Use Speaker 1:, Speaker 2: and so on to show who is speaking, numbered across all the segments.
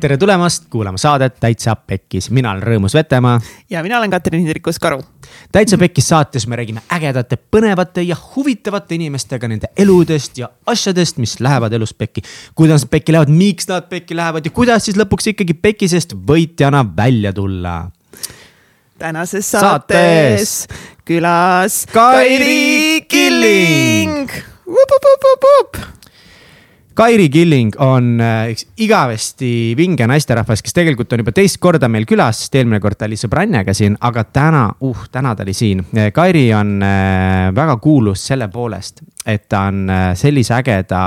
Speaker 1: tere tulemast kuulama saadet Täitsa Pekkis, mina olen Rõõmus Vetemaa.
Speaker 2: ja mina olen Katrin Hindrikus-Karu.
Speaker 1: täitsa Pekkis saates me räägime ägedate, põnevate ja huvitavate inimestega nende eludest ja asjadest, mis lähevad elus pekki. kuidas nad pekki lähevad, miks nad pekki lähevad ja kuidas siis lõpuks ikkagi pekisest võitjana välja tulla.
Speaker 2: tänases saates, saates külas Kairi Killing.
Speaker 1: Kairi Killing on äh, üks igavesti vinge naisterahvas, kes tegelikult on juba teist korda meil külas, sest eelmine kord ta oli sõbrannega siin, aga täna, uh, täna ta oli siin. Kairi on äh, väga kuulus selle poolest, et ta on äh, sellise ägeda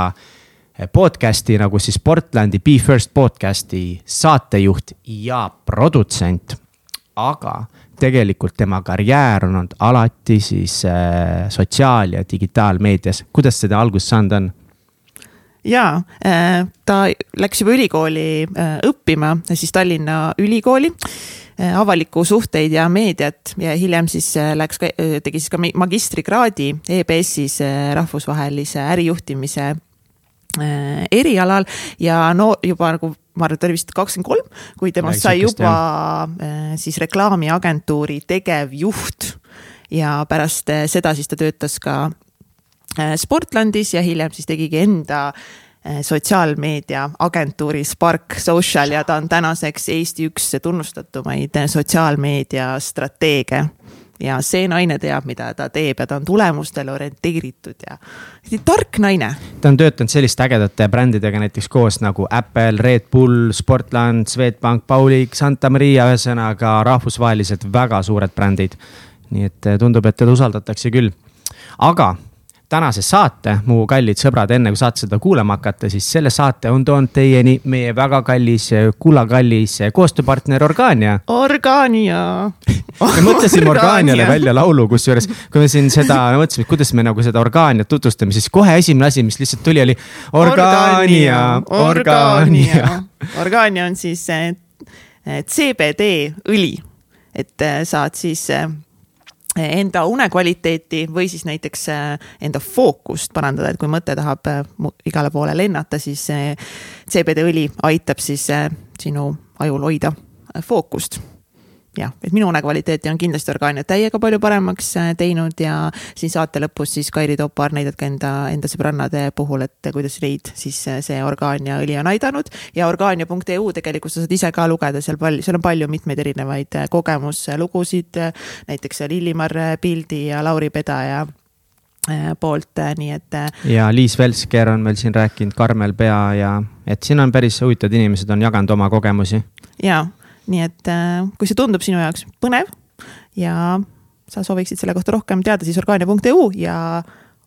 Speaker 1: podcast'i nagu siis Portlandi Be First podcast'i saatejuht ja produtsent. aga tegelikult tema karjäär on olnud alati siis sotsiaal- ja digitaalmeedias. kuidas seda algust saanud on?
Speaker 2: Jaa, äh, ta läks juba ülikooli äh, õppima, siis Tallinna Ülikooli äh, avalikku suhteid ja meediat ja hiljem siis läks, tegi siis ka magistrikraadi EBS-is rahvusvahelise ärijuhtimise erialal ja no juba nagu ma arvan, et ta oli vist kakskümmend kolm, kui temast sai juba jah. siis reklaamiagentuuri tegevjuht. ja pärast seda siis ta töötas ka Sportlandis ja hiljem siis tegigi enda äh, sotsiaalmeedia agentuuri Spark Social ja ta on tänaseks Eesti üks tunnustatumaid äh, sotsiaalmeedia strateege. ja see naine teab, mida ta teeb ja ta on tulemustele orienteeritud ja tark naine.
Speaker 1: ta on töötanud selliste ägedate brändidega näiteks koos nagu Apple, Red Bull, Sportland, Swedbank, Paulik, Santa Maria, ühesõnaga rahvusvaheliselt väga suured brändid. nii et tundub, et teda usaldatakse küll. aga tänase saate, mu kallid sõbrad, enne kui saate seda kuulama hakata, siis selle saate on toonud teieni meie väga kallis, kullakallis koostööpartner Organia.
Speaker 2: Organia
Speaker 1: me mõtlesime Organiale välja laulu, kusjuures kui me siin seda mõtlesime, et kuidas me nagu seda Organiat tutvustame, siis kohe esimene asi, mis lihtsalt tuli, oli Organia, Organia.
Speaker 2: Organia on siis eh, CBD õli, et eh, saad siis eh, enda unekvaliteeti või siis näiteks äh, enda fookust parandada, et kui mõte tahab äh, igale poole lennata, siis CBD õli aitab siis äh, sinu ajul hoida fookust jah, et minu unekvaliteeti on kindlasti Organia täiega palju paremaks äh, teinud ja siin saate lõpus siis Kairi toob paar näidet ka enda, enda sõbrannade puhul, et kuidas neid siis äh, see Organia õli on aidanud. ja Organia.eu tegelikult sa saad ise ka lugeda seal palju, seal on palju mitmeid erinevaid äh, kogemuslugusid, näiteks Lillimar Pildi ja Lauri Pedaja poolt, nii et.
Speaker 1: ja Liis Velsker on meil siin rääkinud, Karmel Pea ja, et siin on päris huvitavad inimesed on jaganud oma kogemusi.
Speaker 2: ja nii et äh, kui see tundub sinu jaoks põnev ja sa sooviksid selle kohta rohkem teada, siis orgaania.eu ja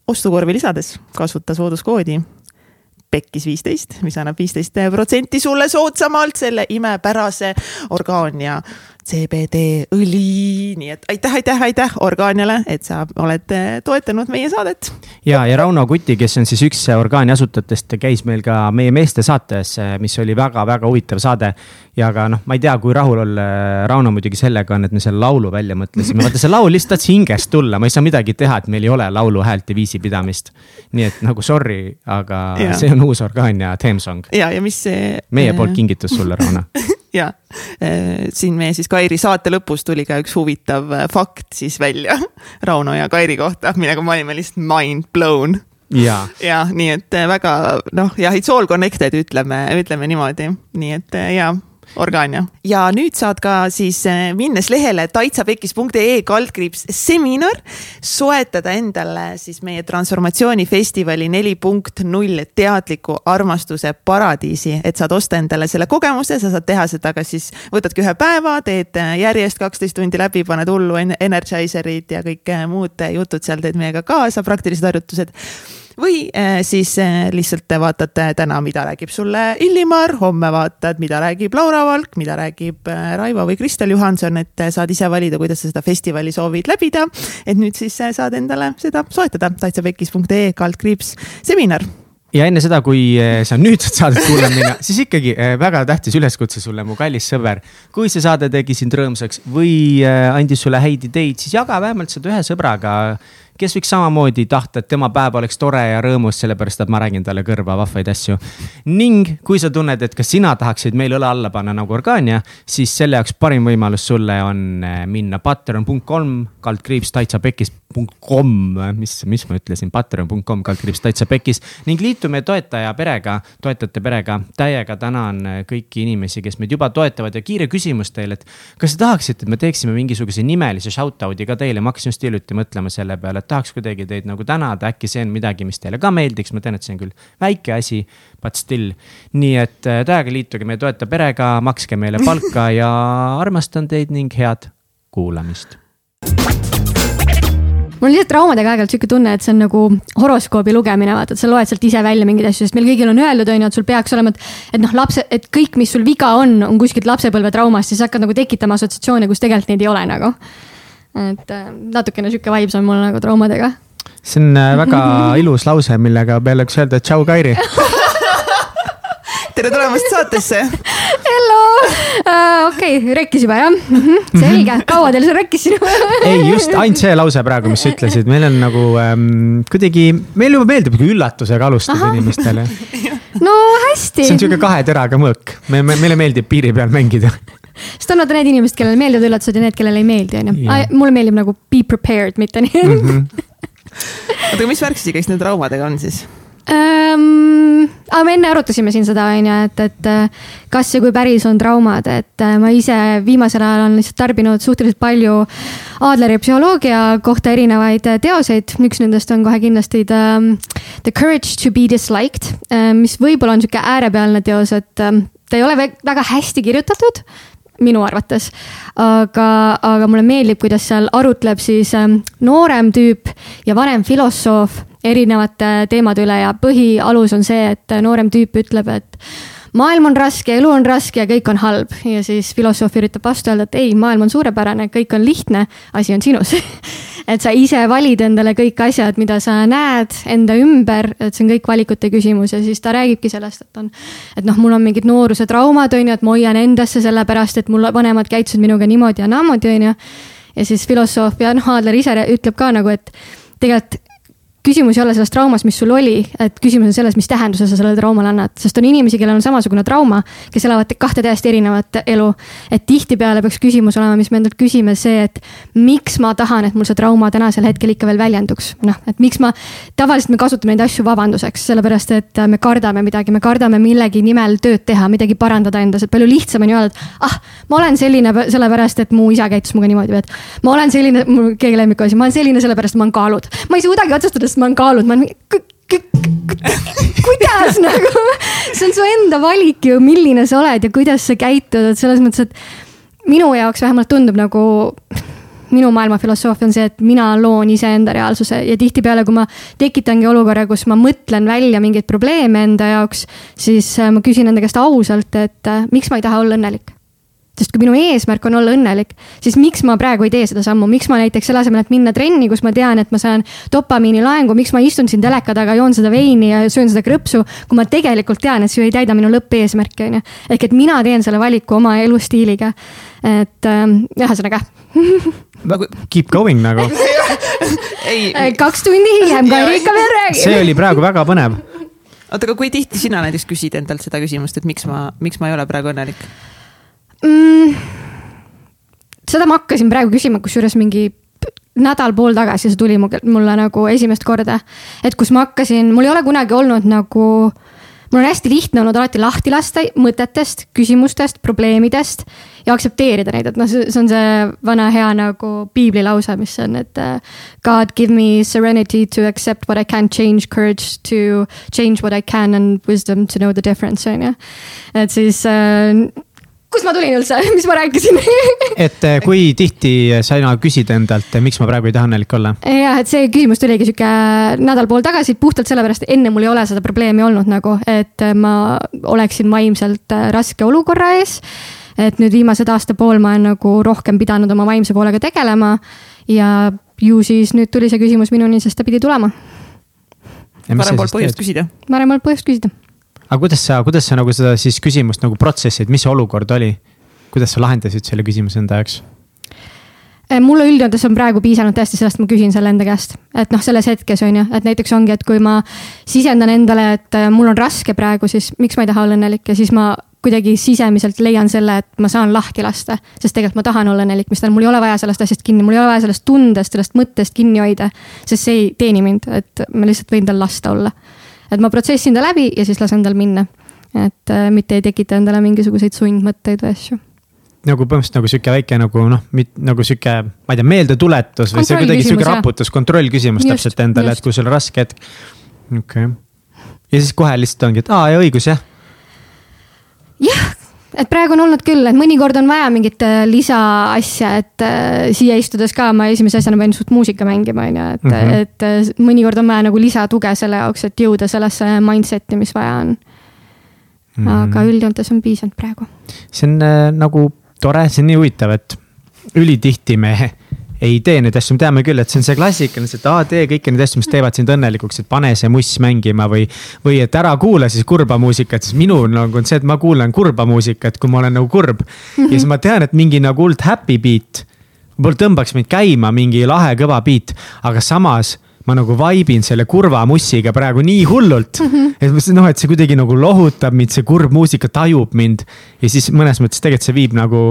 Speaker 2: ostukorvi lisades kasuta sooduskoodi pekkis viisteist, mis annab viisteist protsenti sulle soodsamalt selle imepärase orgaania CBD õli, nii et aitäh, aitäh, aitäh Orgaaniale, et sa oled eh, toetanud meie saadet.
Speaker 1: ja, ja Rauno Kuti, kes on siis üks Orgaania asutajatest, käis meil ka meie meeste saates, eh, mis oli väga-väga huvitav saade. ja ka noh, ma ei tea, kui rahul olla Rauno muidugi sellega on, et me selle laulu välja mõtlesime, vaata see laul lihtsalt tahtis hingest tulla, ma ei saa midagi teha, et meil ei ole laulu häält ja viisipidamist. nii et nagu sorry, aga ja. see on uus Orgaania teemsong.
Speaker 2: ja, ja mis see.
Speaker 1: meie poolt kingitus sulle, Rauno
Speaker 2: ja äh, siin meie siis Kairi saate lõpus tuli ka üks huvitav äh, fakt siis välja Rauno ja Kairi kohta, millega me olime lihtsalt mind blown.
Speaker 1: ja,
Speaker 2: ja nii et äh, väga noh, jah, it's all connected, ütleme, ütleme niimoodi, nii et ja Organia. ja nüüd saad ka siis eh, minnes lehele taitsapekis.ee kaldkriips seminar, soetada endale siis meie transformatsioonifestivali neli punkt null teadliku armastuse paradiisi, et saad osta endale selle kogemuse, sa saad teha seda kas siis, võtadki ühe päeva, teed eh, järjest kaksteist tundi läbi, paned hullu energizer'id ja kõik eh, muud jutud seal teed meiega kaasa, praktilised harjutused või äh, siis äh, lihtsalt vaatad täna, mida räägib sulle Illimar, homme vaatad, mida räägib Laura Valk, mida räägib äh, Raivo või Kristel Johanson, et saad ise valida, kuidas sa seda festivali soovid läbida. et nüüd siis saad endale seda soetada, taitsapekis.ee kaldkriips seminar
Speaker 1: ja enne seda, kui sa nüüd saad saadet kuulama minna, siis ikkagi väga tähtis üleskutse sulle, mu kallis sõber. kui see saade tegi sind rõõmsaks või andis sulle häid ideid, siis jaga vähemalt seda ühe sõbraga kes võiks samamoodi tahta, et tema päev oleks tore ja rõõmus, sellepärast et ma räägin talle kõrva vahvaid asju. ning kui sa tunned, et ka sina tahaksid meil õle alla panna nagu Organia, siis selle jaoks parim võimalus sulle on eh, minna patreon.com kaldkriips täitsa pekis.com, mis, mis ma ütlesin, patreon.com kaldkriips täitsa pekis. Ning liitu meie toetaja perega, toetajate perega. täiega tänan kõiki inimesi, kes meid juba toetavad. Ja kiire küsimus teile, et kas te tahaksite, et me teeksime mingisuguse nimelise shout-out'i ka teile, ma hakkasin just hiljuti mõtlema selle peale, et tahaks kuidagi teid nagu tänada, äkki see on midagi, mis teile ka meeldiks, ma tean, et see on küll väike asi, but still. nii et äh, täiega liituge meie toetaja perega, makske meile palka ja armastan teid ning head kuulamist
Speaker 3: mul on lihtsalt traumadega aeg-ajalt sihuke tunne, et see on nagu horoskoobi lugemine, vaata, et sa loed sealt ise välja mingeid asju, sest meil kõigil on öeldud, on ju, et sul peaks olema, et. et noh, lapse, et kõik, mis sul viga on, on kuskilt lapsepõlvetraumast, siis hakkad nagu tekitama assotsiatsioone, kus tegelikult neid ei ole nagu. et äh, natukene sihuke vibes on mul nagu traumadega.
Speaker 1: see on äh, väga ilus lause, millega peale võiks öelda tšau, Kairi
Speaker 2: tere tulemast saatesse.
Speaker 3: Hello uh,, okei okay,, rekkis juba jah mm? -hmm. selge, kaua teil see rekkis
Speaker 1: ei, just ainult see lause praegu, mis sa ütlesid, meil on nagu ähm, kuidagi, meile juba meeldib kui üllatusega alustada Aha. inimestele.
Speaker 3: no hästi.
Speaker 1: see on sihuke kahe teraga mõõk, me, me, meile meeldib piiri peal mängida
Speaker 3: sest on vaata need inimesed, kellele meeldivad üllatused ja need, kellele ei meeldi, on ju. mulle meeldib nagu be prepared, mitte nii. -hmm.
Speaker 2: oota, aga mis värk siis kõik nende traumadega on siis?
Speaker 3: Ähm,. aga me enne arutasime siin seda, on ju, et, et äh, kas ja kui päris on traumad, et äh, ma ise viimasel ajal olen lihtsalt tarbinud suhteliselt palju Adleri psühholoogia kohta erinevaid äh, teoseid. üks nendest on kohe kindlasti The, the Courage to be disliked, mis võib-olla on sihuke äärepealne teos, et ta ei ole väga hästi kirjutatud minu arvates. aga, aga mulle meeldib, kuidas seal arutleb siis noorem tüüp ja vanem filosoof erinevate teemade üle ja põhialus on see, et noorem tüüp ütleb, et maailm on raske, elu on raske ja kõik on halb ja siis filosoof üritab vastu öelda, et ei, maailm on suurepärane, kõik on lihtne, asi on sinus et sa ise valid endale kõik asjad, mida sa näed enda ümber, et see on kõik valikute küsimus ja siis ta räägibki sellest, et on. et noh, mul on mingid nooruse traumad, on ju, et ma hoian endasse sellepärast, et mul vanemad käitusid minuga niimoodi ja naamoodi, on ju. ja siis filosoof ja noh, Adler ise ütleb ka nagu, et tegelikult küsimus ei ole selles traumas, mis sul oli, et küsimus on selles, mis tähenduse sa sellele traumale annad, sest on inimesi, kellel on samasugune trauma, kes elavad kahte täiesti erinevat elu. et tihtipeale peaks küsimus olema, mis me endalt küsime, see, et miks ma tahan, et mul see trauma tänasel hetkel ikka veel väljenduks. noh, et miks ma, tavaliselt me kasutame neid asju vabanduseks, sellepärast et me kardame midagi, me kardame millegi nimel tööd teha, midagi parandada endas, et palju lihtsam on ju öelda, et ah, ma olen selline sellepärast, et mu isa käitus minuga niimoodi või et ma olen selline, mul keegi lemmikuasi, ma olen selline sellepärast, ma olen kaalud. ma ei suudagi otsustada sest ma olen kaalunud, ma olen kuidas nagu, see on su enda valik ju, milline sa oled ja kuidas sa käitud, et selles mõttes, et minu jaoks vähemalt tundub nagu minu maailma filosoofia on see, et mina loon iseenda reaalsuse ja tihtipeale, kui ma tekitangi olukorra, kus ma mõtlen välja mingeid probleeme enda jaoks, siis äh, ma küsin enda käest ausalt, et äh, miks ma ei taha olla õnnelik sest kui minu eesmärk on olla õnnelik, siis miks ma praegu ei tee seda sammu, miks ma näiteks selle asemel, et minna trenni, kus ma tean, et ma saan dopamiini laengu, miks ma istun siin teleka taga, joon seda veini ja söön seda krõpsu, kui ma tegelikult tean, et see ju ei täida minu lõppeesmärki, on ju. ehk et mina teen selle valiku oma elustiiliga. et ähm, ühesõnaga
Speaker 1: Keep going nagu
Speaker 3: äh, kaks tundi hiljem Kairi ikka veel räägib.
Speaker 1: see oli praegu väga põnev.
Speaker 2: oota, aga kui tihti sina näiteks küsid endalt seda küsimust, et miks ma, miks ma ei ole praegu õnnelik?
Speaker 3: Mm,? seda ma hakkasin praegu küsima, kusjuures mingi nädal-pool tagasi see tuli mulle nagu esimest korda. et kus ma hakkasin, mul ei ole kunagi olnud nagu, mul on hästi lihtne olnud alati lahti lasta mõtetest, küsimustest, probleemidest ja aktsepteerida neid, et noh, see on see vana hea nagu piibli lause, mis on, et uh,. God give me serenity to accept what I can change, courage to change what I can and wisdom to know the difference on ju. et siis uh, kust ma tulin üldse, mis ma rääkisin
Speaker 1: et eh, kui tihti sa küsid endalt, eh, miks ma praegu ei taha õnnelik olla?
Speaker 3: jah, et see küsimus tuligi sihuke nädal-pool tagasi puhtalt sellepärast, enne mul ei ole seda probleemi olnud nagu, et ma oleksin vaimselt eh, raske olukorra ees. et nüüd viimased aasta-pool ma olen nagu rohkem pidanud oma vaimse poolega tegelema ja ju siis nüüd tuli see küsimus minuni, sest ta pidi tulema.
Speaker 2: varem polnud põhjust küsida.
Speaker 3: varem polnud põhjust küsida
Speaker 1: aga kuidas sa, kuidas sa nagu seda siis küsimust nagu protsessid, mis see olukord oli? kuidas sa lahendasid selle küsimuse enda jaoks?
Speaker 3: mulle üldjoontes on praegu piisanud tõesti sellest, ma küsin selle enda käest, et noh, selles hetkes on ju, et näiteks ongi, et kui ma sisendan endale, et äh, mul on raske praegu, siis miks ma ei taha olla õnnelik ja siis ma kuidagi sisemiselt leian selle, et ma saan lahti lasta. sest tegelikult ma tahan olla õnnelik, mis tähendab, mul ei ole vaja sellest asjast kinni, mul ei ole vaja sellest tundest, sellest mõttest kinni hoida. sest see ei teeni mind, et ma lihtsalt võin tal lasta olla. Et ma protsessin ta läbi ja siis lasen tal minna. et äh, mitte ei tekita endale mingisuguseid sundmõtteid või asju
Speaker 1: nagu põhimõtteliselt nagu sihuke väike nagu noh, nagu sihuke, ma ei tea, meeldetuletus või see kuidagi sihuke raputus, kontrollküsimus täpselt endale, et kui sul on raske hetk. okei okay., ja siis kohe lihtsalt ongi, et aa ja õigus jah.
Speaker 3: jah, et praegu on olnud küll, et mõnikord on vaja mingit äh, lisaasja, et äh, siia istudes ka ma esimese asjana pean suht muusika mängima, on ju, et mm, -hmm. et äh, mõnikord on vaja nagu lisatuge selle jaoks, et jõuda sellesse mindset'i, mis vaja on. aga mm -hmm. üldjoontes on piisanud praegu.
Speaker 1: see on äh, nagu tore, see on nii huvitav, et ülitihti me ei tee neid asju, me teame küll, et see on see klassikaline, et aa, tee kõiki neid asju, mis teevad sind õnnelikuks, et pane see muss mängima või. või et ära kuula siis kurba muusikat, siis minul nagu on see, et ma kuulan kurba muusikat, kui ma olen nagu kurb. ja siis ma tean, et mingi nagu hullult happy beat, võib-olla tõmbaks mind käima mingi lahe kõva beat, aga samas ma nagu vaibin selle kurva mussiga praegu nii hullult mm. -hmm. et noh, et see kuidagi nagu lohutab mind, see kurb muusika tajub mind. ja siis mõnes mõttes tegelikult see viib nagu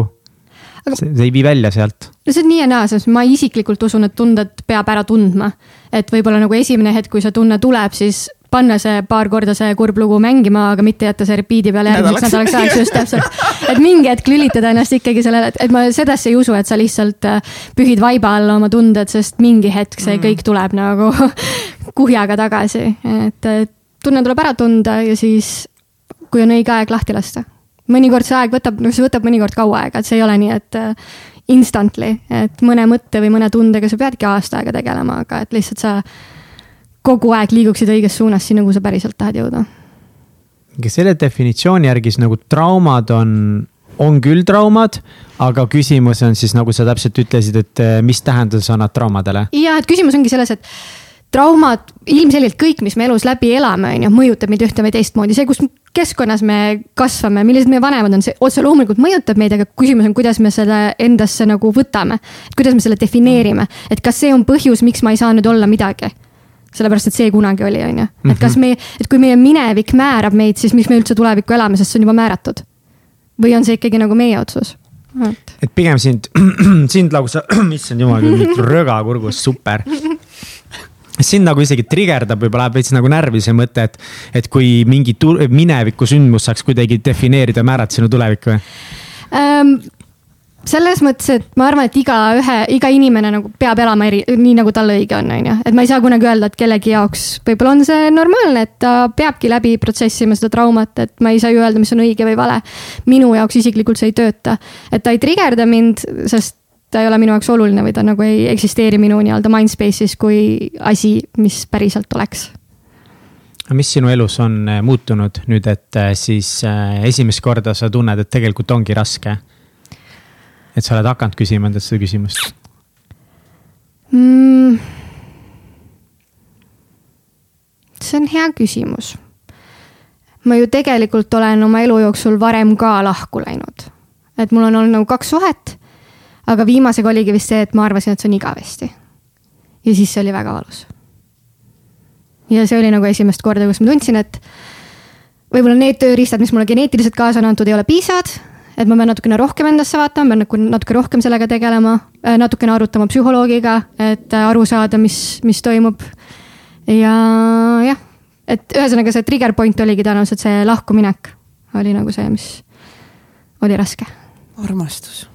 Speaker 1: aga see, ei vii välja sealt.
Speaker 3: no see on nii ja naa, sest ma isiklikult usun, et tunded peab ära tundma. et võib-olla nagu esimene hetk, kui see tunne tuleb, siis panna see paar korda see kurb lugu mängima, aga mitte jätta see repeat'i peale järgmiseks nädalaks ajaks just täpselt. et mingi hetk lülitada ennast ikkagi sellele, et ma sedasi ei usu, et sa lihtsalt äh, pühid vaiba alla oma tunded, sest mingi hetk see mm. kõik tuleb nagu kuhjaga tagasi, et tunne tuleb ära tunda ja siis, kui on õige aeg lahti lasta mõnikord see aeg võtab, noh, see võtab mõnikord kaua aega, et see ei ole nii, et äh, instantly, et mõne mõtte või mõne tundega sa peadki aasta aega tegelema, aga et lihtsalt sa kogu aeg liiguksid õiges suunas sinna, kuhu sa päriselt tahad jõuda.
Speaker 1: selle definitsiooni järgi siis nagu traumad on, on küll traumad, aga küsimus on siis nagu sa täpselt ütlesid, et äh, mis tähenduse annad traumadele?
Speaker 3: ja, et küsimus ongi selles, et traumad, ilmselgelt kõik, mis me elus läbi elame, on ju, mõjutab meid ühte või teistmoodi, see, kus keskkonnas me kasvame, millised meie vanemad on, see otse loomulikult mõjutab meid, aga küsimus on, kuidas me selle endasse nagu võtame. kuidas me selle defineerime, et kas see on põhjus, miks ma ei saa nüüd olla midagi sellepärast, et see kunagi oli, on ju, et kas mhm. me, et kui meie minevik määrab meid, siis miks me üldse tulevikku elame, sest see on juba määratud. või on see ikkagi nagu meie otsus?
Speaker 1: et, et pigem sind, sind lausa, issand jumal, röga kurgus, super sind nagu isegi trigerdab, võib-olla läheb veits nagu närvi see mõte, et, et kui mingi mineviku sündmus saaks kuidagi defineerida, määrata sinu tulevikku
Speaker 3: ähm,? selles mõttes, et ma arvan, et igaühe, iga inimene nagu peab elama eri, nii nagu talle õige on, on ju, et ma ei saa kunagi öelda, et kellegi jaoks võib-olla on see normaalne, et ta peabki läbi protsessima seda traumat, et ma ei saa ju öelda, mis on õige või vale. minu jaoks isiklikult see ei tööta, et ta ei trigerda mind, sest ta ei ole minu jaoks oluline või ta nagu ei eksisteeri minu nii-öelda mindspace'is kui asi, mis päriselt oleks.
Speaker 1: mis sinu elus on äh, muutunud nüüd, et äh, siis äh, esimest korda sa tunned, et tegelikult ongi raske? et sa oled hakanud küsima endalt seda küsimust
Speaker 3: mm.? see on hea küsimus. ma ju tegelikult olen oma elu jooksul varem ka lahku läinud. et mul on olnud nagu kaks suhet aga viimasega oligi vist see, et ma arvasin, et see on igavesti. ja siis see oli väga valus. ja see oli nagu esimest korda, kus ma tundsin, et võib-olla need tööriistad, mis mulle geneetiliselt kaasa on antud, ei ole piisavad. et ma pean natukene rohkem endasse vaatama, pean nagu natuke rohkem sellega tegelema, äh, natukene arutama psühholoogiga, et äh, aru saada, mis, mis toimub. ja jah, et ühesõnaga see trigger point oligi tõenäoliselt see lahkuminek oli nagu see, mis oli raske.
Speaker 2: armastus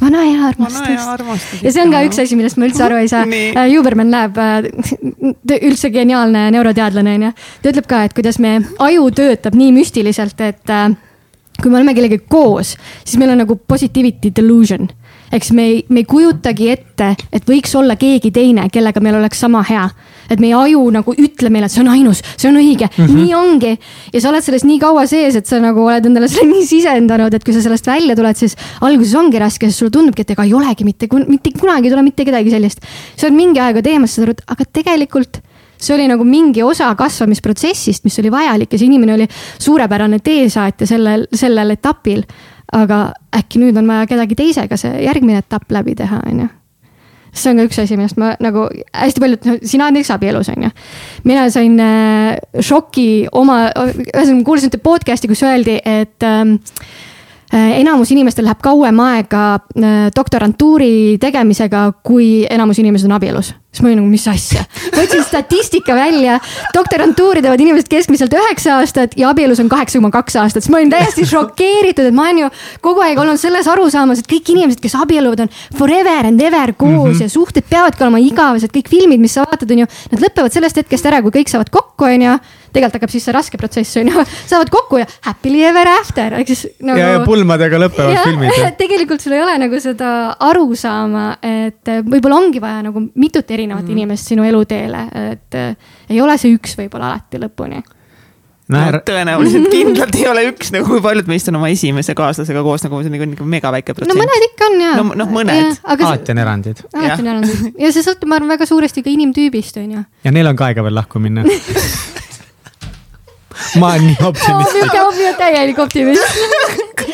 Speaker 3: vana hea armastus. ja see on ka üks asi, millest ma üldse aru ei saa. Juberman läheb, äh, üldse geniaalne neuroteadlane on ju. ta ütleb ka, et kuidas me aju töötab nii müstiliselt, et äh, kui me oleme kellegagi koos, siis meil on nagu positivity delusion eks me ei, me ei kujutagi ette, et võiks olla keegi teine, kellega meil oleks sama hea. et meie aju nagu ütleb meile, et see on ainus, see on õige mm, -hmm. nii ongi. ja sa oled selles nii kaua sees, et sa nagu oled endale selle nii sisendanud, et kui sa sellest välja tuled, siis alguses ongi raske, sest sulle tundubki, et ega ei olegi mitte, mitte kunagi ei tule mitte kedagi sellist. sa oled mingi aega teemas, saad aru, et aga tegelikult see oli nagu mingi osa kasvamisprotsessist, mis oli vajalik ja see inimene oli suurepärane teesaatja sellel, sellel etapil aga äkki nüüd on vaja kedagi teisega see järgmine etapp läbi teha, on ju. see on ka üks asi, millest ma nagu hästi paljud no,, sina näiteks abielus, on ju. mina sain äh, šoki oma, ühesõnaga kuulasin ühte podcast'i, kus öeldi, et äh, enamus inimestel läheb kauem aega äh, doktorantuuri tegemisega, kui enamus inimesed on abielus. Siis ma olin nagu, mis asja. võtsin statistika välja, doktorantuuri teevad inimesed keskmiselt üheksa aastat ja abielus on kaheksa koma kaks aastat, siis ma olin täiesti šokeeritud, et ma olen ju kogu aeg olnud selles arusaamas, et kõik inimesed, kes abielluvad, on forever and ever koos mm -hmm. ja suhted peavadki olema igavesed, kõik filmid, mis sa vaatad, on ju, nad lõpevad sellest hetkest ära, kui kõik saavad kokku, on ju tegelikult hakkab siis see raske protsess on ju, saavad kokku ja happily ever after, ehk siis
Speaker 1: nagu.... ja, ja pulmadega lõpevad ja, filmid.
Speaker 3: tegelikult sul ei ole nagu seda arusaama, et võib-olla ongi vaja nagu mitut erinevat mm. inimest sinu eluteele, et äh, ei ole see üks võib-olla alati lõpuni
Speaker 2: no, no tõenäoliselt kindlalt ei ole üks nagu, kui paljud meist on oma esimese kaaslasega koos nagu see on nagu, nagu mega väike protsent.
Speaker 3: no mõned ikka on ja.
Speaker 2: no, noh, mõned.
Speaker 1: alati on erandid.
Speaker 3: alati on erandid ja see sõltub, ma arvan, väga suuresti ka inimtüübist, on ju.
Speaker 1: ja neil on ka aega veel lahku minna ma olen nii optimist
Speaker 3: oh,. niisugune täielik optimist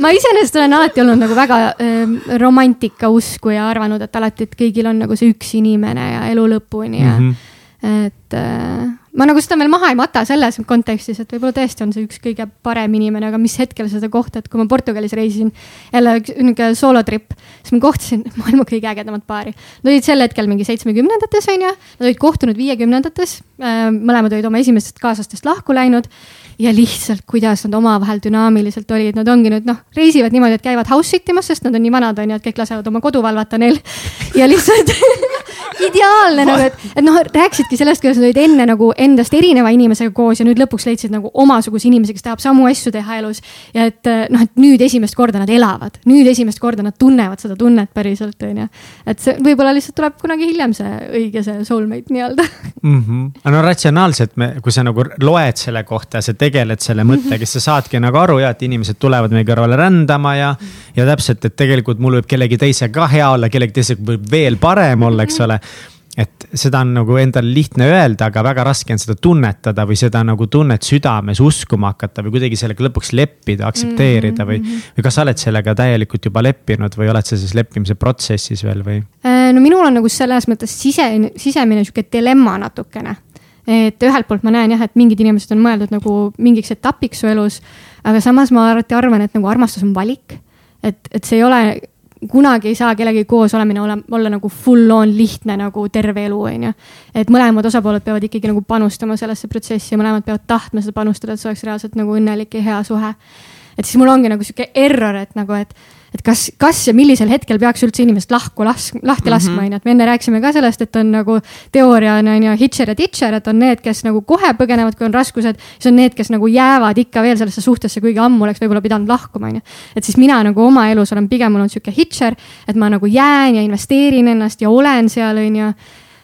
Speaker 3: ma iseenesest olen alati olnud nagu väga äh, romantika usku ja arvanud, et alati, et kõigil on nagu see üks inimene ja elu lõpuni ja mm. -hmm. et äh, ma nagu seda veel maha ei mata selles kontekstis, et võib-olla tõesti on see üks kõige parem inimene, aga mis hetkel seda kohta, et kui ma Portugalis reisisin, jälle niisugune soolotrip, siis ma kohtasin maailma kõige ägedamat paari. Nad olid sel hetkel mingi seitsmekümnendates, on ju, nad olid kohtunud viiekümnendates, äh, mõlemad olid oma esimestest kaaslastest lahku läinud ja lihtsalt, kuidas nad omavahel dünaamiliselt olid, nad ongi nüüd noh, reisivad niimoodi, et käivad house sit imas, sest nad on nii vanad, on ju, et kõik lasevad oma kodu valvata neil. ja lihtsalt ideaalne nagu, et, et noh, rääkisidki sellest, kuidas nad olid enne nagu endast erineva inimesega koos ja nüüd lõpuks leidsid nagu omasuguse inimese, kes tahab samu asju teha elus. ja et noh, et nüüd esimest korda nad elavad, nüüd esimest korda nad tunnevad seda tunnet päriselt, on ju. et see võib-olla lihtsalt tuleb kunagi hiljem see õige see soulmate nii-öelda
Speaker 1: mm. -hmm. no ratsionaalselt me, kui sa nagu loed selle kohta, see tegeled selle mõttega, siis sa saadki nagu aru ja, et inimesed tulevad meie kõrvale rändama ja. ja täpselt, et tegelikult mul võib kellegi teisega ka hea olla, kellegi teisega võib veel parem olla, eks ole et seda on nagu endal lihtne öelda, aga väga raske on seda tunnetada või seda nagu tunnet südames uskuma hakata või kuidagi sellega lõpuks leppida, aktsepteerida või. Mhm. või kas sa oled sellega täielikult juba leppinud või oled sa selles leppimise protsessis veel või?
Speaker 3: Äh, no minul on nagu selles mõttes sise, sisemine sihuke dilemma natukene et ühelt poolt ma näen jah, et mingid inimesed on mõeldud nagu mingiks etapiks su elus, aga samas ma alati arvan, et nagu armastus on valik. et, et see ei ole, kunagi ei saa kellegagi koos olemine olla, olla nagu full on lihtne nagu terve elu, on ju. et mõlemad osapooled peavad ikkagi nagu panustama sellesse protsessi ja mõlemad peavad tahtma seda panustada, et see oleks reaalselt nagu õnnelik ja hea suhe. et siis mul ongi nagu sihuke error, et nagu, et et kas, kas ja millisel hetkel peaks üldse inimest lahku las-, lahti laskma, mhm. on ju, et me enne rääkisime ka sellest, et on nagu teooria on, on ju, hitcher ja ditcher, et on need, kes nagu kohe põgenevad, kui on raskused. siis on need, kes nagu jäävad ikka veel sellesse suhtesse, kuigi ammu oleks võib-olla pidanud lahkuma, on ju. et siis mina nagu oma elus olen pigem olnud sihuke hitcher, et ma nagu jään ja investeerin ennast ja olen seal, on ju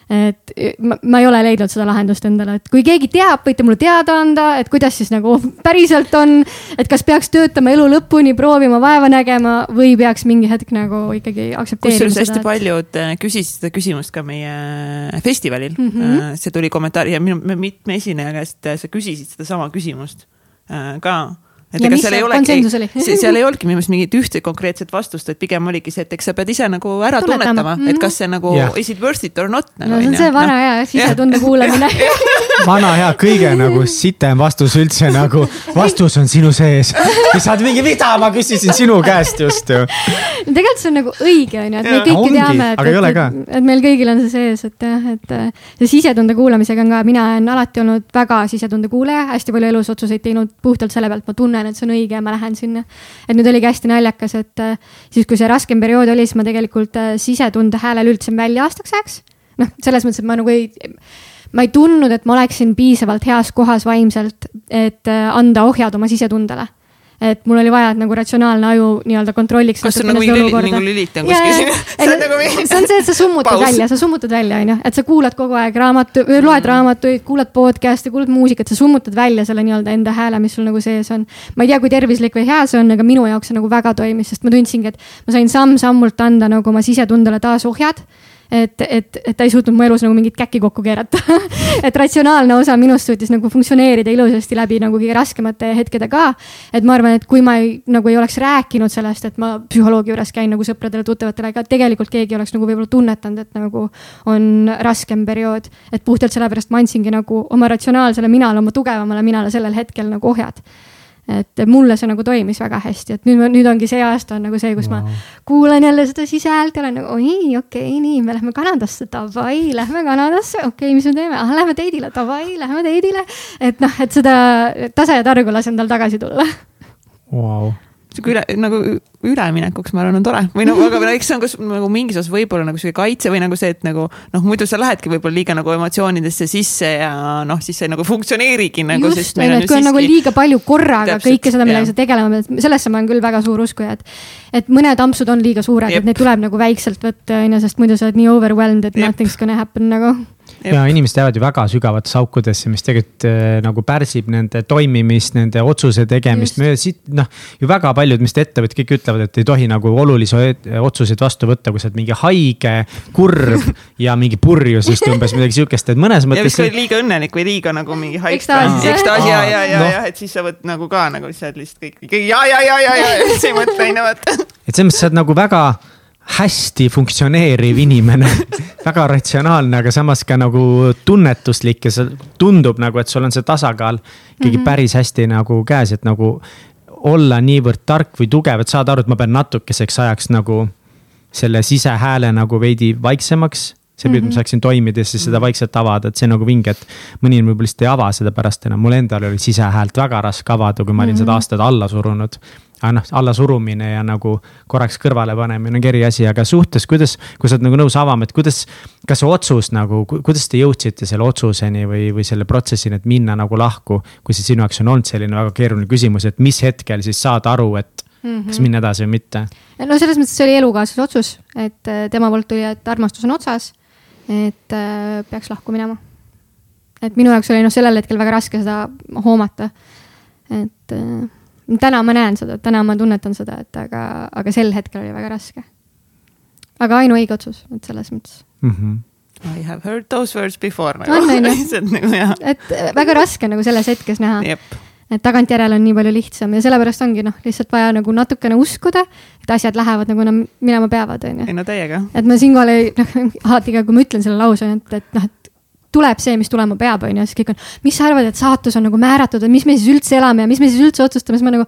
Speaker 3: et ma, ma ei ole leidnud seda lahendust endale, et kui keegi teab, võite mulle teada anda, et kuidas siis nagu päriselt on. et kas peaks töötama elu lõpuni, proovima, vaeva nägema või peaks mingi hetk nagu ikkagi aktsepteerima
Speaker 2: kusjuures hästi paljud äh, küsisid seda küsimust ka meie festivalil mm. -hmm. see tuli kommentaari ja minu mitme esineja käest sa küsisid sedasama küsimust ka
Speaker 3: et ja ega seal ei olegi,
Speaker 2: seal ei olnudki minu meelest mingit ühtset konkreetset vastust, et pigem oligi see, et eks sa pead ise nagu ära tunnetama, tunnetama, mm -hmm. et kas see nagu yeah. is it worth it or not
Speaker 3: nagu,. no see on see vana no. hea sisetunde kuulamine
Speaker 1: vana hea, kõige nagu sitem vastus üldse nagu, vastus on sinu sees. ja sa oled mingi, mida ma küsisin sinu käest just ju.
Speaker 3: tegelikult see on nagu õige on ju, et me kõik ju teame, et, et, et meil kõigil on see sees, et jah, et see sisetunde kuulamisega on ka, mina olen alati olnud väga sisetunde kuulaja, hästi palju elus otsuseid teinud puhtalt selle pealt, ma tunnen tunnen, et see on õige ma lähen sinna. et nüüd oligi hästi naljakas, et äh, siis, kui see raskem periood oli, siis ma tegelikult äh, sisetunde hääle lülitasin välja aastaks ajaks. noh, selles mõttes, et ma nagu ei, ma ei tundnud, et ma oleksin piisavalt heas kohas vaimselt, et äh, anda ohjad oma sisetundele et mul oli vaja, et nagu ratsionaalne aju nii-öelda kontrolliks.
Speaker 2: kas sul nagu, nagu lüliti on kuskil siin?
Speaker 3: see on nagu see, et sa summutad välja, sa summutad välja, onju, et sa kuulad kogu aeg raamatu, loed mm. raamatuid, kuulad podcast'e, kuulad muusikat, sa summutad välja selle nii-öelda enda hääle, mis sul nagu sees on. ma ei tea, kui tervislik või hea see on, aga minu jaoks see nagu väga toimis, sest ma tundsingi, et ma sain samm-sammult anda nagu oma sisetundele taas ohjad et, et, et ta ei suutnud mu elus nagu mingit käkki kokku keerata et ratsionaalne osa minust suutis nagu funktsioneerida ilusasti läbi nagu kõige raskemate hetkede ka. et ma arvan, et kui ma ei, nagu ei oleks rääkinud sellest, et ma psühholoogi juures käin nagu sõpradele-tuttavatele, ega tegelikult keegi oleks nagu võib-olla tunnetanud, et nagu on raskem periood. et puhtalt sellepärast ma andsingi nagu oma ratsionaalsele minale, oma tugevamale minale sellel hetkel nagu ohjad et mulle see nagu toimis väga hästi, et nüüd, nüüd ongi see aasta on nagu see, kus wow. ma kuulan jälle seda sisehäält ja olen nagu oi, okei okay,, nii, me lähme Kanadasse, davai, lähme Kanadasse, okei okay,, mis me teeme, ah, lähme teidile, davai, lähme teidile. et noh, et seda tase ja targu lasen tal tagasi tulla
Speaker 1: wow
Speaker 2: sihuke üle nagu üleminekuks, ma arvan, on tore või noh, aga eks see on kas nagu mingis osas võib-olla nagu sihuke kaitse või nagu see, et nagu noh, muidu sa lähedki võib-olla liiga nagu emotsioonidesse sisse ja noh, siis see nagu funktsioneerigi nagu.
Speaker 3: just, et kui on nagu liiga palju korraga Täpselt, kõike seda, millega sa tegelema pead, sellesse ma olen küll väga suur uskuja, et. et mõned ampsud on liiga suured, et neid tuleb nagu väikselt võtta, on ju, sest muidu sa oled nii overwhelmed, et Jep. nothing's gonna happen nagu
Speaker 1: ja inimesed jäävad ju väga sügavatesse aukudesse, mis tegelikult äh, nagu pärsib nende toimimist, nende otsuse tegemist. me siit noh, ju väga paljud, mis ettevõtted kõik ütlevad, et ei tohi nagu olulisi otsuseid vastu võtta, kui sa oled mingi haige, kurb ja mingi purjusest umbes midagi sihukest, et mõnes mõttes.
Speaker 2: ja vist oled liiga õnnelik või liiga nagu mingi haige. ekstaasi ja, ja, ja, ja, et siis sa võid nagu ka nagu sa oled lihtsalt kõik ja, ja, ja, ja, ja, ja siis ei mõtle on ju vaata.
Speaker 1: et selles mõttes sa oled nagu väga hästi funktsioneeriv inimene väga ratsionaalne, aga samas ka nagu tunnetuslik ja see tundub nagu, et sul on see tasakaal ikkagi mm -hmm. päris hästi nagu käes, et nagu olla niivõrd tark või tugev, et saada aru, et ma pean natukeseks ajaks nagu selle sisehääle nagu veidi vaiksemaks see, et ma mhm. saaksin toimida ja siis seda vaikselt avada, et see on nagu vinge, et mõni võib-olla lihtsalt ei ava seda pärast enam, mul endal oli sisehäält väga raske avada, kui ma olin mm -hmm. seda aastaid alla surunud aga noh, allasurumine ja nagu korraks kõrvale panemine on eri asi, aga suhtes, kuidas, kui sa oled nagu nõus avama, et kuidas. kas see otsus nagu, kuidas te jõudsite selle otsuseni või, või selle protsessini, et minna nagu lahku. kui see sinu jaoks on olnud selline väga keeruline küsimus, et mis hetkel siis saad aru, et mm -hmm. kas minna edasi või mitte?
Speaker 3: no selles mõttes see oli elukaaslase otsus, et äh, tema poolt tuli, et armastus on otsas. et äh, peaks lahku minema. et minu jaoks oli noh, sellel hetkel väga raske seda hoomata. et äh, täna ma näen seda, täna ma tunnetan seda, et aga, aga sel hetkel oli väga raske. aga ainuõige otsus, et selles mõttes
Speaker 1: mm. -hmm.
Speaker 2: I have heard those words before
Speaker 3: nagu. on, on ju. Nagu, et äh, väga raske nagu selles hetkes näha. et tagantjärele on nii palju lihtsam ja sellepärast ongi noh, lihtsalt vaja nagu natukene uskuda, et asjad lähevad nagu nad minema peavad, on ju.
Speaker 2: ei no täiega.
Speaker 3: et ma siinkohal ei, noh, alati ka, kui ma ütlen selle lause, et, et noh, et tuleb see, mis tulema peab, on ju, siis kõik on, mis sa arvad, et saatus on nagu määratud, et mis me siis üldse elame ja mis me siis üldse otsustame, siis ma nagu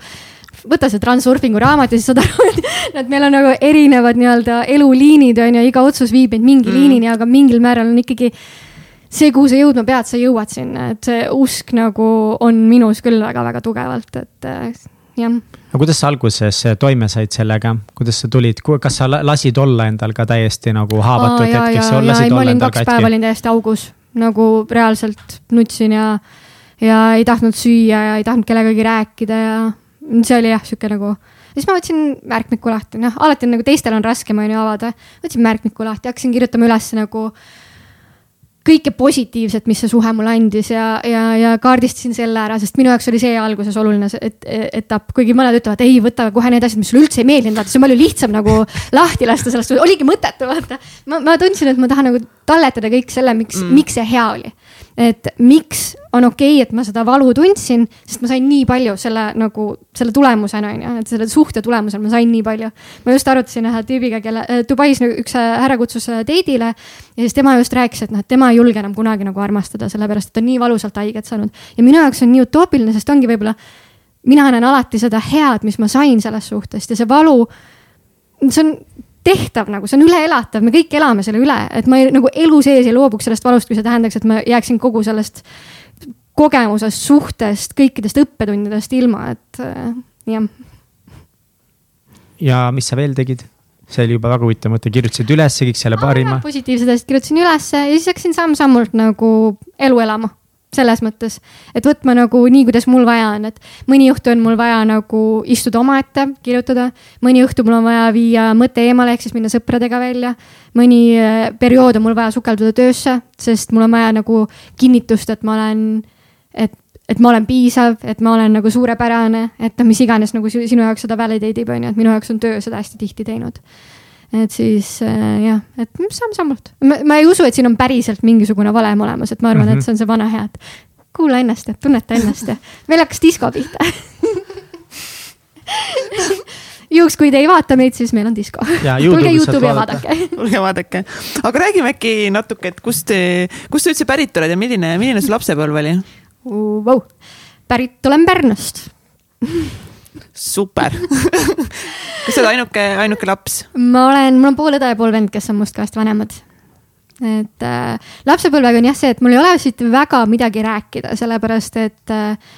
Speaker 3: võta see transurfingu raamat ja siis saad aru, et, meil on nagu erinevad nii-öelda eluliinid on ju, iga otsus viib meid mingi mm. liinini, aga mingil määral on ikkagi see, kuhu sa jõudma pead, sa jõuad sinna, et see usk nagu on minus küll väga-väga tugevalt, et äh, jah.
Speaker 1: aga kuidas sa alguses toime said sellega, kuidas sa tulid, kas sa lasid olla endal ka täiesti nagu haavatud hetkeks?
Speaker 3: ma olin kaks päeva olin täiesti augus nagu reaalselt nutsin ja, ja ei tahtnud süüa ja ei tahtnud kellegagi rääkida ja see oli jah, sihuke nagu. siis ma võtsin märkmiku lahti, noh, alati on nagu teistel on raskem on ju avada. võtsin märkmiku lahti, hakkasin kirjutama üles nagu kõike positiivset, mis see suhe mulle andis ja, ja, ja kaardistasin selle ära, sest minu jaoks oli see alguses oluline et, etapp, kuigi mõned ütlevad, ei võta kohe need asjad, mis sulle üldse ei meeldinud, vaata see on palju lihtsam nagu lahti lasta sellest, oligi mõttetu vaata. ma, ma tundsin, et ma tahan nagu talletada kõik selle, miks mm., miks see hea oli et miks on okei okay,, et ma seda valu tundsin, sest ma sain nii palju selle nagu selle tulemusena on ju, et selle suhte tulemusel ma sain nii palju. ma just arutasin ühe tüübiga, kelle Dubais üks äh, härra kutsus äh, date'ile ja siis tema just rääkis, et noh, et tema ei julge enam kunagi nagu armastada, sellepärast et on nii valusalt haiget saanud. ja minu jaoks on nii utoopiline, sest ongi võib-olla, mina näen alati seda head, mis ma sain sellest suhtest ja see valu see on tehtav nagu, see on üleelatav, me kõik elame selle üle, et ma ei, nagu elu sees ei loobuks sellest valust, kui see tähendaks, et ma jääksin kogu sellest kogemusest, suhtest, kõikidest õppetundidest ilma, et äh, jah.
Speaker 1: ja mis sa veel tegid? see oli juba väga huvitav mõte, kirjutasid üles kõik selle parima.
Speaker 3: positiivsed asjad kirjutasin ülesse ja siis hakkasin samm-sammult nagu elu elama selles mõttes, et võtma nagu nii, kuidas mul vaja on, et mõni õhtu on mul vaja nagu istuda omaette, kirjutada. mõni õhtu mul on vaja viia mõte eemale, ehk siis minna sõpradega välja. mõni äh, periood on mul vaja sukelduda töösse, sest mul on vaja nagu kinnitust, et ma olen, et, et ma olen piisav, et ma olen nagu suurepärane, et noh, mis iganes nagu sinu jaoks seda validate ib, on ju, et minu jaoks on töö seda hästi tihti teinud et siis äh, jah, et samm-sammult, ma ei usu, et siin on päriselt mingisugune valem olemas, et ma arvan mm, -hmm. et mhm. see on see vana hea, et kuula ennast ja tunneta ennast ja meil hakkas disko pihta juhuks, kui te ei vaata meid, siis meil on disko. tulge Youtube'i ja vaadake.
Speaker 2: tulge vaadake, aga räägime äkki natuke, et kust, kust sa üldse pärit oled ja milline, milline su lapsepõlv oli
Speaker 3: uh,? Wow. pärit olen Pärnust
Speaker 2: super kas sa oled ainuke, ainuke laps?
Speaker 3: ma olen, mul on pool õde ja pool vend, kes on must kahest vanemad et äh, lapsepõlvega on jah see, et mul ei ole siit väga midagi rääkida, sellepärast et äh,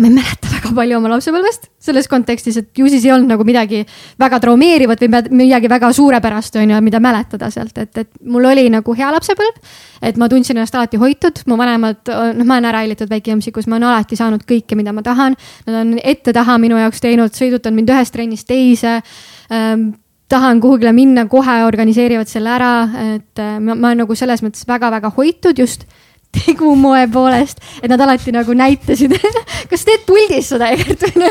Speaker 3: ma ei mäleta väga palju oma lapsepõlvest selles kontekstis, et ju siis ei olnud nagu midagi väga traumeerivat või midagi väga suurepärast, on ju, mida mäletada sealt, et, et mul oli nagu hea lapsepõlv. et ma tundsin ennast alati hoitud, mu vanemad, noh, ma olen ära hällitud väike jõmsikus, ma olen alati saanud kõike, mida ma tahan. Nad on ette-taha minu jaoks teinud, sõidutanud mind ühest trennist teise ähm, tahan kuhugile minna, kohe organiseerivad selle ära, et ma, ma olen nagu selles mõttes väga-väga hoitud just tegumoe poolest, et nad alati nagu näitasid. Kas teed puldis seda Egert? Või?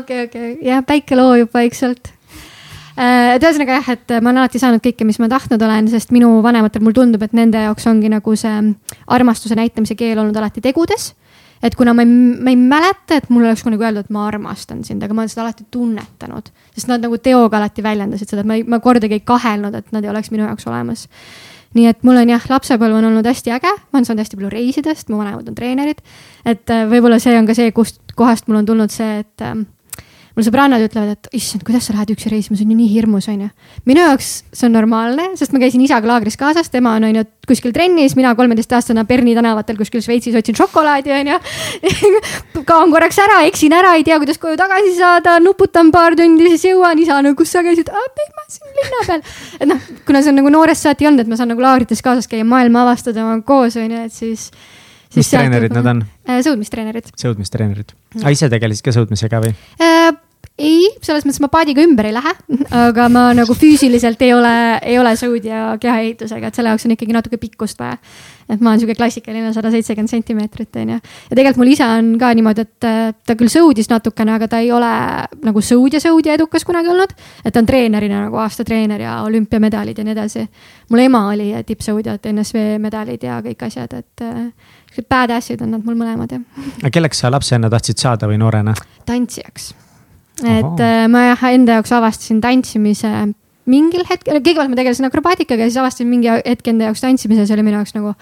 Speaker 3: okei, okei, jah, päike loojub vaikselt. Äh, et ühesõnaga jah, et ma olen alati saanud kõike, mis ma tahtnud olen, sest minu vanematel, mulle tundub, et nende jaoks ongi nagu see armastuse näitamise keel olnud alati tegudes. et kuna ma ei, ma ei mäleta, et mulle oleks kunagi öeldud, et ma armastan sind, aga ma olen seda alati tunnetanud, sest nad nagu teoga alati väljendasid seda, et ma ei, ma kordagi ei kahelnud, et nad ei oleks minu jaoks olemas nii et mul on jah, lapsepõlv on olnud hästi äge, ma olen saanud hästi palju reisida, sest mu vanemad on treenerid. et äh, võib-olla see on ka see, kust kohast mul on tulnud see, et ähm, mul sõbrannad ütlevad, et issand, kuidas sa lähed üksi reisima, see on ju nii hirmus, onju. minu jaoks see on normaalne, sest ma käisin isaga laagris kaasas, tema on onju kuskil trennis, mina kolmeteistaastane Berni tänavatel kuskil Šveitsis otsin šokolaadi onju kaon korraks ära, eksin ära, ei tea, kuidas koju tagasi saada, nuputan paar tundi, siis jõuan, isa no kus sa käisid, ei ma siin linna peal. et noh, kuna see on nagu noorest saati olnud, et ma saan nagu laagrites kaasas käia, maailma avastada koos onju, et siis
Speaker 1: mis treenerid nad on?
Speaker 3: Äh, sõudmistreenerid.
Speaker 1: sõudmistreenerid. aga ise tegelesid ka sõudmisega või?
Speaker 3: Ei, selles mõttes ma paadiga ümber ei lähe, aga ma nagu füüsiliselt ei ole, ei ole sõudja kehaehitusega, et selle jaoks on ikkagi natuke pikkust vaja. et ma olen sihuke klassikaline sada seitsekümmend sentimeetrit, on ju. ja tegelikult mul isa on ka niimoodi, et äh, ta küll sõudis natukene, aga ta ei ole nagu sõudja, sõudja edukas kunagi olnud. et ta on treenerina nagu aastatreener ja olümpiamedalid ja nii edasi. mul ema oli tippsõudja, et NSV medalid ja kõik asjad, et äh, siuksed badass'id on nad mul mõlemad jah.
Speaker 1: aga kelleks sa lapsena tahtsid saada või noorena?
Speaker 3: tantsijaks et äh, ma jah, enda jaoks avastasin tantsimise mingil hetkel, kõigepealt ma tegelesin akrobaatikaga ja siis avastasin mingi hetk enda jaoks tantsimise, see oli minu jaoks nagu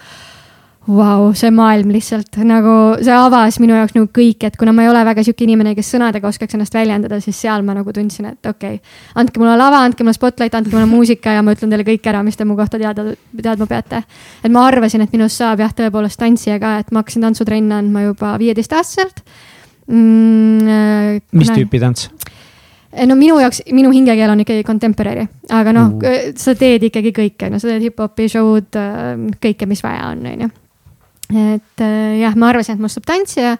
Speaker 3: vau wow,, see maailm lihtsalt nagu, see avas minu jaoks nagu kõik, et kuna ma ei ole väga sihuke inimene, kes sõnadega oskaks ennast väljendada, siis seal ma nagu tundsin, et okei okay,. andke mulle lava, andke mulle spotlight, andke mulle muusika ja ma ütlen teile kõik ära, mis te mu kohta teada, teadma peate. et ma arvasin, et minust saab jah, tõepoolest tantsija ka, et ma hakkasin tantsutrenne andma juba viieteistaastaselt
Speaker 1: mm,. Äh, mis tüüpi tants?
Speaker 3: Äh, no minu jaoks, minu hingekeel on ikkagi contemporary, aga noh uh., sa teed ikkagi kõike, no sa teed hip-hopi show'd, kõike, mis vaja on, on ju. et jah, ma arvasin, et must saab tantsija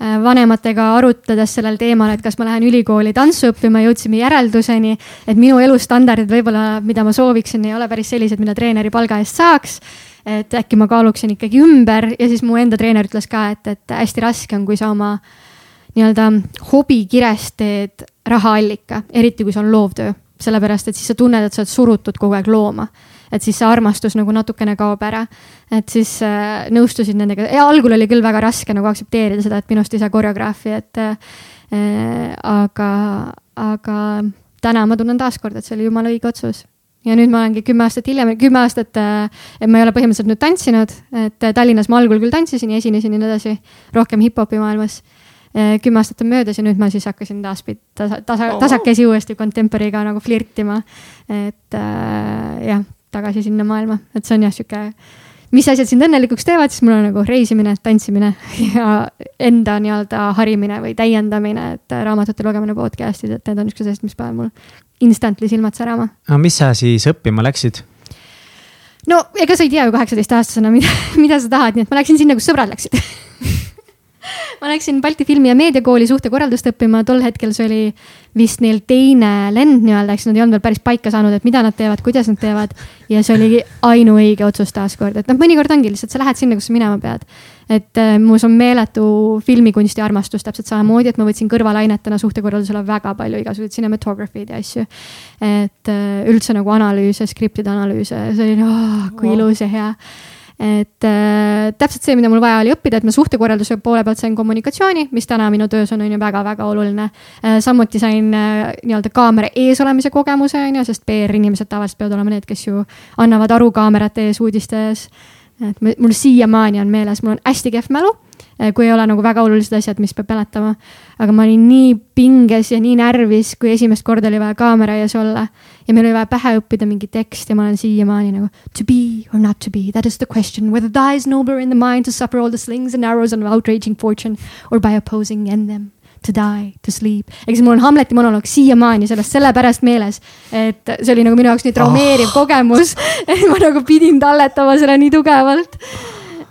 Speaker 3: vanematega arutledes sellel teemal, et kas ma lähen ülikooli tantsu õppima, jõudsime järelduseni, et minu elustandardid võib-olla, mida ma sooviksin, ei ole päris sellised, mida treeneri palga eest saaks. et äkki ma kaaluksin ikkagi ümber ja siis mu enda treener ütles ka, et, et hästi raske on, kui sa oma äh, nii-öelda hobikirest teed rahaallika, eriti kui see on loovtöö, sellepärast et siis sa tunned, et sa oled surutud kogu aeg looma. et siis see armastus nagu natukene kaob ära. et siis äh, nõustusid nendega. Ja algul oli küll väga raske nagu aktsepteerida seda, et minust ei saa koreograafi, et äh, aga, aga täna ma tunnen taaskord, et see oli jumala õige otsus. Ja nüüd ma olengi kümme aastat hiljem, kümme aastat, et ma ei ole põhimõtteliselt nüüd tantsinud, et Tallinnas ma algul küll tantsisin ja esinesin ja nii edasi, rohkem hip-hopi maailmas kümme aastat on möödas ja nüüd ma siis hakkasin taaspidi tasa, tasa, tasakesi uuesti Contemporiga nagu flirtima. et äh, jah, tagasi sinna maailma, et see on jah, sihuke, mis asjad sind õnnelikuks teevad, siis mul on nagu reisimine, tantsimine ja enda nii-öelda harimine või täiendamine, et raamatute lugemine, podcast'id, et need on niisugused asjad, mis panevad mul instantly silmad särama.
Speaker 1: aga mis sa siis õppima läksid?
Speaker 3: no ega sa ei tea ju kaheksateistaastasena, mida, mida sa tahad, nii et ma läksin sinna, kus sõbrad läksid ma läksin Balti Filmi- ja Meediakooli suhtekorraldust õppima, tol hetkel see oli vist neil teine lend nii-öelda, eks nad ei olnud veel päris paika saanud, et mida nad teevad, kuidas nad teevad. ja see oligi ainuõige otsus taaskord, et noh, mõnikord ongi lihtsalt, sa lähed sinna, kus sa minema pead. et äh, mus on meeletu filmikunsti armastus täpselt samamoodi, et ma võtsin kõrvalainetena suhtekorraldusele väga palju igasuguseid cinematography'd ja asju. et äh, üldse nagu analüüse, skriptide analüüse, see oli oh, kui ilus ja hea et äh, täpselt see, mida mul vaja oli õppida, et ma suhtekorralduse poole pealt sain kommunikatsiooni, mis täna minu töös on, on ju väga-väga oluline äh,. samuti sain äh, nii-öelda kaamera ees olemise kogemuse, on ju, sest PR-inimesed tavaliselt peavad olema need, kes ju annavad aru kaamerate ees uudistes. et mul siiamaani on meeles, mul on hästi kehv mälu kui ei ole nagu väga olulised asjad, mis peab mäletama. aga ma olin nii pinges ja nii närvis, kui esimest korda oli vaja kaamera ees olla ja meil oli vaja pähe õppida mingi tekst ja ma olen siiamaani nagu to be or not to be, that is the question, whether die is nobler in the mind to suffer all the slings and arrows of outraging fortune or by opposing in them to die, to sleep. eks mul on Hamleti monoloog siiamaani sellest sellepärast meeles, et see oli nagu minu jaoks nii traumeeriv oh. kogemus, et ma nagu pidin talletama seda nii tugevalt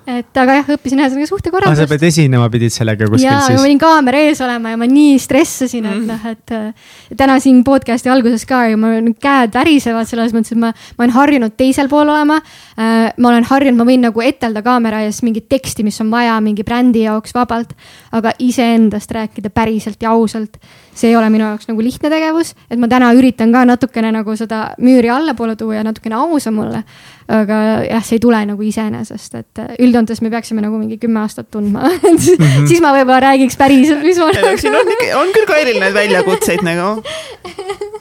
Speaker 3: et aga jah, õppisin ühesõnaga suhtekorraldust.
Speaker 1: sa pead esinema, pidid sellega kuskil
Speaker 3: ja, siis? ma pidin kaamera ees olema ja ma nii stressasin, et mm. noh, et äh, täna siin podcast'i alguses ka ju mul käed värisevad selles mõttes, et ma, ma olen harjunud teisel pool olema äh,. ma olen harjunud, ma võin nagu etelda kaamera ees mingit teksti, mis on vaja mingi brändi jaoks vabalt, aga iseendast rääkida päriselt ja ausalt see ei ole minu jaoks nagu lihtne tegevus, et ma täna üritan ka natukene nagu seda müüri allapoole tuua ja natukene ausam olla. aga jah, see ei tule nagu iseenesest, et üldjoontes me peaksime nagu mingi kümme aastat tundma mm. -hmm. siis ma võib-olla räägiks päriselt, mis ma.
Speaker 2: siin on, on küll Kairil neid väljakutseid nagu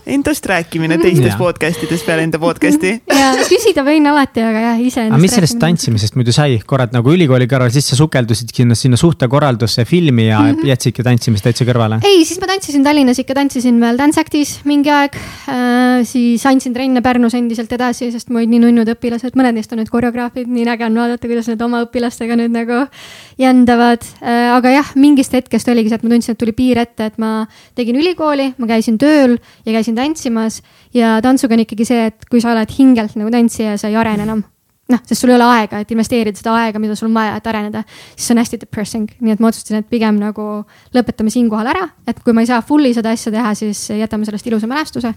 Speaker 2: endast rääkimine teistes ja. podcast ides peale enda podcast'i.
Speaker 3: ja küsida võin alati, aga jah, iseendast.
Speaker 1: aga mis sellest tantsimisest muidu sai, korrad nagu ülikooli kõrval, siis sa sukeldusid sinna, sinna suhtekorraldusse, filmi ja mm -hmm. jätsidki tantsimist täitsa kõrvale?
Speaker 3: ei, siis ma tantsisin Tallinnas ikka, tantsisin veel Dance Actis mingi aeg äh,. siis andsin trenne Pärnus endiselt edasi, sest mu olid nii nunnud õpilased, mõned neist on nüüd koreograafid, nii äge on vaadata, kuidas nad oma õpilastega nüüd nagu jändavad äh,. aga jah, mingist hetkest oligi see, et ma tundsin, et tuli piir ette, et ma tegin ülikooli, ma käisin tööl ja käisin tantsimas ja tantsuga on ikkagi see, et kui sa oled hingelt nagu tantsija, sa ei arene enam noh, sest sul ei ole aega, et investeerida seda aega, mida sul on vaja, et areneda, siis see on hästi depressing, nii et ma otsustasin, et pigem nagu lõpetame siinkohal ära, et kui ma ei saa fully seda asja teha, siis jätame sellest ilusa mälestuse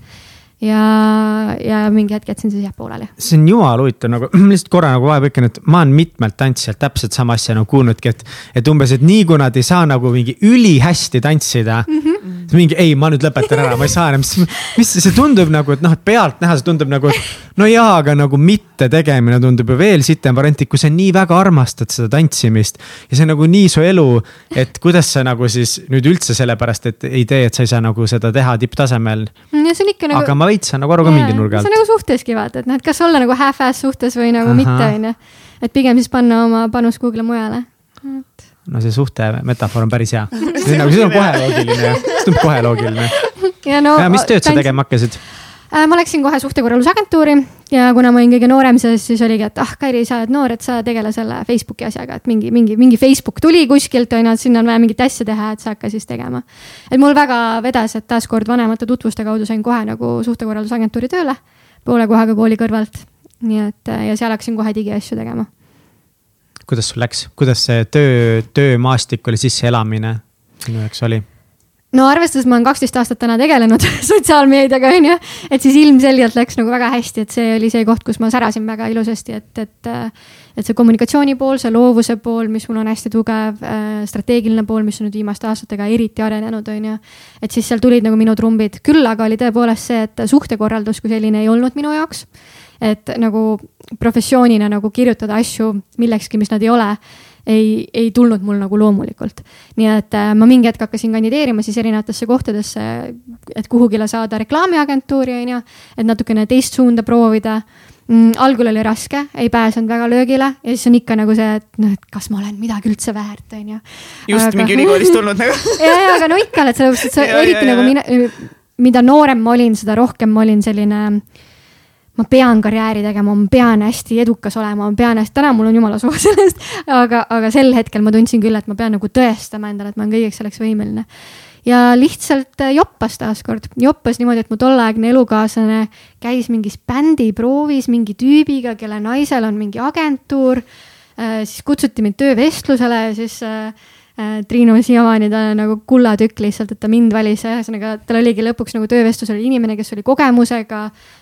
Speaker 3: ja, ja mingi hetk jätsin siis jah pooleli.
Speaker 1: see on jumala huvitav nagu, lihtsalt korra nagu vahel ütlen, et ma olen mitmelt tantsijalt täpselt sama asja nagu kuulnudki, et. et umbes, et nii kui nad ei saa nagu mingi ülihästi tantsida mm. -hmm. mingi ei, ma nüüd lõpetan ära, ma ei saa enam, mis, see tundub nagu, et noh, et pealtnäha see tundub nagu, et no jaa, aga nagu mitte tegemine tundub ju veel sitem variant, kui sa nii väga armastad seda tantsimist. ja see on nagu nii su elu, et kuidas sa nagu siis nüüd üldse sellepärast, et ei tee, et sa ei saa nagu seda teha tipptasemel.
Speaker 3: ja see on ikka nagu.
Speaker 1: Veits saan nagu aru ka mingi nurga alt.
Speaker 3: see on nagu suhteski vaata, et noh, et kas olla nagu half-ass suhtes või nagu Aha. mitte, on ju. et pigem siis panna oma panus kuhugile mujale et....
Speaker 1: no see suhte metafoor on päris hea. see on nagu, see on kohe loogiline, see tundub kohe loogiline. ja no. mis tööd sa tegema hakkasid?
Speaker 3: Äh, ma läksin kohe suhtekorraldusagentuuri ja kuna ma olin kõige noorem selles, siis oligi, et ah, Kairi, sa oled noor, et sa tegele selle Facebooki asjaga, et mingi, mingi, mingi Facebook tuli kuskilt, on ju, et sinna on vaja mingit asja teha, et sa hakka siis tegema. et mul väga vedas, et taaskord vanemate tutvuste kaudu sain kohe nagu suhtekorraldusagentuuri tööle, poole kohaga kooli kõrvalt. nii et ja seal hakkasin kohe digiasju tegema.
Speaker 1: kuidas sul läks, kuidas see töö, töömaastik oli sisseelamine sinu jaoks oli?
Speaker 3: No arvestades ma olen kaksteist aastat täna tegelenud sotsiaalmeediaga, on ju, et siis ilmselgelt läks nagu väga hästi, et see oli see koht, kus ma särasin väga ilusasti, et, et. et see kommunikatsiooni pool, see loovuse pool, mis mul on hästi tugev, äh, strateegiline pool, mis on nüüd viimaste aastatega eriti arenenud, on ju. et siis seal tulid nagu minu trumbid, küll aga oli tõepoolest see, et suhtekorraldus kui selline ei olnud minu jaoks. et nagu professioonina nagu kirjutada asju millekski, mis nad ei ole ei, ei tulnud mul nagu loomulikult. nii et äh, ma mingi hetk hakkasin kandideerima siis erinevatesse kohtadesse, et kuhugile saada reklaamiagentuuri, on ju, et natukene teist suunda proovida mm,. algul oli raske, ei pääsenud väga löögile ja siis on ikka nagu see, et noh, et kas ma olen midagi üldse väärt, on ju.
Speaker 2: just aga... mingi ülikoolist tulnud nagu
Speaker 3: ja, ja aga no ikka oled sellepärast, et sa ja, eriti ja, nagu mina, mida noorem ma olin, seda rohkem ma olin selline äh, ma pean karjääri tegema, ma pean hästi edukas olema, ma pean hästi, täna mul on jumala suva sellest, aga, aga sel hetkel ma tundsin küll, et ma pean nagu tõestama endale, et ma olen kõigeks selleks võimeline. ja lihtsalt äh, joppas taaskord, joppas niimoodi, et mu tolleaegne elukaaslane käis mingis bändiproovis mingi tüübiga, kelle naisel on mingi agentuur. Äh, siis kutsuti mind töövestlusele siis Äh, Triinu siiamaani ta nagu kullatükk lihtsalt, et ta mind valis, ühesõnaga tal oligi lõpuks nagu töövestlus oli inimene, kes oli kogemusega äh,,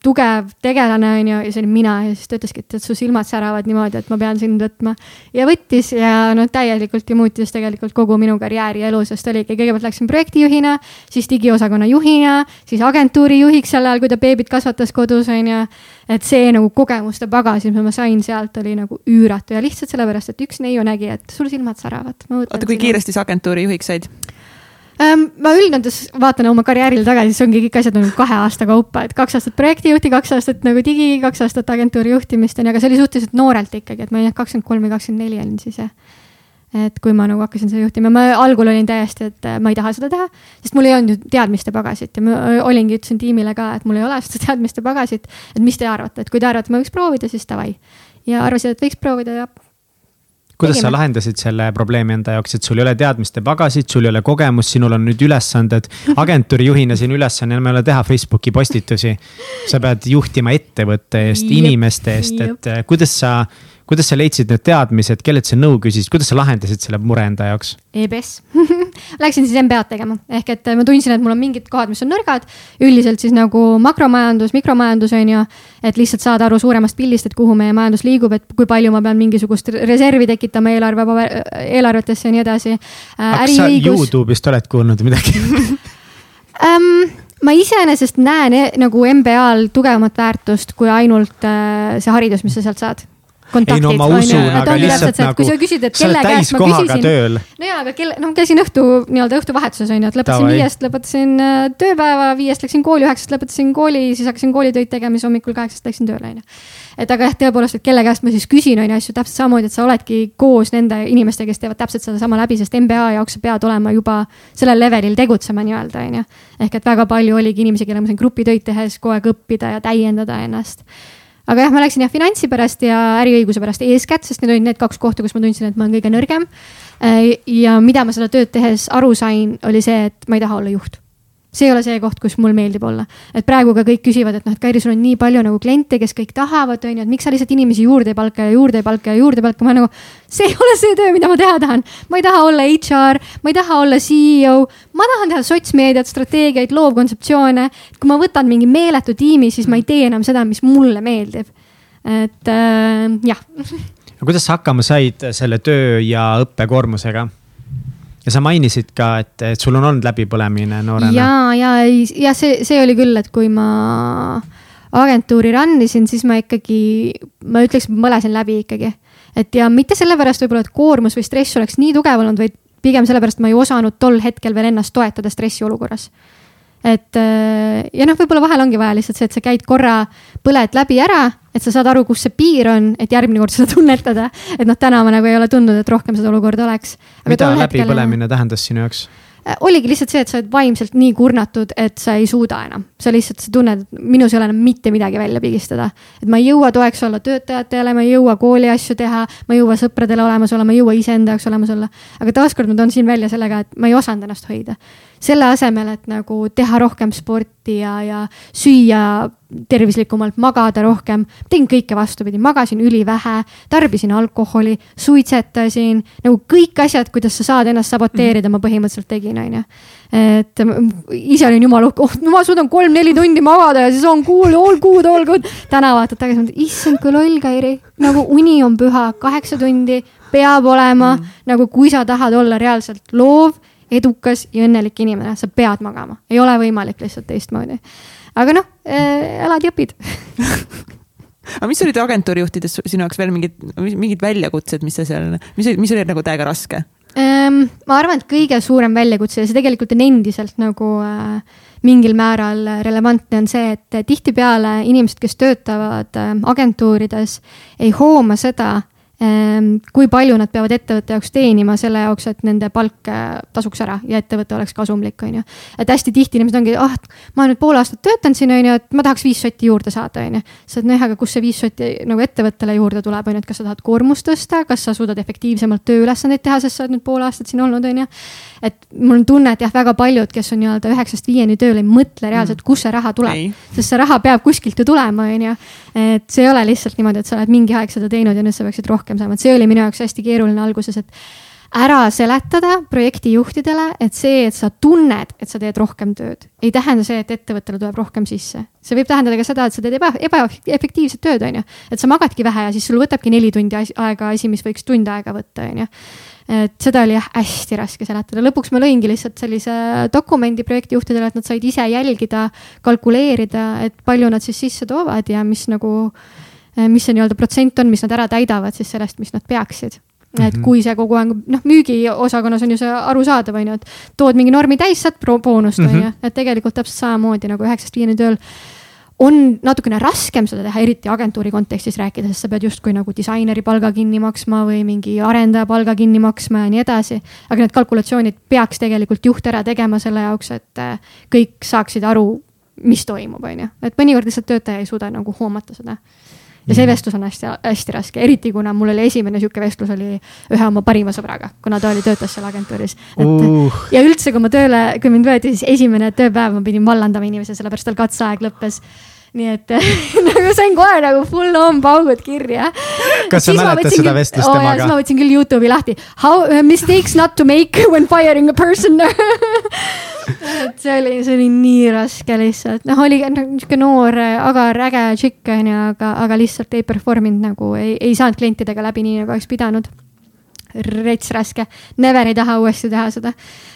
Speaker 3: tugev tegelane, on ju, ja see olin mina ja siis ta ütleski, et, et su silmad säravad niimoodi, et ma pean sind võtma. ja võttis ja noh, täielikult ju muutis tegelikult kogu minu karjääri elu, sest oligi, kõigepealt läksin projektijuhina, siis digiosakonna juhina, siis agentuuri juhiks sel ajal, kui ta beebit kasvatas kodus, on ju. et see nagu kogemuste pagas, mis ma sain sealt, oli nagu üüratu ja lihtsalt sellepärast, et üks neiu nägi, et sul silmad säravad
Speaker 2: oota, kui kiiresti sa agentuuri juhiks said?
Speaker 3: Ähm, ma üldjoontes vaatan oma karjäärile tagasi, siis ongi kõik asjad nagu kahe aasta kaupa, et kaks aastat projektijuhti, kaks aastat nagu digi, kaks aastat agentuuri juhtimist on ju, aga see oli suhteliselt noorelt ikkagi, et ma ei tea, kakskümmend kolm või kakskümmend neli olin siis jah. et kui ma nagu hakkasin seda juhtima, ma algul olin täiesti, et äh, ma ei taha seda teha, sest mul ei olnud ju teadmiste pagasit ja ma olingi, ütlesin tiimile ka, et mul ei ole seda teadmiste pagasit. et mis te arvate, et kui te arvate, ma võiks proovida, siis davai. ja arvasid, et võiks proovida ja
Speaker 1: kuidas tegime. sa lahendasid selle probleemi enda jaoks, et sul ei ole teadmiste pagasit, sul ei ole kogemust, sinul on nüüd ülesanded. agentuuri juhina sinu ülesanne enam ei ole teha Facebooki postitusi. sa pead juhtima ettevõtte eest, inimeste eest, et kuidas sa kuidas sa leidsid need teadmised, kellelt sa nõu küsisid, kuidas sa lahendasid selle mure enda jaoks?
Speaker 3: EBS Läksin siis MBA-d tegema, ehk et ma tundsin, et mul on mingid kohad, mis on nõrgad. üldiselt siis nagu makromajandus, mikromajandus on ju, et lihtsalt saada aru suuremast pildist, et kuhu meie majandus liigub, et kui palju ma pean mingisugust reservi tekitama eelarve, eelarvetesse ja nii edasi
Speaker 1: äh,. kas sa Youtube'ist oled kuulnud midagi
Speaker 3: um, ma iseenesest näen e nagu MBA-l tugevamat väärtust kui ainult äh, see haridus, mis sa sealt saad.
Speaker 1: Ei no ma usun, aga lihtsalt nagu.
Speaker 3: kui sa küsid, et kelle käest ma küsisin.
Speaker 1: no
Speaker 3: jaa, aga kelle, noh käisin õhtu nii-öelda õhtuvahetuses on ju, et lõpetasin viiest, lõpetasin äh, tööpäeva, viiest läksin kooli, üheksast lõpetasin kooli, siis hakkasin koolitöid tegema, siis hommikul kaheksast läksin tööle on ju. et aga jah, tõepoolest, et kelle käest ma siis küsin on ju asju täpselt samamoodi, et sa oledki koos nende inimestega, kes teevad täpselt sedasama läbi, sest MBA jaoks sa pead olema juba sellel levelil tegutsema nii-öelda on ju. ehk et väga palju oligi inimesi, kellega ma sain grupitöid tehes kogu aeg õppida ja täiendada ennast aga jah, ma läksin jah finantsi pärast ja äriõiguse pärast eeskätt, sest need olid need kaks kohta, kus ma tundsin, et ma olen kõige nõrgem. Äh, ja mida ma seda tööd tehes aru sain, oli see, et ma ei taha olla juht see ei ole see koht, kus mul meeldib olla. et praegu ka kõik küsivad, et noh, et Kairi, sul on nii palju nagu kliente, kes kõik tahavad, on ju, et miks sa lihtsalt inimesi juurde ei palka ja juurde ei palka ja juurde ei palka, ma nagu. see ei ole see töö, mida ma teha tahan. ma ei taha olla HR, ma ei taha olla CEO, ma tahan teha sotsmeediat, strateegiaid, loovkontseptsioone. kui ma võtan mingi meeletu tiimi, siis ma ei tee enam seda, mis mulle meeldib. et äh, jah.
Speaker 1: no kuidas sa hakkama said selle töö ja õppekoormusega? Ja sa mainisid ka, et, et sul on olnud läbipõlemine noorena.
Speaker 3: ja, ja, ja see, see oli küll, et kui ma agentuuri run isin, siis ma ikkagi, ma ütleks, põlesin läbi ikkagi. et ja mitte sellepärast võib-olla, et koormus või stress oleks nii tugev olnud, vaid pigem sellepärast ma ei osanud tol hetkel veel ennast toetada stressiolukorras et äh, ja noh, võib-olla vahel ongi vaja lihtsalt see, et sa käid korra, põled läbi ära, et sa saad aru, kus see piir on, et järgmine kord seda tunnetada. et noh, täna ma nagu ei ole tundnud, et rohkem seda olukorda oleks.
Speaker 1: mida läbipõlemine hetkel... tähendas sinu jaoks?
Speaker 3: Äh, oligi lihtsalt see, et sa oled vaimselt nii kurnatud, et sa ei suuda enam. sa lihtsalt, sa tunned, et minus ei ole enam mitte midagi välja pigistada. et ma ei jõua toeks olla töötajatele, ma ei jõua kooli asju teha, ma ei jõua sõpradele olemas olla, ma ei jõua iseenda jaoks olemas olla. aga taaskord ma toon siin välja sellega, et ma ei osanud ennast hoida selle asemel, et nagu teha rohkem sporti ja, ja süüa tervislikumalt, magada rohkem. tegin kõike vastupidi, magasin ülivähe, tarbisin alkoholi, suitsetasin, nagu kõik asjad, kuidas sa saad ennast saboteerida, ma põhimõtteliselt tegin, onju. et ise olin jumala uhke, oh, ma suudan kolm-neli tundi magada ja siis on cool, all good, all good. täna vaatad tagasi, issand kui loll, Kairi, nagu uni on püha, kaheksa tundi peab olema mm., nagu kui sa tahad olla reaalselt loov edukas ja õnnelik inimene, sa pead magama, ei ole võimalik lihtsalt teistmoodi. aga noh äh,, elad ja õpid
Speaker 2: aga mis olid agentuurijuhtides sinu jaoks veel mingid, mingid väljakutsed, mis sa seal, mis, mis oli nagu täiega raske
Speaker 3: ähm,? ma arvan, et kõige suurem väljakutse ja see tegelikult on endiselt nagu äh, mingil määral relevantne, on see, et tihtipeale inimesed, kes töötavad äh, agentuurides, ei hooma seda kui palju nad peavad ettevõtte jaoks teenima selle jaoks, et nende palk äh, tasuks ära ja ettevõte oleks kasumlik, on ju. et hästi tihti inimesed ongi, ah, ma nüüd pool aastat töötan siin, on ju, et ma tahaks viis sotti juurde saada, on ju. siis, et nojah, aga kust see viis sotti nagu ettevõttele juurde tuleb, on ju, et kas sa tahad koormust tõsta, kas sa suudad efektiivsemalt tööülesandeid teha, sest sa oled nüüd pool aastat siin olnud, on ju. et mul on tunne, et jah, väga paljud, kes on nii-öelda üheksast viieni tööl, ei mõtle reaalselt, mm. kust see raha tuleb, sest see raha peab kuskilt ju tulema, on ju. et see ei ole lihtsalt niimoodi, et sa oled mingi aeg seda teinud ja nüüd sa peaksid rohkem rohkem saama, et see oli minu jaoks hästi keeruline alguses, et ära seletada projektijuhtidele, et see, et sa tunned, et sa teed rohkem tööd, ei tähenda see, et ettevõttele tuleb rohkem sisse. see võib tähendada ka seda, et sa teed eba, ebaefektiivset tööd, on ju. et sa magadki vähe ja siis sul võtabki neli tundi aega asi, mis võiks tund aega võtta, on ju et seda oli jah hästi raske seletada, lõpuks ma lõingi lihtsalt sellise dokumendi projektijuhtidele, et nad said ise jälgida, kalkuleerida, et palju nad siis sisse toovad ja mis nagu, mis see nii-öelda protsent on, mis nad ära täidavad siis sellest, mis nad peaksid Mm -hmm. et kui see kogu aeg, noh, müügiosakonnas on ju see arusaadav, on ju, et tood mingi normi täis, saad boonust, on ju, mhm. et tegelikult täpselt samamoodi nagu üheksast viieni tööl on natukene raskem seda teha, eriti agentuuri kontekstis rääkides, sest sa pead justkui nagu disaineri palga kinni maksma või mingi arendaja palga kinni maksma ja nii edasi. aga need kalkulatsioonid peaks tegelikult juht ära tegema selle jaoks, et äh, kõik saaksid aru, mis toimub, on ju, et mõnikord lihtsalt töötaja ei suuda nagu hoomata seda ja see vestlus on hästi-hästi raske, eriti kuna mul oli esimene sihuke vestlus oli ühe oma parima sõbraga, kuna ta oli, töötas seal agentuuris. Uh. ja üldse, kui ma tööle, kui mind võeti, siis esimene tööpäev ma pidin vallandama inimese, sellepärast tal katseaeg lõppes nii et nagu sain kohe nagu full on paugud kirja.
Speaker 1: kas sa mäletad seda vestlust
Speaker 3: oh, temaga? siis ma võtsin küll Youtube'i lahti. How uh, mistakes not to make when firing a person et see oli, see oli nii raske lihtsalt, noh, oli niisugune noor, agar, äge tšikk onju, aga, aga lihtsalt ei perform inud nagu, ei, ei saanud klientidega läbi nii, nagu oleks pidanud. Rets raske, never ei taha uuesti teha seda.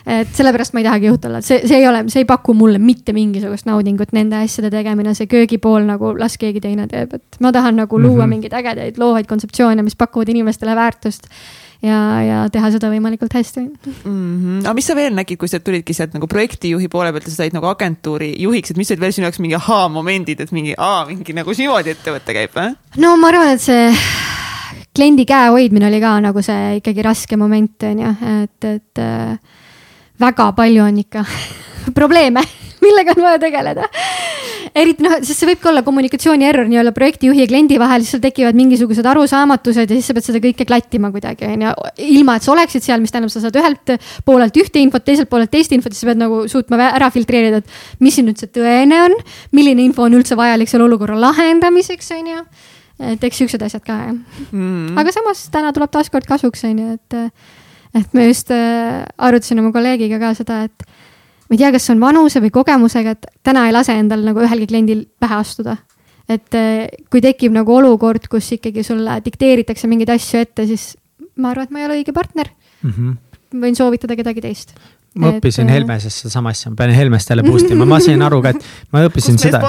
Speaker 3: et sellepärast ma ei tahagi juht olla, see, see ei ole, see ei paku mulle mitte mingisugust naudingut, nende asjade tegemine, see köögipool nagu las keegi teine teeb, et ma tahan nagu luua mm -hmm. mingeid ägedaid loovaid kontseptsioone, mis pakuvad inimestele väärtust ja, ja teha seda võimalikult hästi mm.
Speaker 2: -hmm. aga mis sa veel nägid, kui sa tulidki sealt nagu projektijuhi poole pealt ja sa said nagu agentuuri juhiks, et mis olid veel sinu jaoks mingi ahaa-momendid, et mingi, aa, mingi nagu niimoodi ettevõte käib või?
Speaker 3: no ma arvan, et see kliendi käe hoidmine oli ka nagu see ikkagi raske moment, on ju, et, et äh, väga palju on ikka probleeme, millega on vaja tegeleda. Eriti noh, sest see võibki olla kommunikatsiooni error nii-öelda projektijuhi ja kliendi vahel, siis sul tekivad mingisugused arusaamatused ja siis sa pead seda kõike klattima kuidagi, on ju. ilma, et sa oleksid seal, mis tähendab, sa saad ühelt poolelt ühte infot, teiselt poolelt teist infot ja sa pead nagu suutma ära filtreerida, et mis siin nüüd see tõene on, milline info on üldse vajalik selle olukorra lahendamiseks, on ju. Et eks siuksed asjad ka jah. Mm.. aga samas täna tuleb taaskord kasuks, on ju, et, et me just äh, arutasin oma kolleegiga ka seda, et ma ei tea, kas see on vanuse või kogemusega, et täna ei lase endal nagu ühelgi kliendil pähe astuda. et äh, kui tekib nagu olukord, kus ikkagi sulle dikteeritakse mingeid asju ette, siis ma arvan, et ma ei ole õige partner mm. -hmm. võin soovitada kedagi teist
Speaker 1: ma et... õppisin äh, Helmesest sedasama asja, ma pean Helmest jälle boost ima, ma sain aru ka, et ma õppisin seda.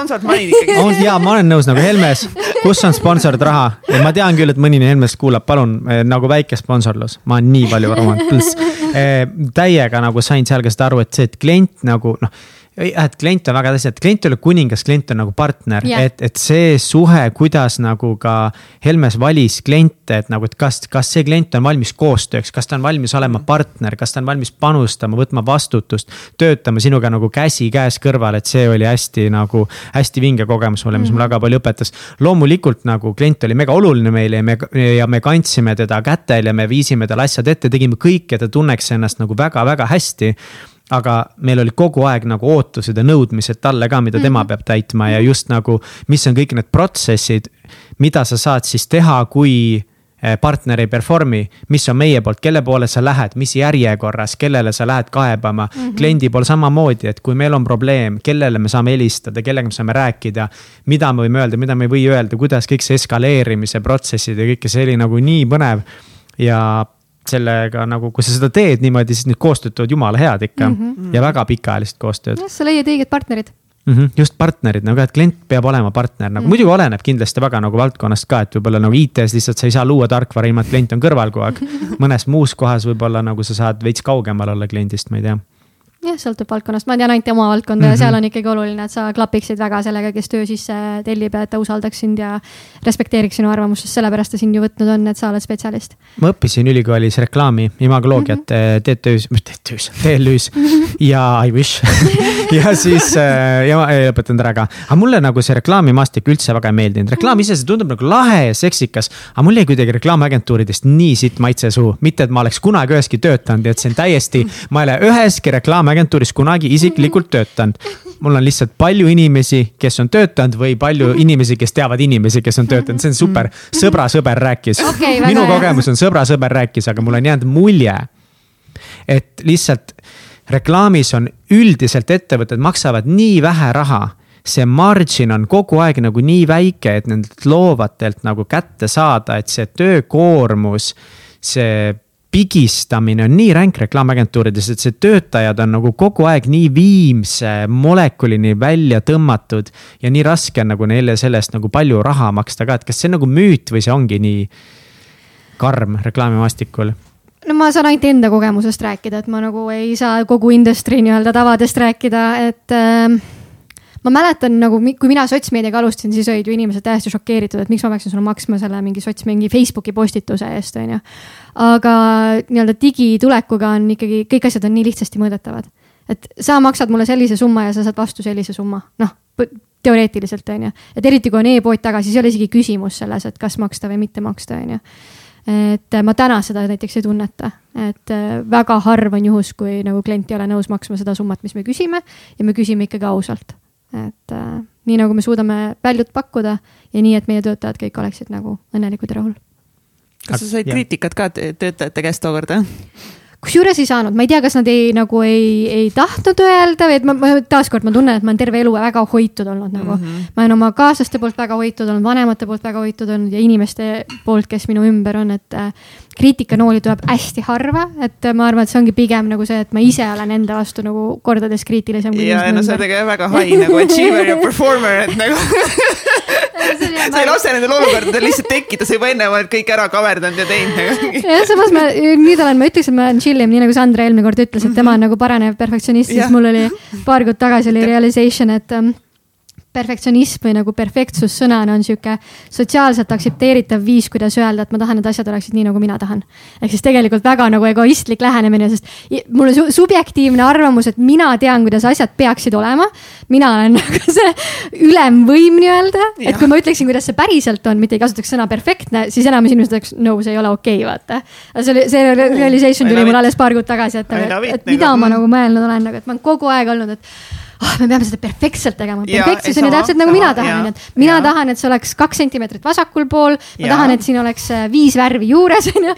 Speaker 1: ja ma olen nõus nagu Helmes, kus on sponsorid raha? Ja ma tean küll, et mõni Helmest kuulab, palun eh, nagu väike sponsorlus, ma olen nii palju varumanud, pluss eh, täiega nagu sain seal ka seda aru, et see, et klient nagu noh jah, et klient on väga tähtis, et klient ei ole kuningas, klient on nagu partner yeah., et, et see suhe, kuidas nagu ka Helmes valis kliente, et nagu, et kas, kas see klient on valmis koostööks, kas ta on valmis olema mm. partner, kas ta on valmis panustama, võtma vastutust. töötama sinuga nagu käsikäes kõrval, et see oli hästi nagu, hästi vinge kogemus mulle, mis mm -hmm. mulle väga palju õpetas. loomulikult nagu klient oli mega oluline meile ja me, ja me kandsime teda kätel ja me viisime talle asjad ette, tegime kõik, et ta tunneks ennast nagu väga-väga hästi aga meil olid kogu aeg nagu ootused ja nõudmised talle ka, mida tema mm -hmm. peab täitma ja just nagu, mis on kõik need protsessid, mida sa saad siis teha, kui eh, partner ei perform'i, mis on meie poolt, kelle poole sa lähed, mis järjekorras, kellele sa lähed kaebama mm. -hmm. kliendi pool samamoodi, et kui meil on probleem, kellele me saame helistada, kellega me saame rääkida. mida me võime öelda, mida me ei või öelda, kuidas kõik see eskaleerimise protsessid ja kõike see oli nagu nii põnev. ja sellega nagu, kui sa seda teed niimoodi, siis need koostööd tulevad jumala head ikka mm -hmm. ja väga pikaajalist koostööd.
Speaker 3: jah, sa leiad õiged partnerid
Speaker 1: mm. -hmm, just partnerid nagu, et klient peab olema partner nagu mm -hmm. muidugi oleneb kindlasti väga nagu valdkonnast ka, et võib-olla nagu IT-s lihtsalt sa ei saa luua tarkvara ilma, et klient on kõrval kogu aeg. mõnes muus kohas võib-olla nagu sa saad veits kaugemal olla kliendist, ma ei tea
Speaker 3: jah, sõltub valdkonnast, ma tean ainult oma valdkonda mm -hmm. ja seal mhm. on ikkagi oluline, et sa klapiksid väga sellega, kes töö sisse tellib ja et ta usaldaks sind ja respekteeriks sinu arvamust, sest sellepärast ta sind ju võtnud on, et sa oled spetsialist.
Speaker 1: ma õppisin ülikoolis reklaami, imagoloogiat mm -hmm. TTÜ-s, TTÜ-s, TLÜ-s ja I wish ja siis äh, ja ma ei õpetanud ära ka, aga mulle nagu see reklaamimaastik üldse väga ei meeldinud, reklaam ise, see tundub nagu lahe ja seksikas. aga mul jäi kuidagi reklaamiagentuuridest nii sitt maitse suhu, mitte et ma oleks kunagi üheski töötanud ja et see on täiesti, ma ei ole üheski reklaamiagentuuris agentuuris kunagi isiklikult töötanud. mul on lihtsalt palju inimesi, kes on töötanud või palju inimesi, kes teavad inimesi, kes on töötanud, see on super. sõbra sõber rääkis okay,. minu kogemus on sõbra sõber rääkis, aga mul on jäänud mulje et lihtsalt reklaamis on üldiselt ettevõtted maksavad nii vähe raha see margin on kogu aeg nagu nii väike, et nendelt loovatelt nagu kätte saada, et see töökoormus, see pigistamine on nii ränk reklaamagentuurides, et see töötajad on nagu kogu aeg nii viimse molekulini välja tõmmatud. ja nii raske on nagu neile selle eest nagu palju raha maksta ka, et kas see on nagu müüt või see ongi nii karm reklaamimaastikul?
Speaker 3: No ma saan ainult enda kogemusest rääkida, et ma nagu ei saa kogu industry nii-öelda tavadest rääkida, et äh ma mäletan nagu, kui mina sotsmeediaga alustasin, siis olid ju inimesed täiesti šokeeritud, et miks ma peaksin sulle maksma selle mingi sots, mingi Facebooki postituse eest, on ju. aga nii-öelda digitulekuga on ikkagi, kõik asjad on nii lihtsasti mõõdetavad. et sa maksad mulle sellise summa ja sa saad vastu sellise summa, noh teoreetiliselt on ju, et eriti kui on e-pood taga, siis ei ole isegi küsimus selles, et kas maksta või mitte maksta, on ju et ma täna seda näiteks ei tunneta, et äh, väga harv on juhus, kui nagu klient ei ole nõus maksma seda summat, mis me küsime ja me küsime ikkagi ausalt et äh, nii nagu me suudame väljut pakkuda ja nii, et meie töötajad kõik oleksid nagu õnnelikud ja rahul.
Speaker 2: kas sa said kriitikat ka töötajate käest tookord, jah?
Speaker 3: Kusjuures ei saanud, ma ei tea, kas nad ei nagu ei, ei tahtnud öelda või et ma, ma taaskord ma tunnen, et ma olen terve elu väga hoitud olnud nagu mm. -hmm. ma olen oma kaaslaste poolt väga hoitud olnud, vanemate poolt väga hoitud olnud ja inimeste poolt, kes minu ümber on, et äh, kriitikanooli tuleb hästi harva, et ma arvan, et see ongi pigem nagu see, et ma ise olen enda vastu nagu kordades kriitilisem.
Speaker 2: ja, no sa oled tegelikult väga high nagu achiever ja performer, et nagu sa ei lase nendel olukordadel lihtsalt tekkida, sa juba enne oled kõik ära kaverdanud ja teinud.
Speaker 3: jah, samas ma nüüd olen, ma ütleks, et ma olen chill im, nii nagu Sandra eelmine kord ütles, et tema on nagu paranev perfektsionist, siis mul oli paar kuud tagasi oli realization, et um, perfektsionism või nagu perfektsus sõnana on sihuke sotsiaalselt aktsepteeritav viis, kuidas öelda, et ma tahan, et asjad oleksid nii, nagu mina tahan. ehk siis tegelikult väga nagu egoistlik lähenemine, sest mul on subjektiivne arvamus, et mina tean, kuidas asjad peaksid olema. mina olen nagu see ülemvõim nii-öelda, et kui ma ütleksin, kuidas see päriselt on, mitte ei kasutaks sõna perfektne, siis enamus inimesed oleks no see ei ole okei okay,, vaata. see oli, see realization tuli mul alles paar kuud tagasi, et, et mida ma nagu mõelnud olen, nagu, et ma olen kogu aeg olnud, et oh, me peame seda perfektselt tegema, perfektsus on ju täpselt nagu mina tahan, et mina ja. tahan, et see oleks kaks sentimeetrit vasakul pool, ma ja. tahan, et siin oleks äh, viis värvi juures, onju.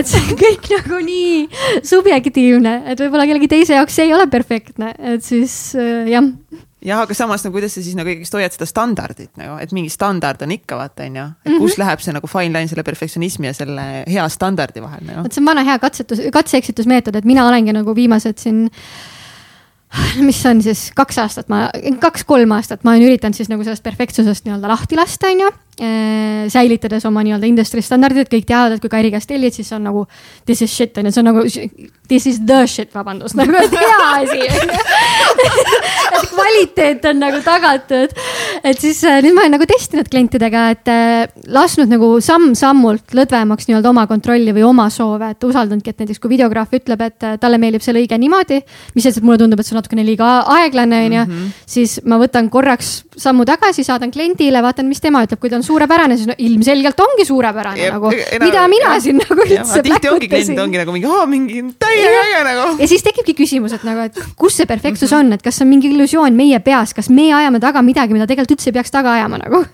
Speaker 3: et see on kõik nagu nii subjektiivne, et võib-olla kellegi teise jaoks see ei ole perfektne, et siis äh, jah
Speaker 2: jah, aga samas no kuidas sa siis nagu ikkagist hoiad seda standardit nagu, et mingi standard on ikka vaata, on ju. et kus mm -hmm. läheb see nagu fine line selle perfektsionismi ja selle hea standardi vahel nagu.
Speaker 3: vot see on vana hea katsetus, katse-eksitusmeetod, et mina olengi nagu viimased siin mis on siis kaks aastat, ma, kaks-kolm aastat ma olen üritanud siis nagu sellest perfektsusest nii-öelda lahti lasta, on ju. Äh, säilitades oma nii-öelda industry standardid, kõik teavad, et kui Kairi käest tellid, siis on nagu this is shit on ju, see on nagu this is the shit, vabandust, nagu hea asi et kvaliteet on nagu tagatud. et siis äh, nüüd ma olen nagu testinud klientidega, et äh, lasknud nagu samm-sammult lõdvemaks nii-öelda oma kontrolli või oma soove, et usaldanudki, et näiteks kui videograaf ütleb, et talle meeldib see lõige niimoodi, mis sest, et mulle tundub, et see on natukene liiga aeglane, on ju, mhm. siis ma võtan korraks sammu tagasi, saadan kliendile, vaatan, mis tema ütleb, kui ta on suurepärane, siis no ilmselgelt ongi suurepärane ja, nagu, mida mina ja, siin nagu üldse.
Speaker 2: tihti ongi klient ongi nagu mingi, mingi täiega äge nagu.
Speaker 3: ja siis tekibki küsimus, et nagu, et kus see perfektsus on, et kas see on mingi illusioon meie peas, kas me ajame taga midagi, mida tegelikult üldse ei peaks taga ajama nagu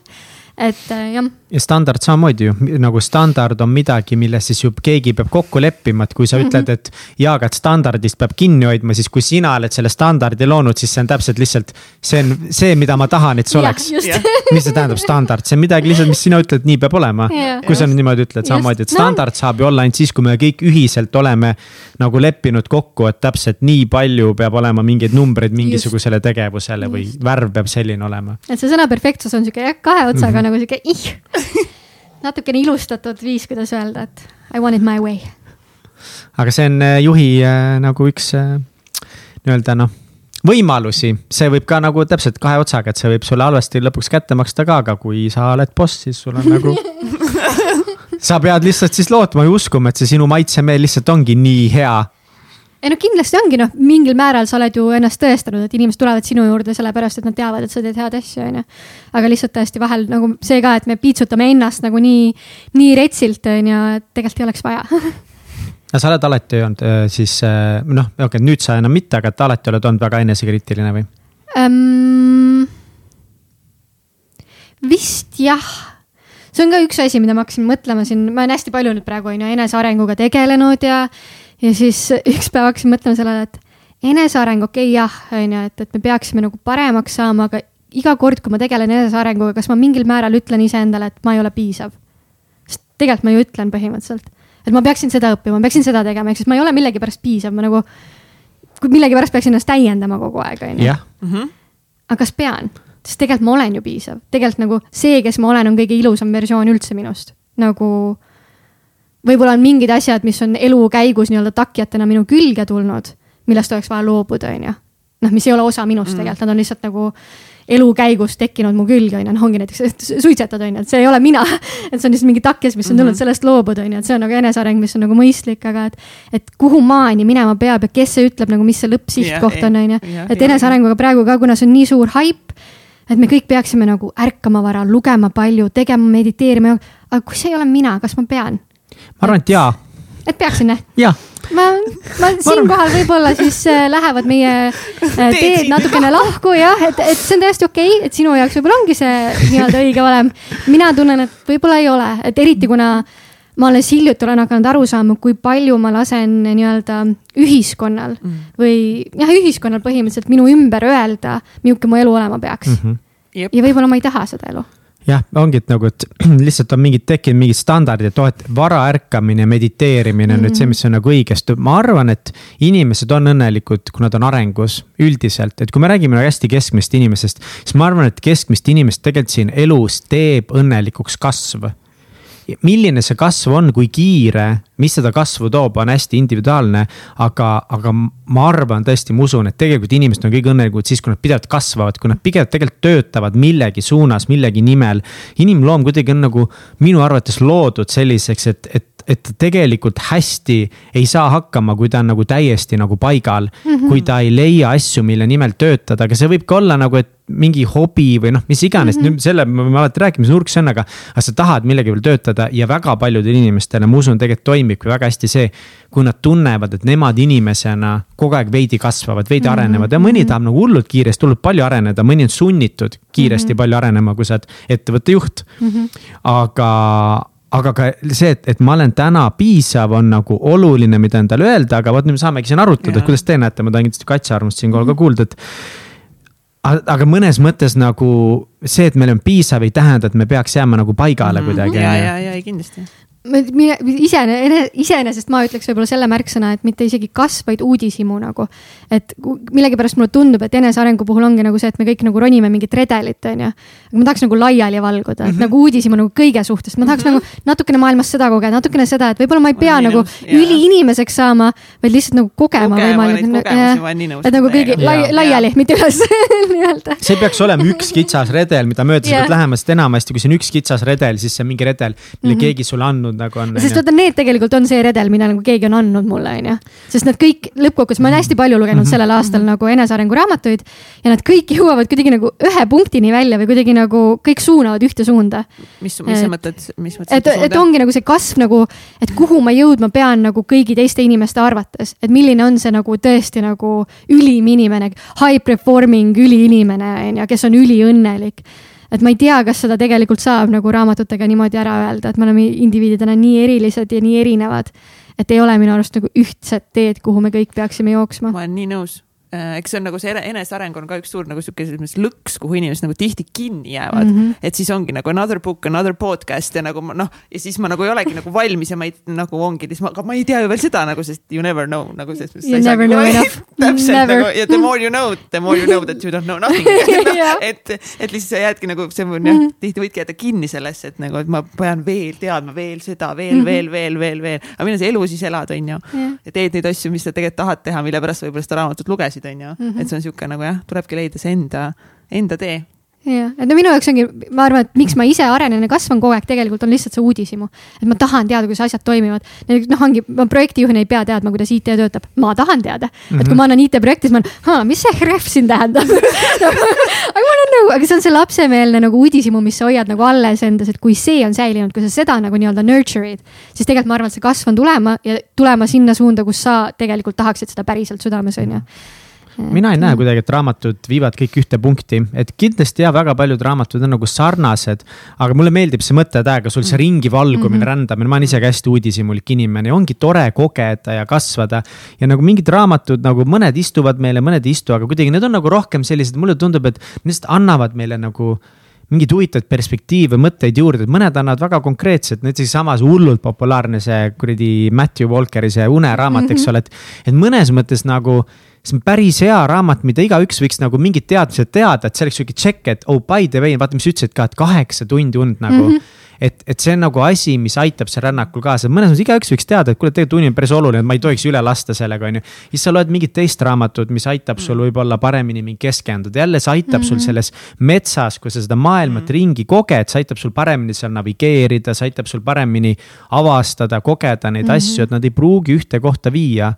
Speaker 3: et äh, jah.
Speaker 1: ja standard samamoodi ju, nagu standard on midagi, milles siis ju keegi peab kokku leppima, et kui sa -hmm. ütled, et jaa, aga et standardist peab kinni hoidma, siis kui sina oled selle standardi loonud, siis see on täpselt lihtsalt. see on see, mida ma tahan, et see oleks. mis see tähendab standard, see on midagi lihtsalt, mis sina ütled, nii peab olema. kui sa nüüd niimoodi ütled samamoodi, et standard no. saab ju olla ainult siis, kui me kõik ühiselt oleme nagu leppinud kokku, et täpselt nii palju peab olema mingeid numbreid mingisugusele tegevusele või värv peab selline olema.
Speaker 3: et see sõna perfektsus on sihuke jah, kahe otsaga mm -hmm nagu sihuke ih, natukene ilustatud viis, kuidas öelda, et I want it my way.
Speaker 1: aga see on äh, juhi äh, nagu üks äh, nii-öelda noh, võimalusi, see võib ka nagu täpselt kahe otsaga, et see võib sulle halvasti lõpuks kätte maksta ka, aga kui sa oled boss, siis sul on nagu sa pead lihtsalt siis lootma ja uskuma, et see sinu maitsemeel lihtsalt ongi nii hea
Speaker 3: ei no kindlasti ongi noh, mingil määral sa oled ju ennast tõestanud, et inimesed tulevad sinu juurde sellepärast, et nad teavad, et sa teed head asja, on ju. aga lihtsalt tõesti vahel nagu see ka, et me piitsutame ennast nagu nii, nii retsilt, on ju, et tegelikult ei oleks vaja
Speaker 1: no sa oled alati olnud äh, siis äh, noh, okei okay,, nüüd sa enam mitte, aga et alati oled olnud väga enesekriitiline või
Speaker 3: um,? vist jah see on ka üks asi, mida ma hakkasin mõtlema siin, ma olen hästi palju nüüd praegu on ju enesearenguga tegelenud ja ja siis üks päev hakkasin mõtlema sellele, et eneseareng, okei okay, jah, on ju, et, et me peaksime nagu paremaks saama, aga iga kord, kui ma tegelen enesearenguga, kas ma mingil määral ütlen iseendale, et ma ei ole piisav? sest tegelikult ma ju ütlen põhimõtteliselt, et ma peaksin seda õppima, ma peaksin seda tegema, ehk siis ma ei ole millegipärast piisav, ma nagu. kui millegipärast peaksin ennast täiendama kogu aeg, on ju.
Speaker 1: jah,
Speaker 3: aga kas pean? sest tegelikult ma olen ju piisav, tegelikult nagu see, kes ma olen, on kõige ilusam versioon üldse minust, nagu. Võib-olla on mingid asjad, mis on elu käigus nii-öelda takjatena minu külge tulnud, millest oleks vaja loobuda, on ju. noh, mis ei ole osa minust mm. tegelikult, nad on lihtsalt nagu elu käigus tekkinud mu külge, on ju, noh, ongi näiteks et suitsetad, on ju, et see ei ole mina. et see on lihtsalt mingi takjas, mis on tulnud mm -hmm. sellest loobuda, on ju, et see on nagu eneseareng, mis on nagu mõistlik, aga et. et kuhu maani minema peab ja kes see ütleb nagu, mis see lõppsihtkoht on, on ju. et enesearenguga praegu ka, kuna see on nii suur haip. et me kõik peaksime nagu ärkama vara, lugema palju, tegema, mediteerima. aga kui see ei ole mina, kas ma pean?
Speaker 1: Ma arvan, et jaa.
Speaker 3: et peaksin, jah?
Speaker 1: jah
Speaker 3: ma, ma siinkohal võib-olla siis äh, lähevad meie äh, teed natukene lahku jah, et, et see on täiesti okei okay,, et sinu jaoks võib-olla ongi see nii-öelda õige valem. mina tunnen, et võib-olla ei ole, et eriti kuna ma alles hiljuti olen hakanud aru saama, kui palju ma lasen nii-öelda ühiskonnal mm. või jah, ühiskonnal põhimõtteliselt minu ümber öelda, milline mu elu olema peaks mm. -hmm. Ja võib-olla ma ei taha seda elu
Speaker 1: jah, ongi, et nagu, et lihtsalt on mingid tekkinud mingid standardid, et oh, et varaärkamine, mediteerimine on mm -hmm. nüüd see, mis on nagu õigesti. ma arvan, et inimesed on õnnelikud, kui nad on arengus üldiselt, et kui me räägime nagu hästi keskmisest inimesest, siis ma arvan, et keskmist inimest tegelikult siin elus teeb õnnelikuks kasv milline see kasv on, kui kiire, mis seda kasvu toob, on hästi individuaalne. aga, aga ma arvan tõesti, ma usun, et tegelikult inimesed on kõige õnnelikumad siis, kui nad pidevalt kasvavad, kui nad pigem tegelikult töötavad millegi suunas, millegi nimel. inimloom kuidagi on nagu minu arvates loodud selliseks, et, et et ta tegelikult hästi ei saa hakkama, kui ta on nagu täiesti nagu paigal mm. -hmm. kui ta ei leia asju, mille nimel töötada, aga see võib ka olla nagu, et mingi hobi või noh, mis iganes mm, -hmm. nüüd selle me alati rääkida, mis nurk see on, aga. aga sa tahad millegi peal töötada ja väga paljudele inimestele, ma usun, tegelikult toimibki väga hästi see. kui nad tunnevad, et nemad inimesena kogu aeg veidi kasvavad, veidi mm -hmm. arenevad ja mõni tahab nagu hullult kiiresti, hullult palju areneda, mõni on sunnitud kiiresti mm -hmm. palju arenema, kui sa oled ettevõtte juht mm. -hmm. aga aga ka see, et, et ma olen täna piisav, on nagu oluline, mida endale öelda, aga vot nüüd me saamegi siin arutada, et kuidas te näete, ma tahan kindlasti Katja arvamust siinkohal ka kuulda, et aga mõnes mõttes nagu see, et meil on piisav, ei tähenda, et me peaks jääma nagu paigale mm -hmm. kuidagi.
Speaker 2: ja, ja, ja kindlasti
Speaker 3: isene, iseenesest ma ütleks võib-olla selle märksõna, et mitte isegi kasv, vaid uudishimu nagu. et millegipärast mulle tundub, et enesearengu puhul ongi nagu see, et me kõik nagu ronime mingit redelit, on ju. aga ma tahaks nagu laiali valguda, et mm -hmm. nagu uudishimu nagu kõige suhtes, ma tahaks mm -hmm. nagu natukene maailmas seda kogeda, natukene seda, et võib-olla ma ei pea nagu üliinimeseks saama, vaid lihtsalt nagu kogema võimalikult. et nagu kõigi lai, laiali, mitte üles nii-öelda.
Speaker 1: see peaks olema üks kitsas redel, mida mööda sa pead lähema, sest enamasti, kui see on üks kitsas redel, siis see on mingi redel, mille mm -hmm. keegi sulle andnud andnud nagu on.
Speaker 3: sest vaata, need tegelikult on see redel, mida nagu keegi on andnud mulle, on ju. sest nad kõik lõppkokkuvõttes, ma olen hästi palju lugenud mm -hmm. sellel aastal -hmm. nagu enesearengu raamatuid. ja nad kõik jõuavad kuidagi nagu ühe punktini välja või kuidagi nagu kõik suunavad ühte suunda.
Speaker 2: mis, mis sa mõtled, mis mõttes?
Speaker 3: et, et ongi nagu see kasv nagu, et kuhu ma jõudma pean nagu kõigi teiste inimeste arvates, et milline on see nagu tõesti nagu ülim inimene, high performing üliinimene on ju, kes on üliõnnelik et ma ei tea, kas seda tegelikult saab nagu raamatutega niimoodi ära öelda, et me oleme indiviididena nii erilised ja nii erinevad. et ei ole minu arust nagu ühtset teed, kuhu me kõik peaksime jooksma.
Speaker 2: ma olen nii nõus eks see on nagu see eneseareng on ka üks suur nagu sihuke lõks, kuhu inimesed nagu tihti kinni jäävad mm. -hmm. et siis ongi nagu another book, another podcast ja nagu noh, ja siis ma nagu ei olegi nagu valmis ja ma ei nagu ongi, siis ma, aga ma ei tea ju veel seda nagu, sest you never know nagu selles
Speaker 3: mõttes. You never know enough.
Speaker 2: täpselt never. nagu ja the more you know, the more you know that you don't know nothing et, et lihtsalt sa jäädki nagu, see on jah -hmm., tihti võidki jääda kinni sellesse, et nagu, et ma pean veel teadma veel seda, veel mm, -hmm. veel, veel, veel, veel. aga milline see elu siis elad, on ju yeah.. ja teed neid asju, mis sa tegelikult tahad teha, mille pärast sa võib-olla seda raamatut lugesid on ju mm, -hmm. et see on niisugune nagu jah, tulebki leida see enda, enda tee
Speaker 3: jah, et no minu jaoks ongi, ma arvan, et miks ma ise arenen ja kasvan kogu aeg, tegelikult on lihtsalt see uudishimu. et ma tahan teada, kuidas asjad toimivad. noh, ongi, ma projektijuhina ei pea teadma, kuidas IT töötab, ma tahan teada mm. -hmm. et kui mhm. ma annan IT-projekti, siis ma olen, mis see ref siin tähendab I wanna know, aga see on see lapsemeelne nagu uudishimu, mis sa hoiad nagu alles endas, et kui see on säilinud, kui sa seda nagu nii-öelda nurture'id, siis tegelikult ma arvan, et see kasv on tulema ja tulema sinna suunda, kus sa tegelikult tahaksid seda päriselt südames, on ju
Speaker 1: mina ei näe kuidagi, et raamatud viivad kõik ühte punkti, et kindlasti jah, väga paljud raamatud on nagu sarnased. aga mulle meeldib see mõte täiega, sul see ringi valgumine mm, -hmm. rändamine, ma olen ise ka hästi uudishimulik inimene ja ongi tore kogeda ja kasvada. ja nagu mingid raamatud nagu mõned istuvad meile, mõned ei istu, aga kuidagi need on nagu rohkem sellised, mulle tundub, et need lihtsalt annavad meile nagu mingeid huvitavaid perspektiive, mõtteid juurde, et mõned annavad väga konkreetselt, näiteks samas hullult populaarne see kuradi Matthew Walkeri see uneraamat mm, -hmm. eks ole, et. et mõnes mõttes nagu see on päris hea raamat, mida igaüks võiks nagu mingid teadmised teada, et see oleks sihuke check, et oh by the way, vaata, mis sa ütlesid ka, et kaheksa tundi und nagu mm. -hmm et, et see on nagu asi, mis aitab seal rännakul kaasa, mõnes mõttes igaüks võiks teada, et kuule, tegelikult uni on päris oluline, et ma ei tohiks üle lasta sellega, on ju. siis sa loed mingit teist raamatut, mis aitab sul mm. võib-olla paremini mingi keskenduda, jälle see aitab mm -hmm. sul mhm. selles metsas, kui sa seda maailmat mm -hmm. ringi koged, see aitab sul paremini seal navigeerida, see aitab sul paremini avastada, kogeda neid mm -hmm. asju, et nad ei pruugi ühte kohta viia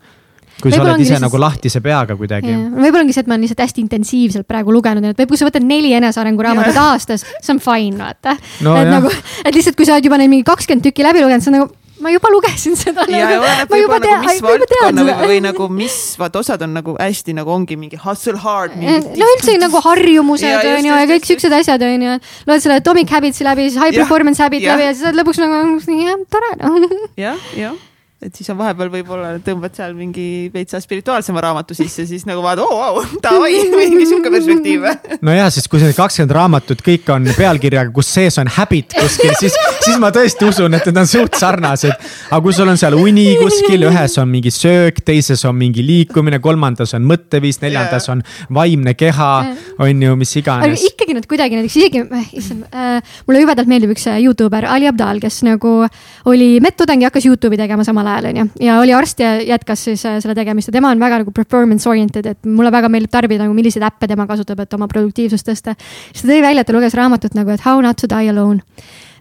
Speaker 1: kui sa oled ise lihtsalt... nagu lahtise peaga kuidagi.
Speaker 3: võib-olla ongi see, et ma olen lihtsalt hästi intensiivselt praegu lugenud, et või kui sa võtad neli enesearengu raamatut yeah. aastas, see on fine, vaata no,. et jah. nagu, et lihtsalt, kui sa oled juba neid mingi kakskümmend tükki läbi lugenud, see on nagu ma juba lugesin seda.
Speaker 2: nagu,, ja oleneb võib-olla nagu mis valdkonna või, või nagu mis, vaata osad on nagu hästi nagu ongi mingi hustle hard.
Speaker 3: no üldse nagu harjumused on ju ja kõik siuksed asjad on ju. loed selle Atomic Habits'i läbi, siis High Performance Habit ja. läbi ja siis oled lõpuks nagu jah, tore noh.
Speaker 2: jah, jah et siis on vahepeal võib-olla tõmbad seal mingi veitsa spirituaalsema raamatu sisse, siis nagu vaatad, oo, oo, davai, mingi sihuke perspektiiv.
Speaker 1: nojah, sest kui see kakskümmend raamatut kõik on pealkirjaga, kus sees on habit kuskil, siis, siis ma tõesti usun, et need on suht sarnased. aga kui sul on seal uni kuskil, ühes on mingi söök, teises on mingi liikumine, kolmandas on mõtteviis, neljandas on vaimne keha, on ju, mis iganes.
Speaker 3: aga ikkagi nad kuidagi näiteks isegi, issand äh,, mulle jubedalt meeldib üks äh, Youtuber Ali Abdal, kes nagu oli medtudeng ja hakkas Youtube'i tegema samal ajal, on ju. ja oli arst ja jätkas siis äh, selle tegemist ja tema on väga nagu performance oriented, et mulle väga meeldib tarbida nagu milliseid äppe tema kasutab, et oma produktiivsust tõsta. siis ta tõi välja, et ta luges raamatut nagu, et How not to die alone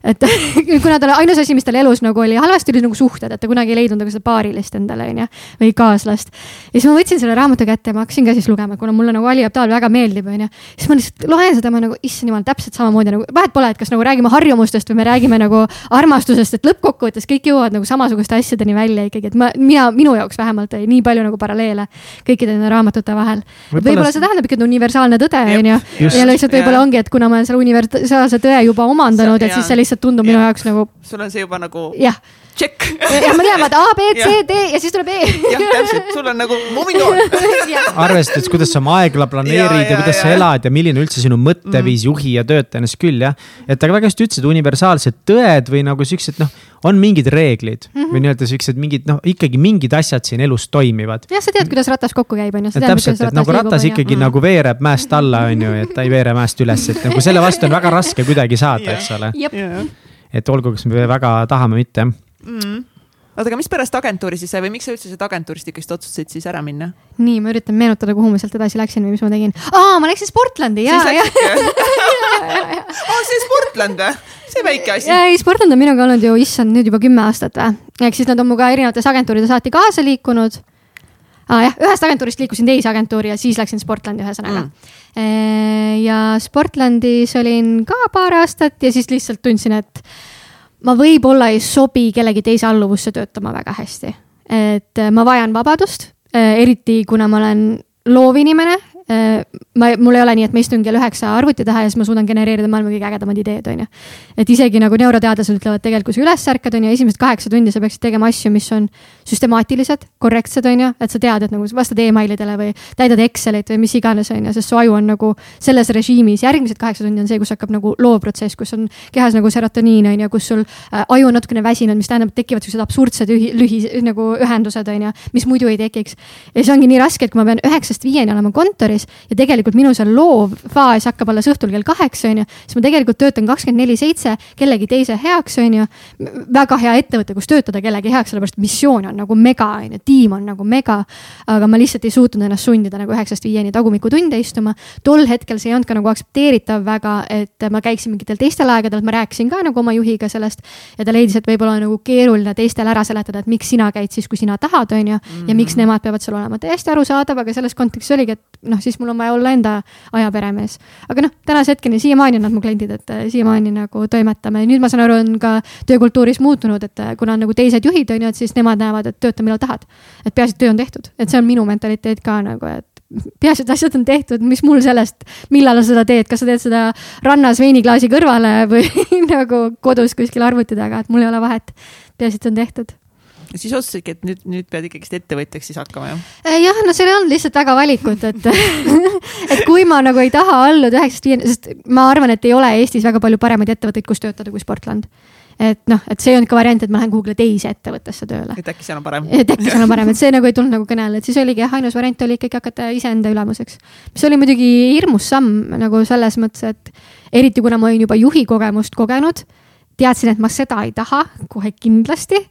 Speaker 3: et kuna tal ainus asi, mis tal elus nagu oli halvasti, oli nagu suhted, et ta kunagi ei leidnud nagu seda paarilist endale, onju, või kaaslast. ja siis ma võtsin selle raamatu kätte ja ma hakkasin ka siis lugema, kuna mulle nagu Ali Abdal väga meeldib, onju. siis ma lihtsalt loen seda, ma nagu, issand jumal, täpselt samamoodi nagu, vahet pole, et kas nagu räägime harjumustest või me räägime nagu armastusest, et lõppkokkuvõttes kõik jõuavad nagu samasuguste asjadeni välja ikkagi, et ma, mina, minu jaoks vähemalt oli nii palju nagu paralleele kõikide nende raamatute vahel. võib-olla see tähendab ikka universaalne tõde, onju. ja lihtsalt võib-olla ongi, et kuna ma olen selle universaalse tõe juba omandanud, et siis see lihtsalt tundub minu jaoks nagu.
Speaker 2: sul on see juba nagu.
Speaker 3: jah
Speaker 2: check.
Speaker 3: ja ma tean, vaata A, B, C, D ja siis tuleb E.
Speaker 2: jah, täpselt, sul on nagu moving on
Speaker 1: arvestades, kuidas sa oma aega planeerid ja, ja, ja kuidas ja, sa elad ja milline üldse sinu mõtteviis mm. juhi ja töötajana, siis küll jah. et aga väga hästi ütlesid, universaalsed tõed või nagu siuksed noh, on mingid reeglid mm -hmm. või nii-öelda siuksed mingid noh, ikkagi mingid asjad siin elus toimivad.
Speaker 3: jah, sa tead, kuidas ratas kokku käib, on ju.
Speaker 1: täpselt, et nagu ratas ikkagi mm. nagu veereb mäest alla, on ju, et ta ei veere mäest üles, et nagu selle vastu on väga raske kuidagi saada, eks ole. et olgu, kas me väga tahame, mitte
Speaker 2: mm.. oota, aga mispärast agentuuri siis sai või miks sa üldse sealt agentuurist ikkagist otsustasid siis ära minna?
Speaker 3: nii, ma üritan meenutada, kuhu ma sealt edasi läksin või mis ma tegin. aa, ma läksin Sportlandi ja, ja.
Speaker 2: aa, see Sportland või? see väike asi.
Speaker 3: ei, Sportland on minuga olnud ju, issand, nüüd juba kümme aastat või. ehk siis nad on minuga erinevates agentuurides alati kaasa liikunud ah,. jah, ühest agentuurist liikusin teise agentuuri ja siis läksin Sportlandi ühesõnaga mm.. ja Sportlandis olin ka paar aastat ja siis lihtsalt tundsin, et ma võib-olla ei sobi kellegi teise alluvusse töötama väga hästi. et äh, ma vajan vabadust, äh, eriti kuna ma olen loov inimene Äh, ma, mul ei ole nii, et ma istun kell üheksa arvuti taha ja siis ma suudan genereerida maailma kõige ägedamad ideed, on ju. et isegi nagu neuroteadlased ütlevad tegelikult, kui sa üles ärkad, on ju, esimesed kaheksa tundi sa peaksid tegema asju, mis on süstemaatilised, korrektsed, on ju, et sa tead, et nagu vastad emailidele või täidad Excelit või mis iganes, on ju, sest su aju on nagu selles režiimis, järgmised kaheksa tundi on see, kus hakkab nagu loovprotsess, kus on kehas nagu serotoniin, on ju, kus sul äh, aju on natukene väsinud, mis tähendab, et tekivad siuksed absurdsed ühi, lühi, nagu ühendused, on ju, mis muidu ei tekiks. ja see ongi nii raske, et kui ma pean üheksast viieni olema kontoris, kontoris ja tegelikult minu seal loov faas hakkab alles õhtul kell kaheksa, on ju, siis ma tegelikult töötan kakskümmend neli seitse kellegi teise heaks, on ju. väga hea ettevõte, kus töötada kellegi heaks, sellepärast missioon on nagu mega, on ju, tiim on nagu mega. aga ma lihtsalt ei suutnud ennast sundida nagu üheksast viieni tagumikutunde istuma. tol hetkel see ei olnud ka nagu aktsepteeritav väga, et ma käiksin mingitel teistel aegadel, ma rääkisin ka nagu oma juhiga sellest. ja ta leidis, et võib-olla nagu keeruline teistele ära seletada, et miks sina käid siis, kui sina tahad, on ju. ja miks nemad peavad seal olema, täiesti arusaadav, aga selles kontekstis oligi, et noh, siis mul on vaja olla enda aja peremees. aga noh, tänase hetkeni siiamaani on nad mu kliendid, et äh, siiamaani nagu toimetame, nüüd ma saan aru, on ka töökultuuris muutunud, et äh, kuna on nagu teised juhid on ju, et siis nemad näevad, et tööta millal tahad. et peaasi, et töö on tehtud, et see on minu mentaliteet ka nagu, et peaasi, et asjad on tehtud, mis mul sellest, millal sa seda teed, kas sa teed seda rannas veiniklaasi kõrvale või nagu kodus kuskil arvuti taga, et mul ei ole vahet. peaasi, et on tehtud
Speaker 2: ja siis otsustasidki, et nüüd, nüüd pead ikkagist ettevõtjaks siis hakkama, jah?
Speaker 3: Äh, jah, no seal ei olnud lihtsalt väga valikut, et et kui ma nagu ei taha alluda üheksast viienda, sest ma arvan, et ei ole Eestis väga palju paremaid ettevõtteid, kus töötada kui Sportland et noh, et see on ikka variant, et ma lähen kuhugile teise ettevõttesse tööle.
Speaker 2: et äkki seal on parem.
Speaker 3: et äkki seal on parem, et see nagu ei tulnud nagu kõnele, et siis oligi jah, ainus variant oli ikkagi hakata iseenda ülemuseks. mis oli muidugi hirmus samm nagu selles mõttes, et eriti kuna ma olin juba juhi kogemust kogenud, teadsin, et ma seda ei taha kohe kindlasti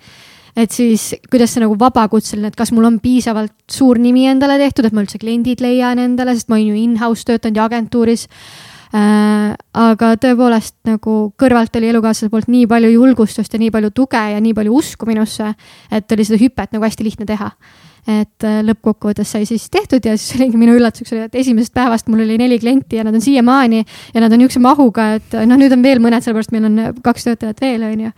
Speaker 3: et siis kuidas see nagu vabakutseline, et kas mul on piisavalt suur nimi endale tehtud, et ma üldse kliendid leian endale, sest ma olin ju in-house töötanud ja agentuuris äh,. aga tõepoolest nagu kõrvalt oli elukaaslase poolt nii palju julgustust ja nii palju tuge ja nii palju usku minusse, et oli seda hüpet nagu hästi lihtne teha et äh, lõppkokkuvõttes sai siis tehtud ja siis oligi minu üllatuseks oli, et esimesest päevast mul oli neli klienti ja nad on siiamaani ja nad on niisuguse mahuga, et noh, nüüd on veel mõned, sellepärast meil on kaks töötajat veel, on ju.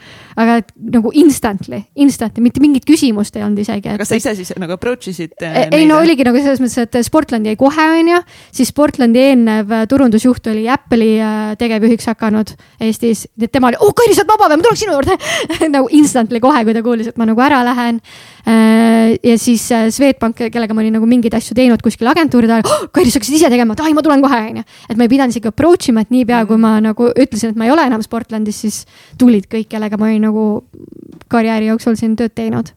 Speaker 3: aga et nagu instantly, instantly, mitte mingit küsimust ei olnud isegi.
Speaker 2: kas sa ise siis nagu approach isid?
Speaker 3: Äh, ei no oligi nagu selles mõttes, et Sportland jäi kohe, on ju, siis Sportlandi eelnev äh, turundusjuht oli Apple'i tegevjuhiks hakanud Eestis, tema oli, oh Kairi, sa oled vaba või ma tuleks sinu juurde nagu instantly kohe, kui ta kuulis, et ma nagu ära lähen ja siis Swedbank, kellega ma olin nagu mingeid asju teinud kuskil agentuuride ajal oh,, Kairi, sa hakkasid ise tegema, et ai, ma tulen kohe, onju. et ma ei pidanud isegi approach ima, et niipea kui ma nagu ütlesin, et ma ei ole enam Sportlandis, siis tulid kõik, kellega ma olin nagu karjääri jooksul siin tööd teinud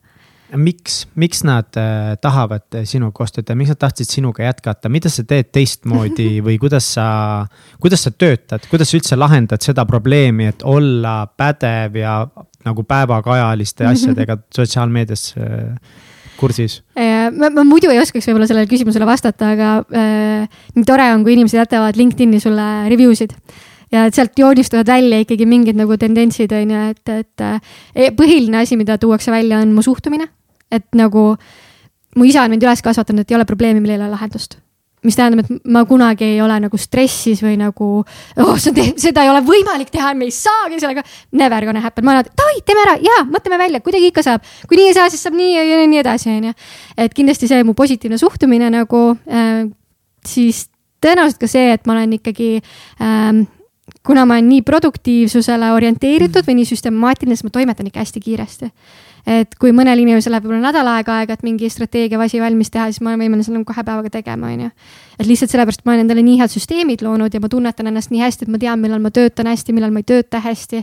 Speaker 1: miks, miks nad äh, tahavad sinuga koostööd teha, miks nad tahtsid sinuga jätkata, mida sa teed teistmoodi või kuidas sa, kuidas sa töötad, kuidas sa üldse lahendad seda probleemi, et olla pädev ja nagu päevakajaliste asjadega sotsiaalmeedias äh, kursis?
Speaker 3: ma, ma muidu ei oskaks võib-olla sellele küsimusele vastata, aga äh, nii tore on, kui inimesed jätavad LinkedIn'i sulle review sid ja et sealt joonistuvad välja ikkagi mingid nagu tendentsid on ju, et, et äh, põhiline asi, mida tuuakse välja, on mu suhtumine. Et nagu mu isa on mind üles kasvatanud, et ei ole probleemi, millel ei ole lahendust mis tähendab, et ma kunagi ei ole nagu stressis või nagu oh,, seda ei ole võimalik teha, me ei saagi sellega. Never gonna happen, ma olen, davai, teeme ära ja mõtleme välja, kuidagi ikka saab. kui nii ei saa, siis saab nii ja nii edasi, onju. et kindlasti see mu positiivne suhtumine nagu äh,, siis tõenäoliselt ka see, et ma olen ikkagi ähm, kuna ma olen nii produktiivsusele orienteeritud või nii süstemaatiline, siis ma toimetan ikka hästi kiiresti et kui mõnel inimesel läheb võib-olla nädal aega aega, et mingi strateegiavasi valmis teha, siis ma olen võimeline selle kahe päevaga tegema, on ju. et lihtsalt sellepärast ma olen endale nii head süsteemid loonud ja ma tunnetan ennast nii hästi, et ma tean, millal ma töötan hästi, millal ma ei tööta hästi.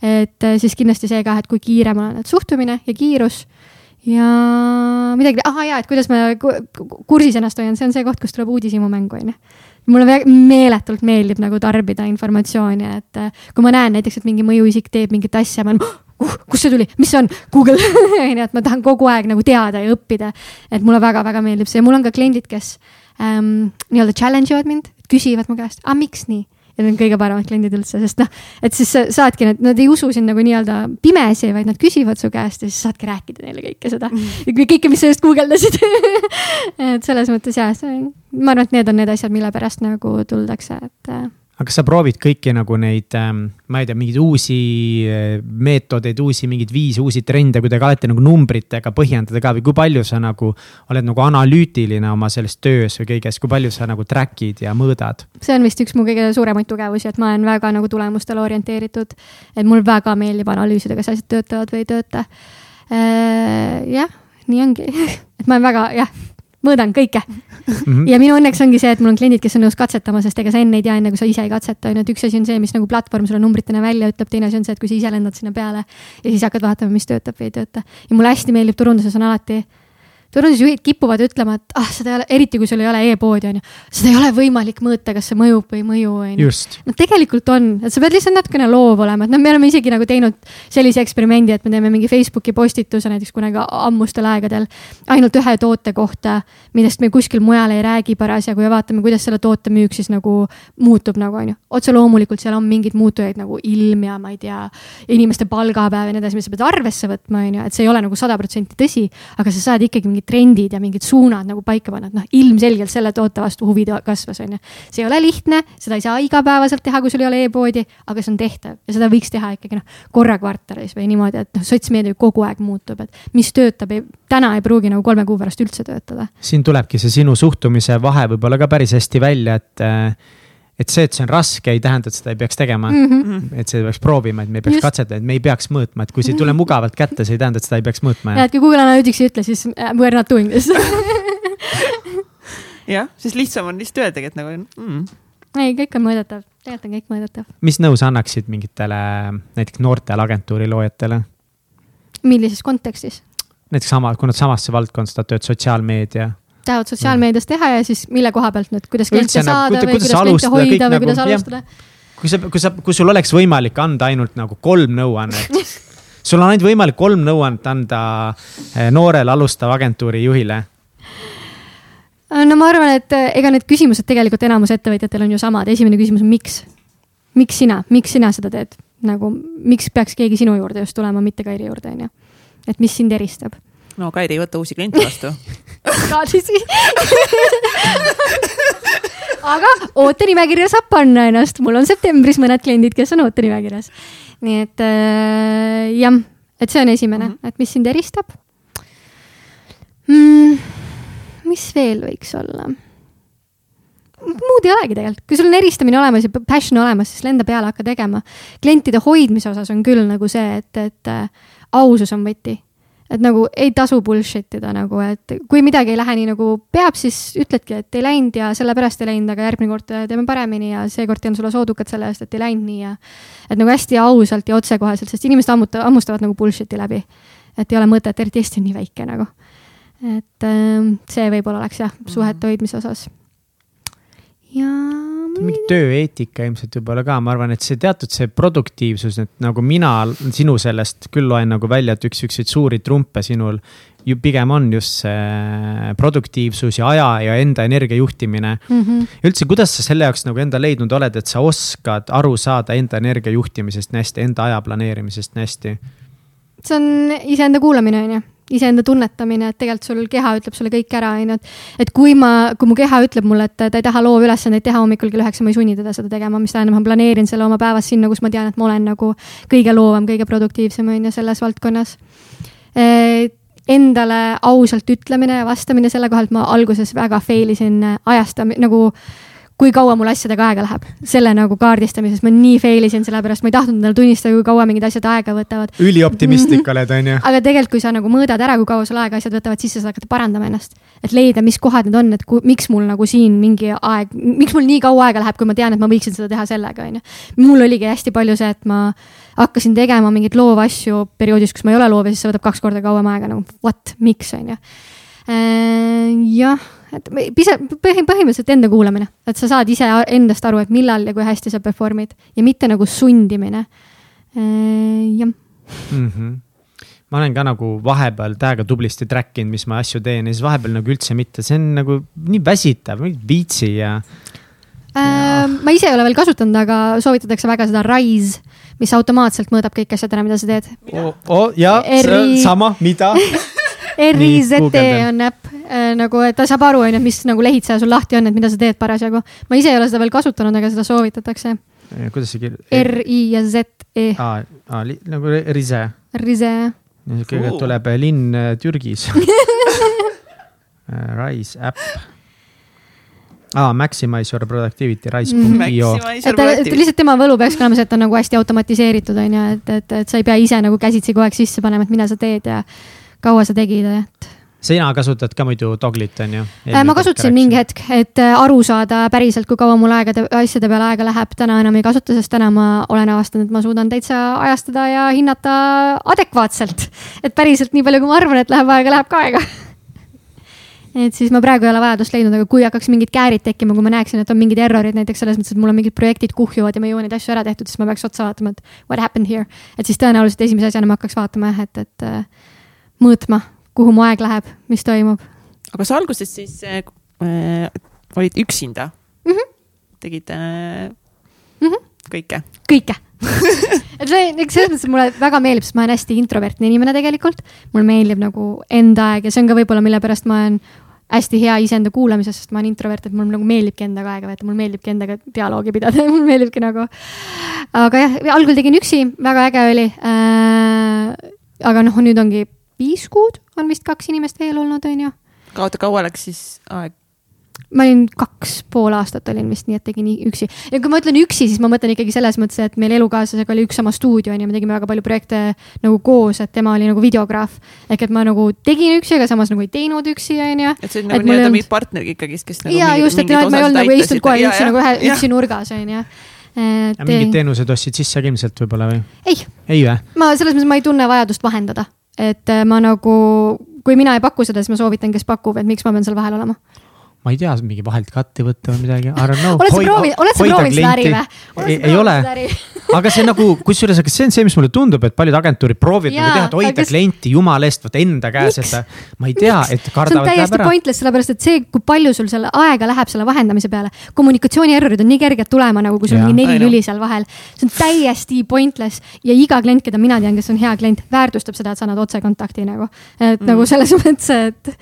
Speaker 3: et eh, siis kindlasti see ka, et kui kiire ma olen, et suhtumine ja kiirus ja midagi, ahah jaa, et kuidas ma kursis ennast hoian, see on see koht, kus tuleb uudishimu mängu, on ju mulle meeletult meeldib nagu tarbida informatsiooni, et eh, kui ma näen näiteks, et mingi mõjuisik teeb mingit asja, ma olen uh, kust see tuli, mis see on, Google. On ju, et ma tahan kogu aeg nagu teada ja õppida. et mulle väga-väga meeldib see. Ja mul on ka kliendid, kes ähm, nii-öelda challenge ivad mind, küsivad mu käest, aga miks nii? ja need on kõige paremad kliendid üldse, sest noh, et siis sa saadki, nad, ei usu sind nagu nii-öelda pimesi, vaid nad küsivad su käest ja siis saadki rääkida neile kõike seda. Mm.. kõike, mis sa just guugeldasid. Et selles mõttes see, ma arvan, et need on need asjad, mille pärast nagu tuldakse, et äh,
Speaker 1: aga kas sa proovid kõiki nagu neid, ähm, ma ei tea, mingeid uusi äh, meetodeid, uusi mingeid viise, uusi trende kuidagi alati nagu numbritega põhjendada ka või kui palju sa nagu oled nagu analüütiline oma selles töös või kõiges, kui palju sa nagu track'id ja mõõdad?
Speaker 3: see on vist üks mu kõige suuremaid tugevusi, et ma olen väga nagu tulemustele orienteeritud. et mul väga meeldib analüüsida, kas asjad töötavad või ei tööta. Äh, jah, nii ongi et ma olen väga jah mõõdan kõike mm. -hmm. ja minu õnneks ongi see, et mul on kliendid, kes on nõus katsetama, sest ega sa enne ei tea, enne kui sa ise ei katseta, on ju, et üks asi on see, mis nagu platvorm sulle numbritena välja ütleb, teine asi on see, et kui sa ise lendad sinna peale ja siis hakkad vaatama, mis töötab või ei tööta. ja mulle hästi meeldib turunduses on alati turundusjuhid kipuvad ütlema, et ah, seda ei ole, eriti kui sul ei ole e-poodi, on ju. seda ei ole võimalik mõõta, kas see mõjub või ei mõju, on ju. no tegelikult on, et sa pead lihtsalt natukene loov olema, et noh, me oleme isegi nagu teinud sellise eksperimendi, et me teeme mingi Facebooki postituse näiteks kunagi ammustel aegadel. ainult ühe toote kohta, millest me kuskil mujal ei räägi parasjagu ja vaatame, kuidas selle toote müük siis nagu muutub nagu on ju. otse loomulikult seal on mingeid muutujaid nagu ilm ja ma ei tea, inimeste palgapäev ja nii edasi, mida sa pead arvesse võtma, on ju, et see ei ole nagu sada protsenti tõsi, aga sa saad ikkagi mingi mingid trendid ja mingid suunad nagu paika panna, et noh, ilmselgelt selle toote vastu huvi kasvas, on ju. see ei ole lihtne, seda ei saa igapäevaselt teha, kui sul ei ole e-poodi, aga see on tehtav ja seda võiks teha ikkagi noh, korra kvartalis või niimoodi, et noh, sotsmeedia ju kogu aeg muutub, et mis töötab, täna ei pruugi nagu kolme kuu pärast üldse töötada.
Speaker 1: siin tulebki see sinu suhtumise vahe võib-olla ka päris hästi välja, et et see, et see on raske, ei tähenda, et seda ei peaks tegema mm. -hmm. et seda peaks proovima, et me ei peaks Just. katsetama, et me ei peaks mõõtma, et kui see ei tule mugavalt kätte, see ei tähenda, et seda ei peaks mõõtma.
Speaker 3: ja, et kui Google Analytics ei ütle, siis uh, we are not doing this
Speaker 2: jah, siis lihtsam on lihtsalt öeldagi, et nagu mm.
Speaker 3: ei, kõik on mõõdetav, tegelikult on kõik mõõdetav.
Speaker 1: mis nõu sa annaksid mingitele näiteks noortele agentuuri loojatele?
Speaker 3: millises kontekstis?
Speaker 1: näiteks sama, kui nad samasse valdkonda, tööd sotsiaalmeedia
Speaker 3: tahavad sotsiaalmeedias teha ja siis mille koha pealt nüüd, kuidas kliente nagu, saada või kuidas kliente hoida või kuidas nagu, alustada?
Speaker 1: kui sa, kui sa, kui sul oleks võimalik anda ainult nagu kolm nõuannet sul on ainult võimalik kolm nõuannet anda eh, noorele alustava agentuuri juhile.
Speaker 3: no ma arvan, et eh, ega need küsimused tegelikult enamus ettevõtjatel on ju samad, esimene küsimus on miks? miks sina, miks sina seda teed? nagu, miks peaks keegi sinu juurde just tulema, mitte Kairi juurde, on ju. et mis sind eristab
Speaker 2: no Kairi ei võta uusi kliente vastu
Speaker 3: kaadlisi aga ootenimekirja saab panna ennast, mul on septembris mõned kliendid, kes on ootenimekirjas. nii et äh, jah, et see on esimene mm, -hmm. et mis sind eristab mm,. mis veel võiks olla? muud ei olegi tegelikult, kui sul on eristamine olemas ja passion olemas, siis lenda peale, hakka tegema. klientide hoidmise osas on küll nagu see, et, et äh, ausus on võti et nagu ei tasu bullshit ida nagu, et kui midagi ei lähe nii nagu peab, siis ütledki, et ei läinud ja sellepärast ei läinud, aga järgmine kord teeme paremini ja seekord teen sulle soodukad selle eest, et ei läinud nii ja. et nagu hästi ausalt ja otsekoheselt, sest inimesed ammuta, hammustavad nagu bullshit'i läbi. et ei ole mõtet, eriti Eesti on nii väike nagu. et ähm, see võib-olla oleks jah, suhete hoidmise osas. Ja
Speaker 1: mingi tööeetika ilmselt võib-olla ka, ma arvan, et see teatud see produktiivsus, et nagu mina sinu sellest küll loen nagu välja, et üks siukseid suuri trumpe sinul ju pigem on just see produktiivsus ja aja ja enda energia juhtimine mm. -hmm. üldse, kuidas sa selle jaoks nagu enda leidnud oled, et sa oskad aru saada enda energia juhtimisest nii hästi, enda aja planeerimisest nii hästi?
Speaker 3: see on iseenda kuulamine, on ju iseenda tunnetamine, et tegelikult sul keha ütleb sulle kõik ära, on ju, et. et kui ma, kui mu keha ütleb mulle, et ta ei taha loovülesandeid teha hommikul kell üheksa, ma ei sunni teda seda tegema, mis tähendab, ma planeerin selle oma päevas sinna, kus ma tean, et ma olen nagu kõige loovam, kõige produktiivsem, on ju, selles valdkonnas. Endale ausalt ütlemine ja vastamine selle koha pealt ma alguses väga fail isin ajasta nagu kui kaua mul asjadega aega läheb. selle nagu kaardistamises ma nii fail isin, sellepärast ma ei tahtnud endale tunnistada, kui kaua mingid asjad aega võtavad.
Speaker 1: ülioptimistlik oled, on ju.
Speaker 3: aga tegelikult, kui sa nagu mõõdad ära, kui kaua sul aega asjad võtavad, siis sa saad hakata parandama ennast. et leida, mis kohad need on, et ku, miks mul nagu siin mingi aeg, miks mul nii kaua aega läheb, kui ma tean, et ma võiksin seda teha sellega, on ju. mul oligi hästi palju see, et ma hakkasin tegema mingeid loovasju perioodis, kus ma ei ole loov ja siis see võtab kaks korda kauem aega nagu what, miks, on ju. Äh, jah et pise-, põhi, põhimõtteliselt enda kuulamine, et sa saad ise endast aru, et millal ja kui hästi sa perform'id ja mitte nagu sundimine. Äh, jah mm.
Speaker 1: -hmm ma olen ka nagu vahepeal täiega tublisti track inud, mis ma asju teen ja siis vahepeal nagu üldse mitte, see on nagu nii väsitav, viitsi ja,
Speaker 3: ja.... Äh, ma ise ei ole veel kasutanud, aga soovitatakse väga seda Rise, mis automaatselt mõõdab kõiki asjad ära, mida sa teed.
Speaker 1: Oh, ja, sama, mida
Speaker 3: RIZT on äpp äh, nagu, et ta saab aru, on ju, mis nagu lehitseja sul lahti on, et mida sa teed parasjagu. ma ise ei ole seda veel kasutanud, aga seda soovitatakse.
Speaker 1: kuidas see kirjub?
Speaker 3: R-I ja Z-E.
Speaker 1: aa, aa, nagu Rize.
Speaker 3: Rize, jah.
Speaker 1: kõigepealt tuleb äh, linn äh, Türgis Rise äpp ah,, maximize your productivity, rise.io
Speaker 3: mm.. et, et lihtsalt tema võlu peaks olema see, et ta on nagu hästi automatiseeritud, on ju, et, et, et sa ei pea ise nagu käsitsi kogu aeg sisse panema, et mida sa teed ja kaua sa tegid, et
Speaker 1: sina kasutad ka muidu Doglit, on ju?
Speaker 3: Äh, ma kasutasin mingi hetk, et äh, aru saada päriselt, kui kaua mul aega, asjade peale aega läheb, täna enam ei kasuta, sest täna ma olen avastanud, et ma suudan täitsa ajastada ja hinnata adekvaatselt. et päriselt nii palju, kui ma arvan, et läheb aega, läheb ka aega et siis ma praegu ei ole vajadust leidnud, aga kui hakkaks mingid käärid tekkima, kui ma näeksin, et on mingid errorid näiteks selles mõttes, et mul on mingid projektid kuhjuvad ja ma ei jõua neid asju ära tehtud, siis ma peaks otsa vaatama, et what happened here. et siis tõenäoliselt esimese asjana ma hakkaks vaatama jah, et, et äh, mõõtma, kuhu mu aeg läheb, mis toimub.
Speaker 2: aga sa alguses siis äh, olid üksinda mm? -hmm. tegid äh, mm -hmm. kõike?
Speaker 3: kõike et see, eks selles mõttes mulle väga meeldib, sest ma olen hästi introvertne inimene tegelikult. mulle meeldib nagu enda aeg ja see on ka võib-olla, mille pärast ma olen hästi hea iseenda kuulamises, sest ma olen introvert, et mulle nagu meeldibki endaga aega veeta, mulle meeldibki endaga dialoogi pidada mulle meeldibki nagu. aga jah, algul tegin üksi, väga äge oli äh,. aga noh, nüüd ongi viis kuud on vist kaks inimest veel olnud, on ju.
Speaker 2: oota, kaua läks siis aeg?
Speaker 3: ma olin kaks pool aastat olin vist nii, et tegin üksi. ja kui ma ütlen üksi, siis ma mõtlen ikkagi selles mõttes, et meil elukaaslasega oli üks sama stuudio on ju, me tegime väga palju projekte nagu koos, et tema oli nagu videograaf. ehk et ma nagu tegin üksi, aga samas nagu ei teinud üksi, on ju.
Speaker 2: et see on nagu nii-öelda mingi partner ikkagist, kes nagu.
Speaker 3: ja just, et ma ei olnud nagu istunud aeg üksi nagu ühe, üksi nurgas, on ju
Speaker 1: et.... mingid teenused ostsid sisse ka ilmselt võib-olla või?
Speaker 3: ei.
Speaker 1: ei või?
Speaker 3: ma selles mõttes, ma ei tunne vajadust vahendada, et äh, ma nagu, kui mina ei paku seda, siis ma soovitan, kes pakub, et miks ma pean seal vahel olema
Speaker 1: ma ei tea, mingi vahelt katti võtta või midagi, I don't know.
Speaker 3: oled sa proovinud, oled sa proovinud seda äri või?
Speaker 1: ei, ei ole, aga see nagu, kusjuures, aga see on see, mis mulle tundub, et paljud agentuurid proovivad nagu teha, et hoida kas... klienti jumala eest, vaata enda käes, et ma ei tea, et kardavad.
Speaker 3: see on täiesti pointless, sellepärast et see, kui palju sul selle aega läheb selle vahendamise peale. kommunikatsiooni errorid on nii kerged tulema nagu, kui sul on mingi neli lüli seal vahel. see on täiesti pointless ja iga klient, keda mina tean, kes on hea klient, väärtustab seda, et sa annad otsekontakti nagu. et mm. nagu selles mõttes, et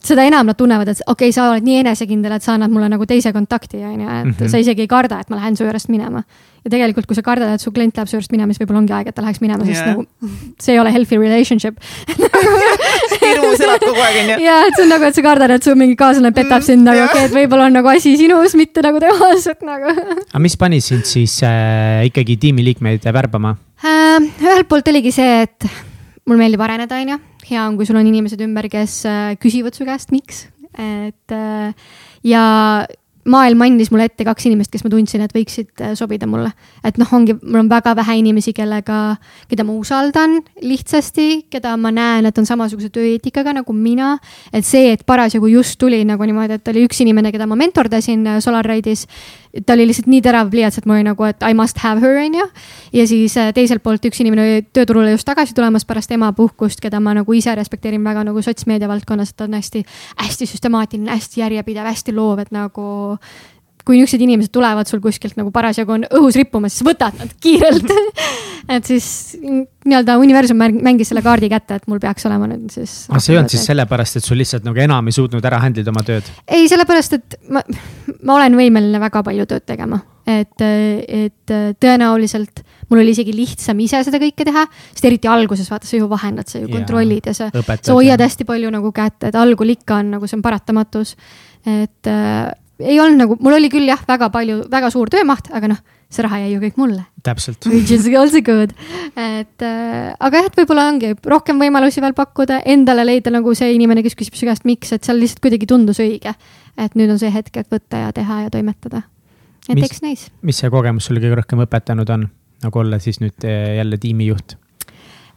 Speaker 3: seda enam nad tunnevad, et okei okay,, sa oled nii enesekindel, et sa annad mulle nagu teise kontakti, on ju, et mm -hmm. sa isegi ei karda, et ma lähen su juurest minema. ja tegelikult, kui sa kardad, et su klient läheb su juurest minema, siis võib-olla ongi aeg, et ta läheks minema, sest yeah. nagu see ei ole healthy relationship
Speaker 2: hirmus elad kogu aeg, on ju.
Speaker 3: ja, et see on nagu, et sa kardad, et su mingi kaaslane petab mm, sind nagu, okei okay,, et võib-olla on nagu asi sinus, mitte nagu temas, et nagu.
Speaker 1: aga mis pani sind siis äh, ikkagi tiimiliikmeid värbama
Speaker 3: äh,? ühelt poolt oligi see, et mul meeldib areneda, on ju hea on, kui sul on inimesed ümber, kes äh, küsivad su käest, miks, et äh, ja maailm andis mulle ette kaks inimest, kes ma tundsin, et võiksid äh, sobida mulle. et noh, ongi, mul on väga vähe inimesi, kellega, keda ma usaldan lihtsasti, keda ma näen, et on samasuguse tööeetikaga nagu mina. et see, et parasjagu just tuli nagu niimoodi, et oli üks inimene, keda ma mentordasin SolarRide'is ta oli lihtsalt nii terav pliiats, et mul oli nagu, et I must have her, on ju. ja siis äh, teiselt poolt üks inimene oli tööturule just tagasi tulemas pärast emapuhkust, keda ma nagu ise respekteerin väga nagu sotsmeedia valdkonnas, et ta on hästi, hästi süstemaatiline, hästi järjepidev, hästi loov, et nagu kui niisugused inimesed tulevad sul kuskilt nagu parasjagu on õhus rippumas, siis võtad nad kiirelt et siis nii-öelda universum mängis selle kaardi kätte, et mul peaks olema nüüd siis.
Speaker 1: aga ah, see ei olnud siis sellepärast, et sul lihtsalt nagu enam ei suutnud ära handle ida oma tööd?
Speaker 3: ei, sellepärast, et ma, ma olen võimeline väga palju tööd tegema, et, et tõenäoliselt mul oli isegi lihtsam ise seda kõike teha, sest eriti alguses vaata, sa ju vahendad, sa ju ja, kontrollid ja sa, sa hoiad hästi palju nagu kätt, et algul ikka on nagu see on paratamatus. et ei olnud nagu, mul oli küll jah, väga palju, väga suur töömaht, aga noh, see raha jäi ju kõik mulle.
Speaker 1: täpselt.
Speaker 3: Which is also good. et äh, aga jah, et võib-olla ongi rohkem võimalusi veel pakkuda, endale leida nagu see inimene, kes küsib su käest, miks, et seal lihtsalt kuidagi tundus õige. et nüüd on see hetk, et võtta ja teha ja toimetada. et mis, eks näis.
Speaker 1: mis see kogemus sulle kõige rohkem õpetanud on, nagu olla siis nüüd äh, jälle tiimijuht?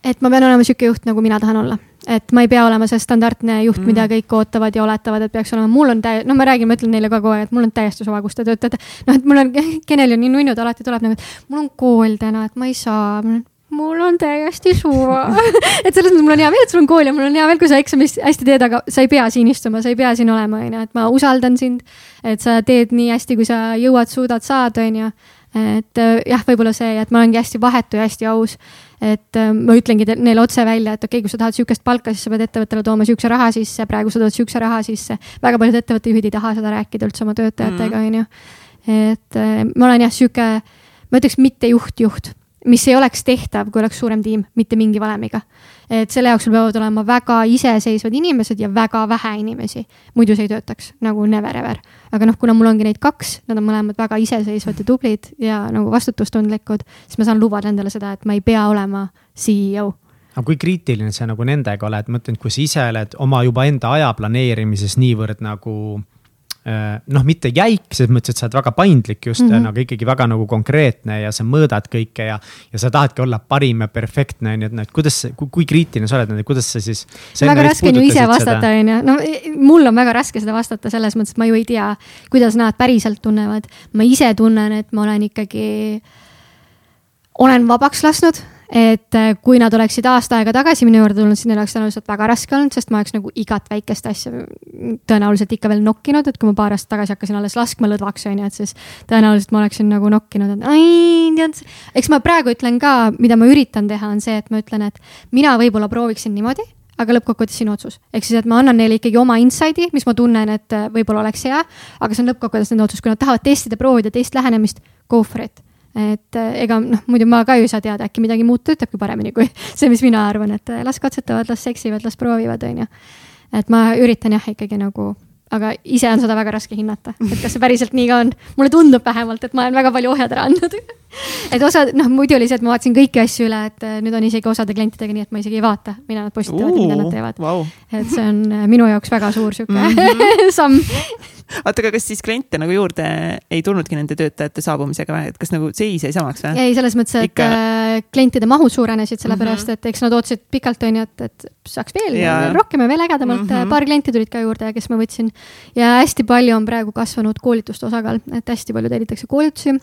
Speaker 3: et ma pean olema sihuke juht, nagu mina tahan olla et ma ei pea olema see standardne juht mm., mida kõik ootavad ja oletavad, et peaks olema, mul on täie-, no ma räägin, ma ütlen neile ka kogu aeg, et mul on täiesti suva, kus te töötate. noh, et mul on, Kenel on nii nunnu, ta alati tuleb nagu, et mul on kool täna, et ma ei saa mul on täiesti suva et selles mõttes mul on hea meel, et sul on kool ja mul on hea meel, kui sa eksamist hästi teed, aga sa ei pea siin istuma, sa ei pea siin olema, onju, et ma usaldan sind. et sa teed nii hästi, kui sa jõuad, suudad saada, onju. Et jah, võib-olla see, et ma olengi hästi vahetu ja hästi aus et äh, ma ütlengi neile otse välja, et okei okay,, kui sa tahad sihukest palka, siis sa pead ettevõttele tooma sihukese raha sisse, praegu sa tood sihukese raha sisse. väga paljud ettevõttejuhid ei taha seda rääkida üldse oma töötajatega, mhm. onju. et äh, ma olen jah, sihuke, ma ütleks mitte juht, juht mis ei oleks tehtav, kui oleks suurem tiim, mitte mingi valemiga. et selle jaoks sul peavad olema väga iseseisvad inimesed ja väga vähe inimesi, muidu see ei töötaks nagu never ever. aga noh, kuna mul ongi neid kaks, nad on mõlemad väga iseseisvad ja tublid ja nagu vastutustundlikud, siis ma saan lubada endale seda, et ma ei pea olema CEO
Speaker 1: aga kui kriitiline sa nagu nendega oled, ma ütlen, kui sa ise oled oma juba enda aja planeerimises niivõrd nagu noh, mitte jäik, selles mõttes, et sa oled väga paindlik just mm, -hmm. aga ikkagi väga nagu konkreetne ja sa mõõdad kõike ja. ja sa tahadki olla parim ja perfektne, on ju, et noh, et kuidas, kui kriitiline sa oled, kuidas sa siis.
Speaker 3: väga raske on ju ise vastata, on ju, no mul on väga raske seda vastata selles mõttes, et ma ju ei tea, kuidas nad päriselt tunnevad. ma ise tunnen, et ma olen ikkagi, olen vabaks lasknud et äh, kui nad oleksid aasta aega tagasi minu juurde tulnud, siis neil oleks tõenäoliselt väga raske olnud, sest ma oleks nagu igat väikest asja tõenäoliselt ikka veel nokkinud, et kui ma paar aastat tagasi hakkasin alles laskma lõdvaks, on ju, et siis tõenäoliselt ma oleksin nagu nokkinud, et ai, tead. eks ma praegu ütlen ka, mida ma üritan teha, on see, et ma ütlen, et mina võib-olla prooviksin niimoodi aga lõppkokkuvõttes sinu otsus, ehk siis, et ma annan neile ikkagi oma insight'i, mis ma tunnen, et äh, võib-olla oleks hea, aga see on lõppkokkuvõttes nende otsus, kui nad tahavad testida, proovida teist lähenemist, go for it et äh, ega noh, muidu ma ka ju ei saa teada, äkki midagi muud töötabki paremini kui see, mis mina arvan, et äh, las katsetavad, las seksivad, las proovivad, on ju. et ma üritan jah, ikkagi nagu, aga ise on seda väga raske hinnata, et kas see päriselt nii ka on. mulle tundub vähemalt, et ma olen väga palju ohjad ära andnud et osa, noh, muidu et ma vaatasin kõiki asju üle, et äh, nüüd on isegi osade klientidega nii, et ma isegi ei vaata, mida nad postitavad ja mida nad teevad
Speaker 2: wow..
Speaker 3: et see on minu jaoks väga suur sihuke mm -hmm. samm
Speaker 2: oota, aga kas siis kliente nagu juurde ei tulnudki nende töötajate saabumisega või, et kas nagu seis jäi samaks või?
Speaker 3: ei, selles mõttes, et Ikka... Äh, klientide mahud suurenesid, sellepärast mm -hmm. et eks nad ootasid pikalt, on ju, et, et saaks veel ja. rohkem ja veel ägedamalt mm, -hmm. paar klienti tulid ka juurde, kes ma võtsin. ja hästi palju on praegu kasvanud koolituste osakaal, et hästi palju tellitakse koolitusi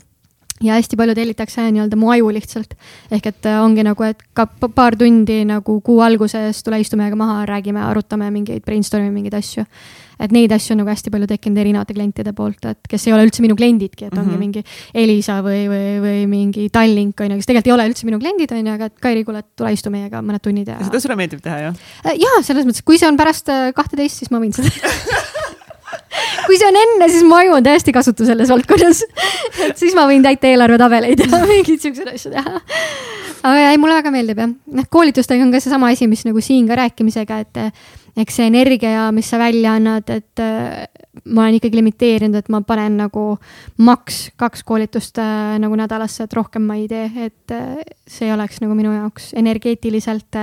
Speaker 3: ja hästi palju tellitakse nii-öelda mu aju lihtsalt. ehk et äh, ongi nagu, et ka paar tundi nagu kuu alguses tule istu meiega maha, räägime, arutame mingeid brainstorm'i mingeid asju. et neid asju on nagu hästi palju tekkinud erinevate klientide poolt, et kes ei ole üldse minu kliendidki, et ongi mm -hmm. mingi Elisa või, või, või mingi Tallink on ju, kes tegelikult ei ole üldse minu kliendid, on ju, aga et Kairi, kuule, tule istu meiega mõned tunnid ja.
Speaker 2: seda sulle meeldib teha, jah?
Speaker 3: Äh, jaa, selles mõttes, kui see on pärast äh, kahteteist, siis ma võin seda kui see on enne, siis mu aju on täiesti kasutu selles valdkonnas. et siis ma võin täita eelarvetabeleid ja mingeid siukseid asju teha. aga ei, mulle väga meeldib jah, noh koolitustega on ka seesama asi, mis nagu siin ka rääkimisega, et eks see energia, mis sa välja annad, et äh, ma olen ikkagi limiteerinud, et ma panen nagu maks kaks koolitust äh, nagu nädalasse, et rohkem ma ei tee, et äh, see oleks nagu minu jaoks energeetiliselt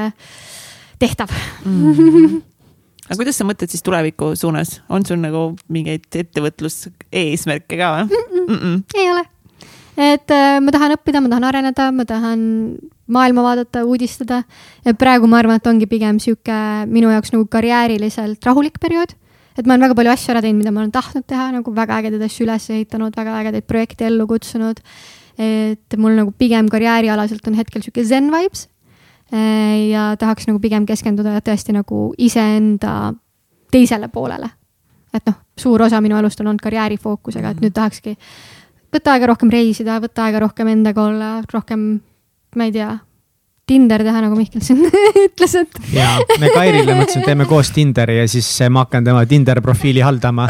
Speaker 3: tehtav mm. -hmm
Speaker 2: aga kuidas sa mõtled siis tuleviku suunas, on sul nagu mingeid ettevõtlus-eesmärke ka või mm?
Speaker 3: -mm. ei ole, et äh, ma tahan õppida, ma tahan areneda, ma tahan maailma vaadata, uudistada. ja praegu ma arvan, et ongi pigem sihuke minu jaoks nagu karjääriliselt rahulik periood. et ma olen väga palju asju ära teinud, mida ma olen tahtnud teha, nagu väga ägedaid asju üles ehitanud, väga ägedaid projekte ellu kutsunud. et mul nagu pigem karjäärialaselt on hetkel sihuke zen vibes ja tahaks nagu pigem keskenduda tõesti nagu iseenda teisele poolele. et noh, suur osa minu elust on olnud karjäärifookusega, et nüüd tahakski võtta aega rohkem reisida, võtta aega rohkem endaga olla, rohkem, ma ei tea, Tinder teha, nagu Mihkel siin ütles, et.
Speaker 1: ja me Kairile mõtlesime, teeme koos Tinderi ja siis ma hakkan tema Tinder profiili haldama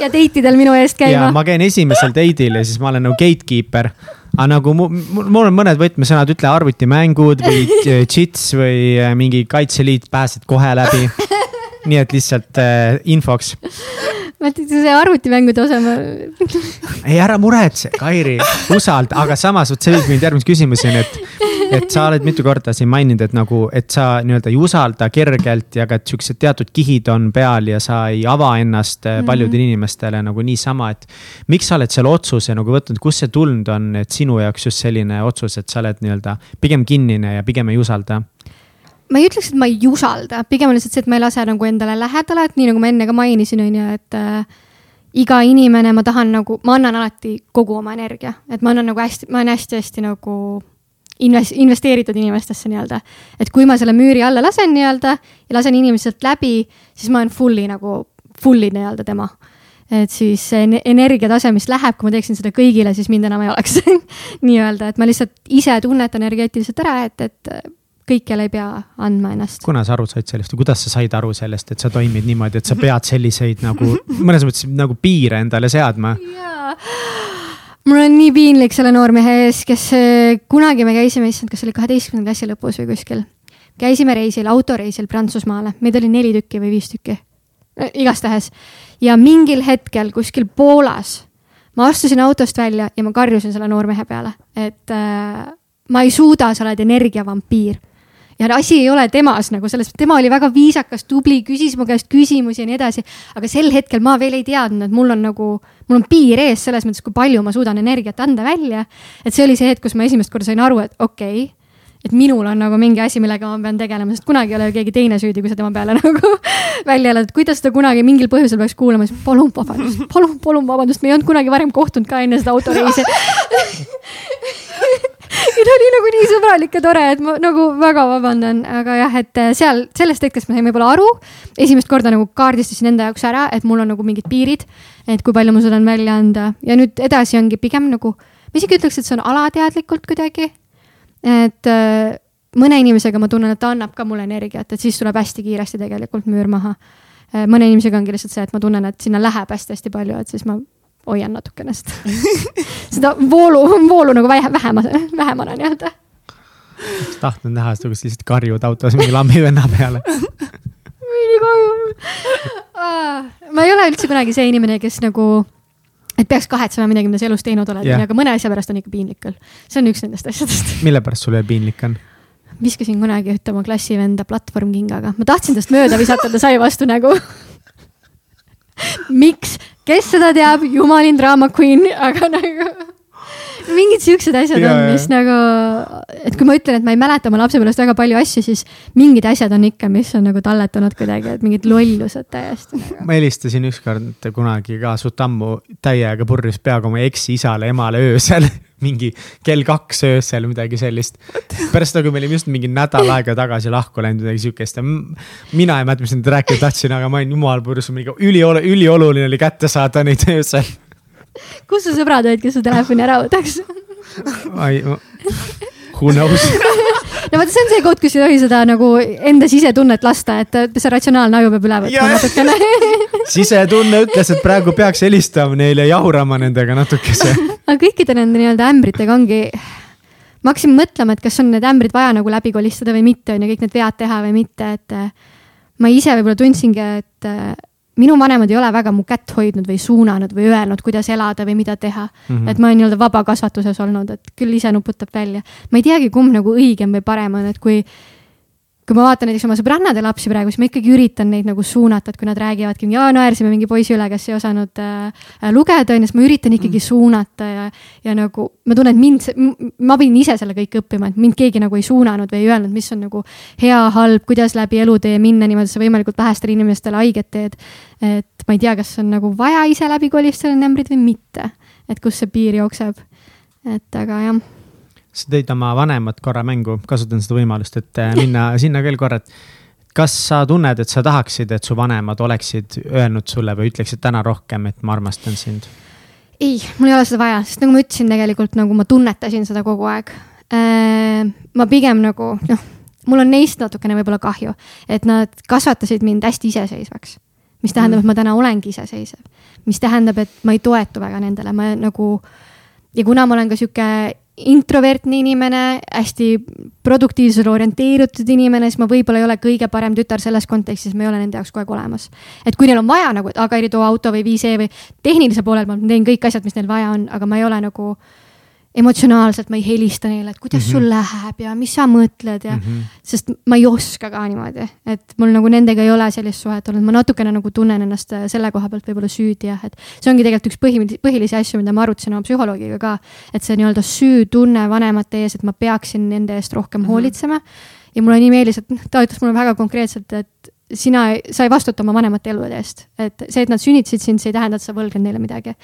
Speaker 3: ja date idel minu eest käima.
Speaker 1: ma käin esimesel date'il ja siis ma olen nagu gatekeeper. Aga nagu mul, mul on mõned võtmesõnad, ütle arvutimängud või cheats või äh, mingi Kaitseliit, pääsed kohe läbi. nii et lihtsalt äh, infoks.
Speaker 3: ütlen, see arvutimängude osa ma
Speaker 1: ei, ära muretse, Kairi, usalda, aga samas vot see viib mind järgmise küsimuseni, et et sa oled mitu korda siin maininud, et nagu, et sa nii-öelda ei usalda kergelt ja ka, et siuksed teatud kihid on peal ja sa ei ava ennast mm -hmm. paljudele inimestele nagu niisama, et. miks sa oled selle otsuse nagu võtnud, kust see tulnud on, et sinu jaoks just selline otsus, et sa oled nii-öelda pigem kinnine ja pigem ei usalda?
Speaker 3: ma ei ütleks, et ma ei usalda, pigem on lihtsalt see, et ma ei lase nagu endale lähedale, et nii nagu ma enne ka mainisin, on ju, et äh, iga inimene, ma tahan nagu, ma annan alati kogu oma energia, et ma annan nagu hästi, ma olen hästi-hästi nagu invest-, investeeritud inimestesse nii-öelda. et kui ma selle müüri alla lasen nii-öelda ja lasen inimeselt läbi, siis ma olen fully nagu, fully nii-öelda tema. et siis see energiatase, mis läheb, kui ma teeksin seda kõigile, siis mind enam ei oleks nii-öelda, et ma lihtsalt ise tunnetan energeetiliselt ära, et, et kõikjale ei pea andma ennast.
Speaker 1: kuna sa aru said sellest või kuidas sa said aru sellest, et sa toimid niimoodi, et sa pead selliseid nagu mõnes mõttes nagu piire endale seadma?
Speaker 3: jaa mul on nii piinlik selle noormehe ees, kes kunagi me käisime, issand, kas see oli kaheteistkümnenda klassi lõpus või kuskil. käisime reisil, autoreisil Prantsusmaale, meid oli neli tükki või viis tükki. igastahes ja mingil hetkel kuskil Poolas ma astusin autost välja ja ma karjusin selle noormehe peale, et äh, ma ei suuda, sa oled energiavampiir ja asi ei ole temas nagu selles, tema oli väga viisakas, tubli, küsis mu käest küsimusi ja nii edasi. aga sel hetkel ma veel ei teadnud, et mul on nagu, mul on piir ees selles mõttes, kui palju ma suudan energiat anda välja. et see oli see hetk, kus ma esimest korda sain aru, et okei okay, et minul on nagu mingi asi, millega ma pean tegelema, sest kunagi ei ole ju keegi teine süüdi, kui sa tema peale nagu välja elad, kui ta seda kunagi mingil põhjusel peaks kuulama, siis palun vabandust, palun, palun vabandust, me ei olnud kunagi varem kohtunud ka enne seda autoreisi ja ta oli nagu nii sõbralik ja tore, et ma nagu väga vabandan, aga jah, et äh, seal sellest hetkest ma sain võib-olla aru. esimest korda nagu kaardistasin enda jaoks ära, et mul on nagu mingid piirid, et kui palju ma suudan välja anda ja nüüd edasi ongi pigem nagu, ma isegi ütleks, et see on alateadlikult kuidagi. et äh, mõne inimesega ma tunnen, et ta annab ka mulle energiat, et siis tuleb hästi kiiresti tegelikult müür maha. Äh, mõne inimesega ongi lihtsalt see, et ma tunnen, et sinna läheb hästi-hästi palju, et siis ma hoian natukene seda, seda voolu, voolu nagu vähe, vähema, vähemana nii-öelda.
Speaker 1: tahtnud näha seda, kus lihtsalt karjud autos mingi lammivenna peale.
Speaker 3: ülikahju. ma ei ole üldse kunagi see inimene, kes nagu, et peaks kahetsema midagi, mida sa elus teinud oled yeah., aga mõne asja pärast on ikka piinlik küll. see on üks nendest asjadest.
Speaker 1: mille pärast sul piinlik on?
Speaker 3: viskasin kunagi ühte oma klassivenda platvormkingaga, ma tahtsin tast mööda visata, ta sai vastu nägu miks, kes seda teab, jumalin draama queen, aga nagu mingid siuksed asjad
Speaker 1: Ja,
Speaker 3: on,
Speaker 1: ja.
Speaker 3: mis nagu, et kui ma ütlen, et ma ei mäleta oma lapsepõlvest väga palju asju, siis mingid asjad on ikka, mis on nagu talletunud kuidagi, et mingid lollused täiesti nagu.
Speaker 1: ma helistasin ükskord kunagi ka suht ammu täiega purjus peaga oma eksi-isale, emale öösel mingi kell kaks öösel, midagi sellist. pärast seda, kui me olime just mingi nädal aega tagasi lahku läinud, midagi siukest ja mina ei mäleta, mis nüüd rääkida tahtsin, aga ma olin jumal purjus, mingi üliolu-, ülioluline oli kätte saada neid öösel.
Speaker 3: Kus su sõbrad olid, kes su telefoni ära võtaks?
Speaker 1: ai, who knows
Speaker 3: no vaata, see on see koht, kus ei tohi seda nagu enda sisetunnet lasta, et see ratsionaalne aju peab üle võtma natukene
Speaker 1: sisetunne ütles, et praegu peaks helistama neile ja jahurama nendega natukese.
Speaker 3: aga kõikide nende nii-öelda ämbritega ongi, ma hakkasin mõtlema, et kas on need ämbrid vaja nagu läbi kolistada või mitte, on ju, kõik need vead teha või mitte, et äh, ma ise võib-olla tundsingi, et äh, minu vanemad ei ole väga mu kätt hoidnud või suunanud või öelnud, kuidas elada või mida teha mm. -hmm. et ma olen nii-öelda vabakasvatuses olnud, et küll ise nuputab välja. ma ei teagi, kumb nagu õigem või parem on, et kui kui ma vaatan näiteks oma sõbrannade lapsi praegu, siis ma ikkagi üritan neid nagu suunata, et kui nad räägivadki, jaa, naersime mingi poisi üle, kes ei osanud äh, äh, lugeda, onju, siis ma üritan ikkagi mm. suunata ja, ja nagu ma tunnen, et mind, ma pidin ise selle kõik õppima, et mind keegi nagu ei suunanud või ei öelnud, mis on nagu hea, halb, kuidas läbi elutee minna niimoodi, et sa võimalikult vähestele inimestele haiget teed. et ma ei tea, kas on nagu vaja ise läbi kolistada numbrid või mitte, et kus see piir jookseb. et aga jah
Speaker 1: sa tõid oma vanemad korra mängu, kasutan seda võimalust, et äh, minna sinna veel korra, et kas sa tunned, et sa tahaksid, et su vanemad oleksid öelnud sulle või ütleksid täna rohkem, et ma armastan sind?
Speaker 3: ei, mul ei ole seda vaja, sest nagu ma ütlesin, tegelikult nagu ma tunnetasin seda kogu aeg. ma pigem nagu noh, mul on neist natukene võib-olla kahju, et nad kasvatasid mind hästi iseseisvaks. mis tähendab, et ma täna olengi iseseisev, mis tähendab, et ma ei toetu väga nendele, ma nagu ja kuna ma olen ka sihuke introvertne inimene, hästi produktiivsusele orienteeritud inimene, siis ma võib-olla ei ole kõige parem tütar selles kontekstis, ma ei ole nende jaoks kogu aeg olemas. et kui neil on vaja nagu, et aga Eri, too auto või vii see või tehnilise poolel ma teen kõik asjad, mis neil vaja on, aga ma ei ole nagu emotsionaalselt, ma ei helista neile, et kuidas mm -hmm. sul läheb ja mis sa mõtled ja mm, -hmm. sest ma ei oska ka niimoodi, et mul nagu nendega ei ole sellist suhet olnud, ma natukene nagu tunnen ennast selle koha pealt võib-olla süüdi jah, et see ongi tegelikult üks põhimõtteliselt põhilisi asju, mida ma arutasin oma psühholoogiga ka, et see nii-öelda süütunne vanemate ees, et ma peaksin nende eest rohkem mm -hmm. hoolitsema. ja mulle nii meeldis, et noh, ta ütles mulle väga konkreetselt, et sina, sa ei vastuta oma vanemate elude eest, et see, et nad sünnitasid sind, see ei tähenda, et sa võlgned neile midagi.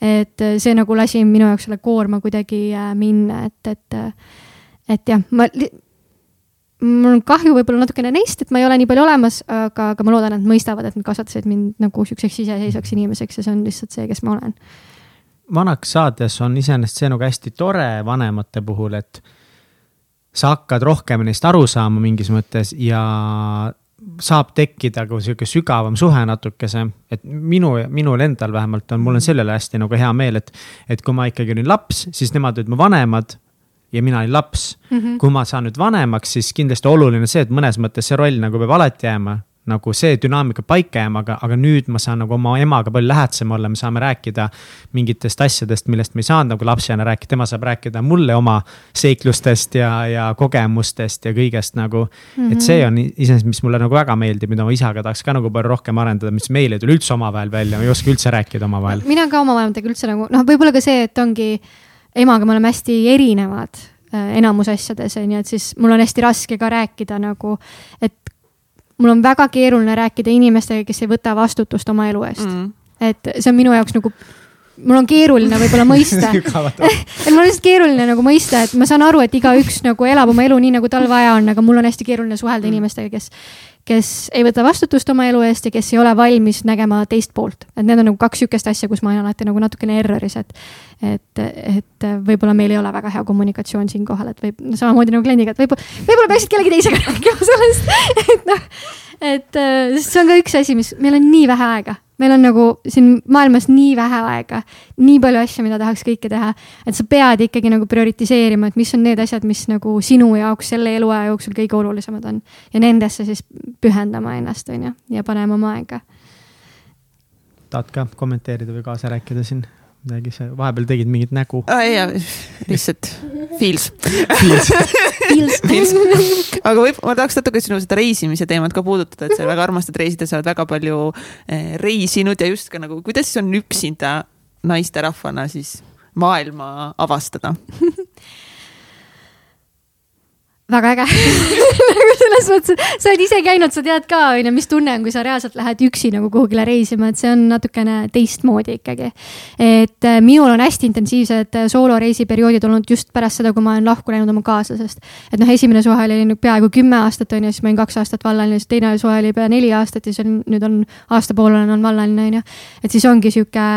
Speaker 3: et see nagu lasi minu jaoks selle koorma kuidagi äh, minna, et, et, et jah, ma, mul on kahju võib-olla natukene neist, et ma ei ole nii palju olemas, aga, aga ma loodan, et mõistavad, et nad kasvatasid mind nagu siukseks iseseisvaks inimeseks ja see on lihtsalt see, kes ma olen.
Speaker 1: vanaks saades on iseenesest see nagu hästi tore vanemate puhul, et sa hakkad rohkem neist aru saama mingis mõttes ja saab tekkida ka sihuke sügavam suhe natukese, et minu, minul endal vähemalt on, mul on selle üle hästi nagu hea meel, et, et kui ma ikkagi olin laps, siis nemad olid mu vanemad ja mina olin laps mm. -hmm. kui ma saan nüüd vanemaks, siis kindlasti oluline see, et mõnes mõttes see roll nagu peab alati jääma nagu see dünaamika paika jääma, aga, aga nüüd ma saan nagu oma emaga palju lähedasem olla, me saame rääkida mingitest asjadest, millest me ei saanud nagu lapsena rääkida, tema saab rääkida mulle oma seiklustest ja, ja kogemustest ja kõigest nagu mm. -hmm. et see on iseenesest, mis mulle nagu väga meeldib, mida oma isaga tahaks ka nagu palju rohkem arendada, mis meil ei tule üldse omavahel välja, me ei oska üldse rääkida omavahel.
Speaker 3: mina ka oma vanematega üldse nagu noh, võib-olla ka see, et ongi emaga me oleme hästi erinevad äh, enamus asjades on ju, et siis mul on hästi raske ka rääkida nagu, et mul on väga keeruline rääkida inimestega, kes ei võta vastutust oma elu eest. Mm.. et see on minu jaoks nagu mul on keeruline võib-olla mõista. Et mul on lihtsalt keeruline nagu mõista, et ma saan aru, et igaüks nagu elab oma elu nii, nagu tal vaja on, aga mul on hästi keeruline suhelda mm. inimestega, kes kes ei võta vastutust oma elu eest ja kes ei ole valmis nägema teist poolt. et need on nagu kaks sihukest asja, kus ma olen alati nagu natukene erroris, et, et, et võib-olla meil ei ole väga hea kommunikatsioon siinkohal, et võib no, samamoodi nagu kliendiga, et võib-olla, võib-olla peaksid kellegi teisega rääkima sellest, et noh, et see on ka üks asi, mis meil on nii vähe aega meil on nagu siin maailmas nii vähe aega, nii palju asju, mida tahaks kõike teha, et sa pead ikkagi nagu prioritiseerima, et mis on need asjad, mis nagu sinu jaoks selle eluaja jooksul kõige olulisemad on. ja nendesse siis pühendama ennast, on ju, ja panema oma aega.
Speaker 1: tahad ka kommenteerida või kaasa rääkida siin? Midagi, sa vahepeal tegid mingit nägu.
Speaker 2: ei, lihtsalt feels feels, feels. aga võib, ma tahaks natuke sinu seda reisimise teemat ka puudutada, et sa väga armastad reisida, sa oled väga palju eh, reisinud ja just ka nagu, kuidas siis on üksinda naisterahvana siis maailma avastada
Speaker 3: väga äge nagu selles mõttes, sa oled ise käinud, sa tead ka, on ju, mis tunne on, kui sa reaalselt lähed üksi nagu kuhugile reisima, et see on natukene teistmoodi ikkagi. et äh, minul on hästi intensiivsed äh, sooloreisiperioodid olnud just pärast seda, kui ma olen lahku läinud oma kaaslasest. et noh, esimene suhe oli nüüd peaaegu kümme aastat on ju, siis ma olin kaks aastat vallaline, siis teine suhe oli pea neli aastat ja siis on, nüüd on aasta pool olen olnud vallaline on ju. et siis ongi sihuke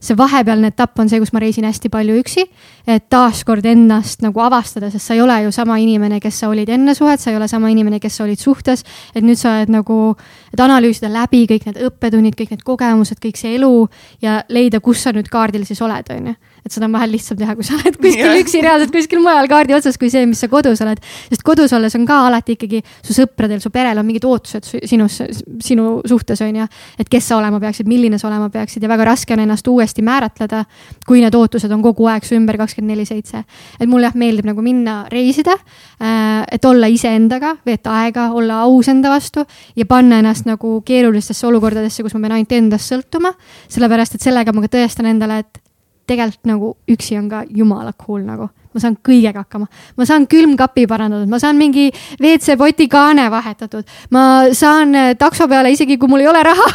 Speaker 3: see vahepealne etapp on see, kus ma reisin hästi palju üksi, et taaskord ennast nagu avastada, sest sa ei ole ju sama inimene, kes sa olid enne suhet, sa ei ole sama inimene, kes sa olid suhtes. et nüüd sa oled nagu, et analüüsida läbi kõik need õppetunnid, kõik need kogemused, kõik see elu ja leida, kus sa nüüd kaardil siis oled, on ju et seda on vahel lihtsam teha, kui sa oled kuskil üksi reaalselt kuskil mujal kaardi otsas, kui see, mis sa kodus oled. sest kodus olles on ka alati ikkagi su sõpradel, su perel on mingid ootused sinus, sinu suhtes on ju. et kes sa olema peaksid, milline sa olema peaksid ja väga raske on ennast uuesti määratleda, kui need ootused on kogu aeg su ümber kakskümmend neli seitse. et mulle jah meeldib nagu minna reisida, äh, et olla iseendaga, veeta aega, olla aus enda vastu ja panna ennast nagu keerulistesse olukordadesse, kus ma pean ainult endast sõltuma. sellepärast, et sellega ma ka tõestan endale, et tegelikult nagu üksi on ka jumala cool nagu, ma saan kõigega hakkama. ma saan külmkapi parandatud, ma saan mingi WC-poti kaane vahetatud, ma saan äh, takso peale isegi, kui mul ei ole raha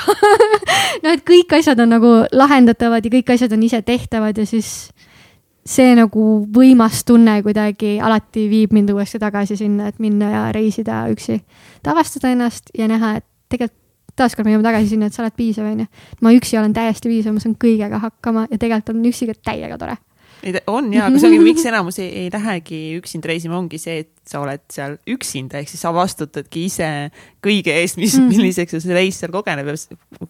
Speaker 3: no et kõik asjad on nagu lahendatavad ja kõik asjad on ise tehtavad ja siis see nagu võimas tunne kuidagi alati viib mind uuesti tagasi sinna, et minna ja reisida üksi. et avastada ennast ja näha, et tegelikult taaskord me jõuame tagasi sinna, et sa oled piisav, onju. ma üksi olen täiesti piisav, ma saan kõigega hakkama ja tegelikult on üksi ka täiega tore.
Speaker 2: on ja, aga see ongi, miks enamus ei, ei lähegi üksinda reisima, ongi see, et sa oled seal üksinda, ehk siis sa vastutadki ise kõige eest, mis -hmm. milliseks see reis seal kogeneb ja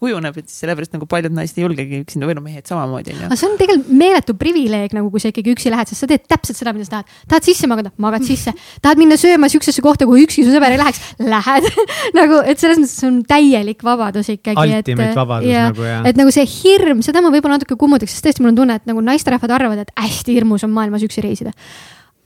Speaker 2: kujuneb, et sellepärast nagu paljud naised ei julgegi üksinda või no mehed samamoodi onju.
Speaker 3: aga see on tegelikult meeletu privileeg nagu, kui sa ikkagi üksi lähed, sest sa teed täpselt seda, mida sa tahad. tahad sisse magada, magad sisse, tahad minna sööma siuksesse kohta, kuhu ükski su sõber ei läheks, lähed nagu, et selles mõttes see on täielik vabadus ikkagi.
Speaker 1: Ultimate vabadus ja, nagu jah.
Speaker 3: et nagu see hirm, seda ma võib-olla natuke kummutaks, sest tõesti mul on tunne, et nagu naisterahvad arvavad, et hästi hirmus on maailmas üksi reisida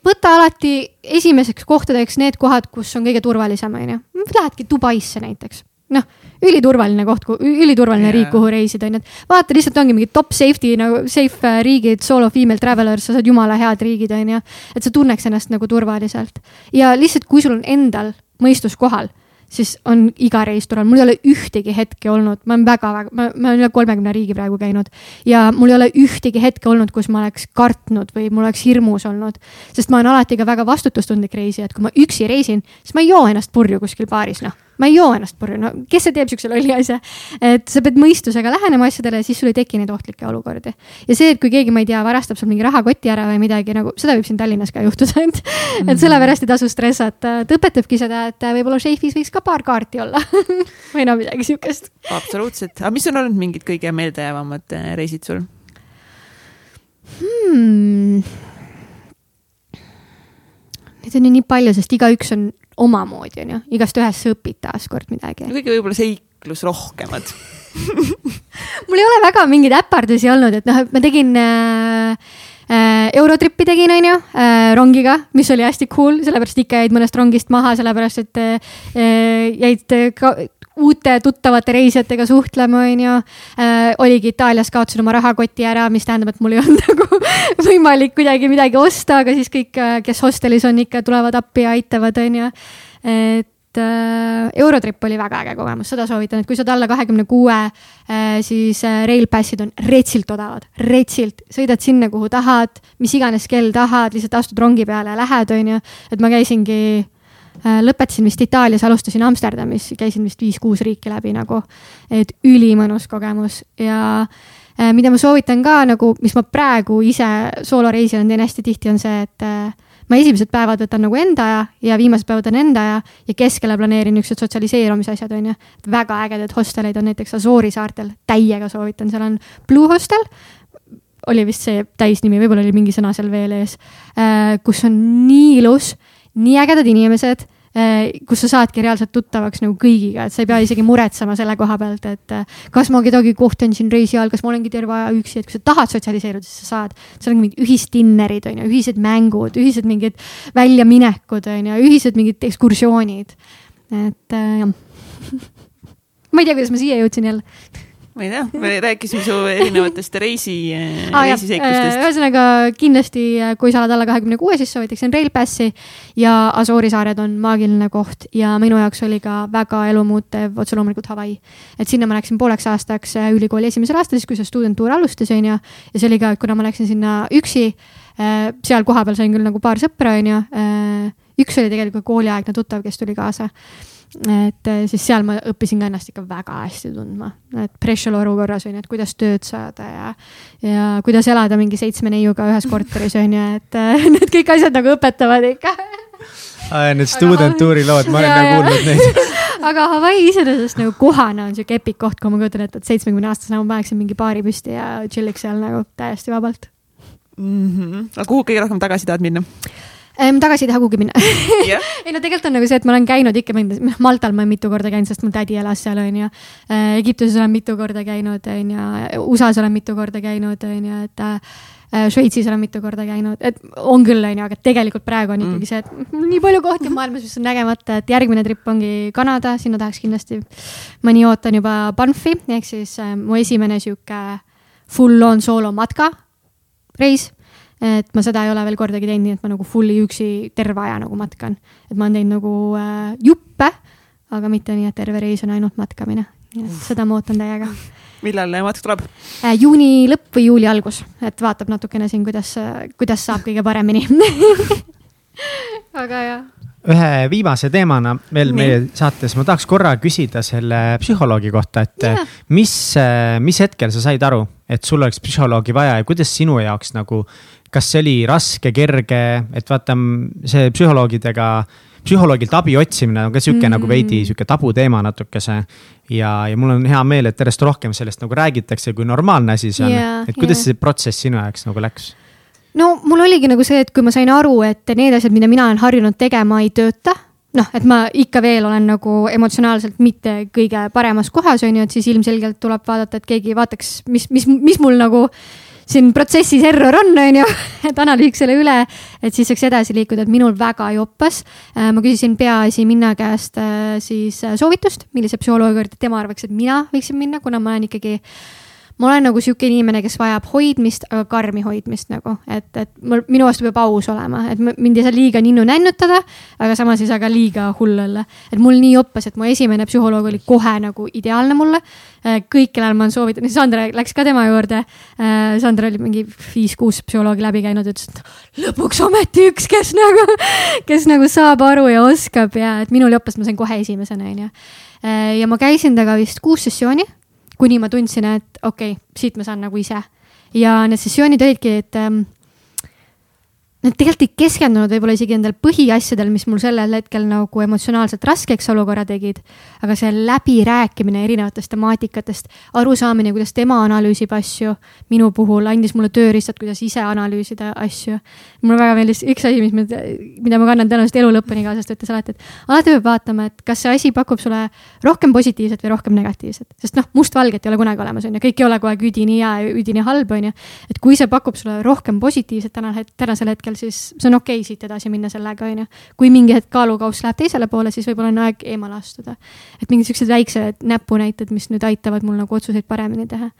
Speaker 3: võta alati esimeseks kohtadeks need kohad, kus on kõige turvalisem, on ju. Lähedki Dubaisse näiteks, noh, üliturvaline koht, üliturvaline yeah. riik, kuhu reisida, on ju, et vaata, lihtsalt ongi mingi top safety nagu safe äh, riigid, solo female travelers, sa saad jumala head riigid, on ju. et sa tunneks ennast nagu turvaliselt ja lihtsalt, kui sul on endal mõistus kohal siis on iga reis tore, mul ei ole ühtegi hetke olnud, ma olen väga-väga, ma, ma olen üle kolmekümne riigi praegu käinud ja mul ei ole ühtegi hetke olnud, kus ma oleks kartnud või mul oleks hirmus olnud. sest ma olen alati ka väga vastutustundlik reisija, et kui ma üksi reisin, siis ma ei joo ennast purju kuskil baaris, noh ma ei joo ennast purju, no kes see teeb siukse lolli asja. et sa pead mõistusega lähenema asjadele ja siis sul ei teki neid ohtlikke olukordi. ja see, et kui keegi, ma ei tea, varastab sul mingi rahakoti ära või midagi nagu, seda võib siin Tallinnas ka juhtuda, et mm, et sellepärast ei tasu stressata, ta õpetabki seda, et võib-olla šeifis võiks ka paar kaarti olla või no midagi siukest.
Speaker 2: absoluutselt, aga mis on olnud mingid kõige meeldejäävamad eh, reisid sul
Speaker 3: Neid on nii palju, sest igaüks on omamoodi, on ju, igast ühest sa õpid taaskord midagi.
Speaker 2: kõige võib-olla seiklusrohkemad
Speaker 3: mul ei ole väga mingeid äpardusi olnud, et noh, ma tegin äh, äh, Eurotripi tegin, on ju äh,, rongiga, mis oli hästi cool, sellepärast ikka jäid mõnest rongist maha, sellepärast et äh, jäid uute tuttavate reisijatega suhtlema, on ju äh,. oligi Itaalias, kaotasin oma rahakoti ära, mis tähendab, et mul ei olnud nagu võimalik kuidagi midagi osta, aga siis kõik, äh, kes hostelis on, ikka tulevad appi ja aitavad, on ju. et äh, Eurotrip oli väga äge kogemus, seda soovitan, et kui sa oled alla kahekümne kuue äh,, siis Rail Passid on retsilt odavad, retsilt, sõidad sinna, kuhu tahad, mis iganes kell tahad, lihtsalt astud rongi peale ja lähed, on ju. et ma käisingi lõpetasin vist Itaalias, alustasin Amsterdamis, käisin vist viis-kuus riiki läbi nagu. et ülimõnus kogemus ja äh, mida ma soovitan ka nagu, mis ma praegu ise sooloreisil teen hästi tihti, on see, et äh, ma esimesed päevad võtan nagu enda aja ja viimased päevad võtan enda aja ja keskele planeerin niisugused sotsialiseerumise asjad, on ju. väga ägedaid hosteleid on näiteks Asoori saartel, täiega soovitan, seal on Blue Hostel, oli vist see täisnimi, võib-olla oli mingi sõna seal veel ees, äh, kus on nii ilus, nii ägedad inimesed Äh, kus sa saadki reaalselt tuttavaks nagu kõigiga, et sa ei pea isegi muretsema selle koha pealt, et äh, kas ma kedagi kohtan siin reisi ajal, kas ma olengi terve aja üksi, et kui sa tahad sotsialiseeruda, siis sa saad. seal on mingid ühisdinnerid, on ju, ühised mängud, ühised mingid väljaminekud, on ju, ühised mingid ekskursioonid. et äh, jah ma ei tea, kuidas ma siia jõudsin jälle
Speaker 2: ma ei tea, me rääkisime su erinevatest reisi ah,, reisiseiklustest.
Speaker 3: ühesõnaga kindlasti, kui sa oled alla kahekümne kuue, siis soovitaksin Rail Passi ja Asoori saared on maagiline koht ja minu jaoks oli ka väga elumuutev otse loomulikult Hawaii. et sinna ma läksin pooleks aastaks äh, ülikooli esimesel aastal, siis kui see stuudentuur alustas, on ju, ja see oli ka, kuna ma läksin sinna üksi, äh, seal kohapeal sain küll nagu paar sõpra, on ju, äh, üks oli tegelikult kooliaegne tuttav, kes tuli kaasa et eh, siis seal ma õppisin ka ennast ikka väga hästi tundma, et pressure olukorras on ju, et kuidas tööd saada ja, ja kuidas elada mingi seitsme neiuga ühes korteris on ju, et eh, need kõik asjad nagu õpetavad ikka.
Speaker 1: Need stuudentuuri lood, ma olen ka kuulnud neid
Speaker 3: aga Hawaii iseenesest nagu kohana on sihuke epic koht, kui ma kujutan ette, et seitsmekümne aastasena ma paneksin mingi baari püsti ja chill'iks seal nagu täiesti vabalt
Speaker 2: mm. -hmm. aga kuhu kõige rohkem tagasi tahad minna?
Speaker 3: Ehm,. tagasi ei taha kuhugi minna yeah. ei no tegelikult on nagu see, et ma olen käinud ikka mingi, Maltal ma olen mitu korda käinud, sest mul tädi elas seal, on ju. Äh, Egiptuses olen mitu korda käinud, on ju, USA-s olen mitu korda käinud, on ju, et äh, Šveitsis olen mitu korda käinud, et on küll, on ju, aga tegelikult praegu on ikkagi mm. see, et nii palju kohti maailmas, mis on nägemata, et järgmine trip ongi Kanada, sinna tahaks kindlasti. ma nii ootan juba Banfi ehk siis äh, mu esimene sihuke full on soolo matka reis et ma seda ei ole veel kordagi teinud, nii et ma nagu fully üksi terve aja nagu matkan. et ma olen teinud nagu äh, juppe, aga mitte nii, et terve reis on ainult matkamine. nii et seda ma ootan täiega.
Speaker 2: millal matk tuleb
Speaker 3: äh,? juuni lõpp või juuli algus, et vaatab natukene siin, kuidas, kuidas saab kõige paremini aga jah
Speaker 1: ühe viimase teemana veel Nii. meie saates ma tahaks korra küsida selle psühholoogi kohta, et yeah. mis, mis hetkel sa said aru, et sul oleks psühholoogi vaja ja kuidas sinu jaoks nagu kas see oli raske, kerge, et vaata see psühholoogidega, psühholoogilt abi otsimine on ka sihuke mm -hmm. nagu veidi sihuke tabuteema natukese. ja, ja mul on hea meel, et järjest rohkem sellest nagu räägitakse, kui normaalne asi see on yeah,. et kuidas yeah. see protsess sinu jaoks nagu läks?
Speaker 3: no mul oligi nagu see, et kui ma sain aru, et need asjad, mida mina olen harjunud tegema, ei tööta noh, et ma ikka veel olen nagu emotsionaalselt mitte kõige paremas kohas, on ju, et siis ilmselgelt tuleb vaadata, et keegi vaataks, mis, mis, mis mul nagu äh, siin protsessis error on, on ju, et analüüsiks selle üle, et siis saaks edasi liikuda, et minul väga joppas. Äh, ma küsisin peaasi minna käest äh, siis äh, soovitust, millise psühholoogi juurde tema arvaks, et mina võiksin minna, kuna ma olen ikkagi ma olen nagu sihuke inimene, kes vajab hoidmist, aga karmi hoidmist nagu, et, et mul, minu vastu peab aus olema, et mind ei saa liiga ninnu nännutada, aga samas ei saa ka liiga hull olla. et mul nii joppas, et mu esimene psühholoog oli kohe nagu ideaalne mulle. Äh, kõik, kellel ma olen soovitanud, Sandra läks ka tema juurde. Äh, Sandra oli mingi viis-kuus psühholoogi läbi käinud, ütles, et lõpuks ometi üks, kes nagu, kes nagu saab aru ja oskab ja et minul joppas, ma sain kohe esimesena, onju. Äh, ja ma käisin temaga vist kuus sessiooni kuni ma tundsin, et okei okay,, siit ma saan nagu ise. ja need sessioonid olidki, et ähm, Nad tegelikult ei keskendunud võib-olla isegi nendel põhiasjadel, mis mul sellel hetkel nagu emotsionaalselt raskeks olukorra tegid. aga see läbirääkimine erinevatest temaatikatest, arusaamine, kuidas tema analüüsib asju. minu puhul andis mulle tööriistad, kuidas ise analüüsida asju. mulle väga meeldis üks asi, mis, mida ma kannan tõenäoliselt elu lõpuni kaasas, ta ütles alati, et alati peab vaatama, et kas see asi pakub sulle rohkem positiivset või rohkem negatiivset. sest noh, mustvalget ei ole kunagi olemas, on ju, kõik ei ole kogu aeg üdini hea ja üdini halb, on ju. et kui see pakub sulle rohkem positiivset täna, tänasel hetkel hetkel, siis see on okei okay siit edasi minna sellega, on ju. kui mingi hetk kaalukauss läheb teisele poole, siis võib-olla on aeg eemale astuda. et mingid siuksed väiksed näpunäited, mis nüüd aitavad mul nagu otsuseid paremini teha.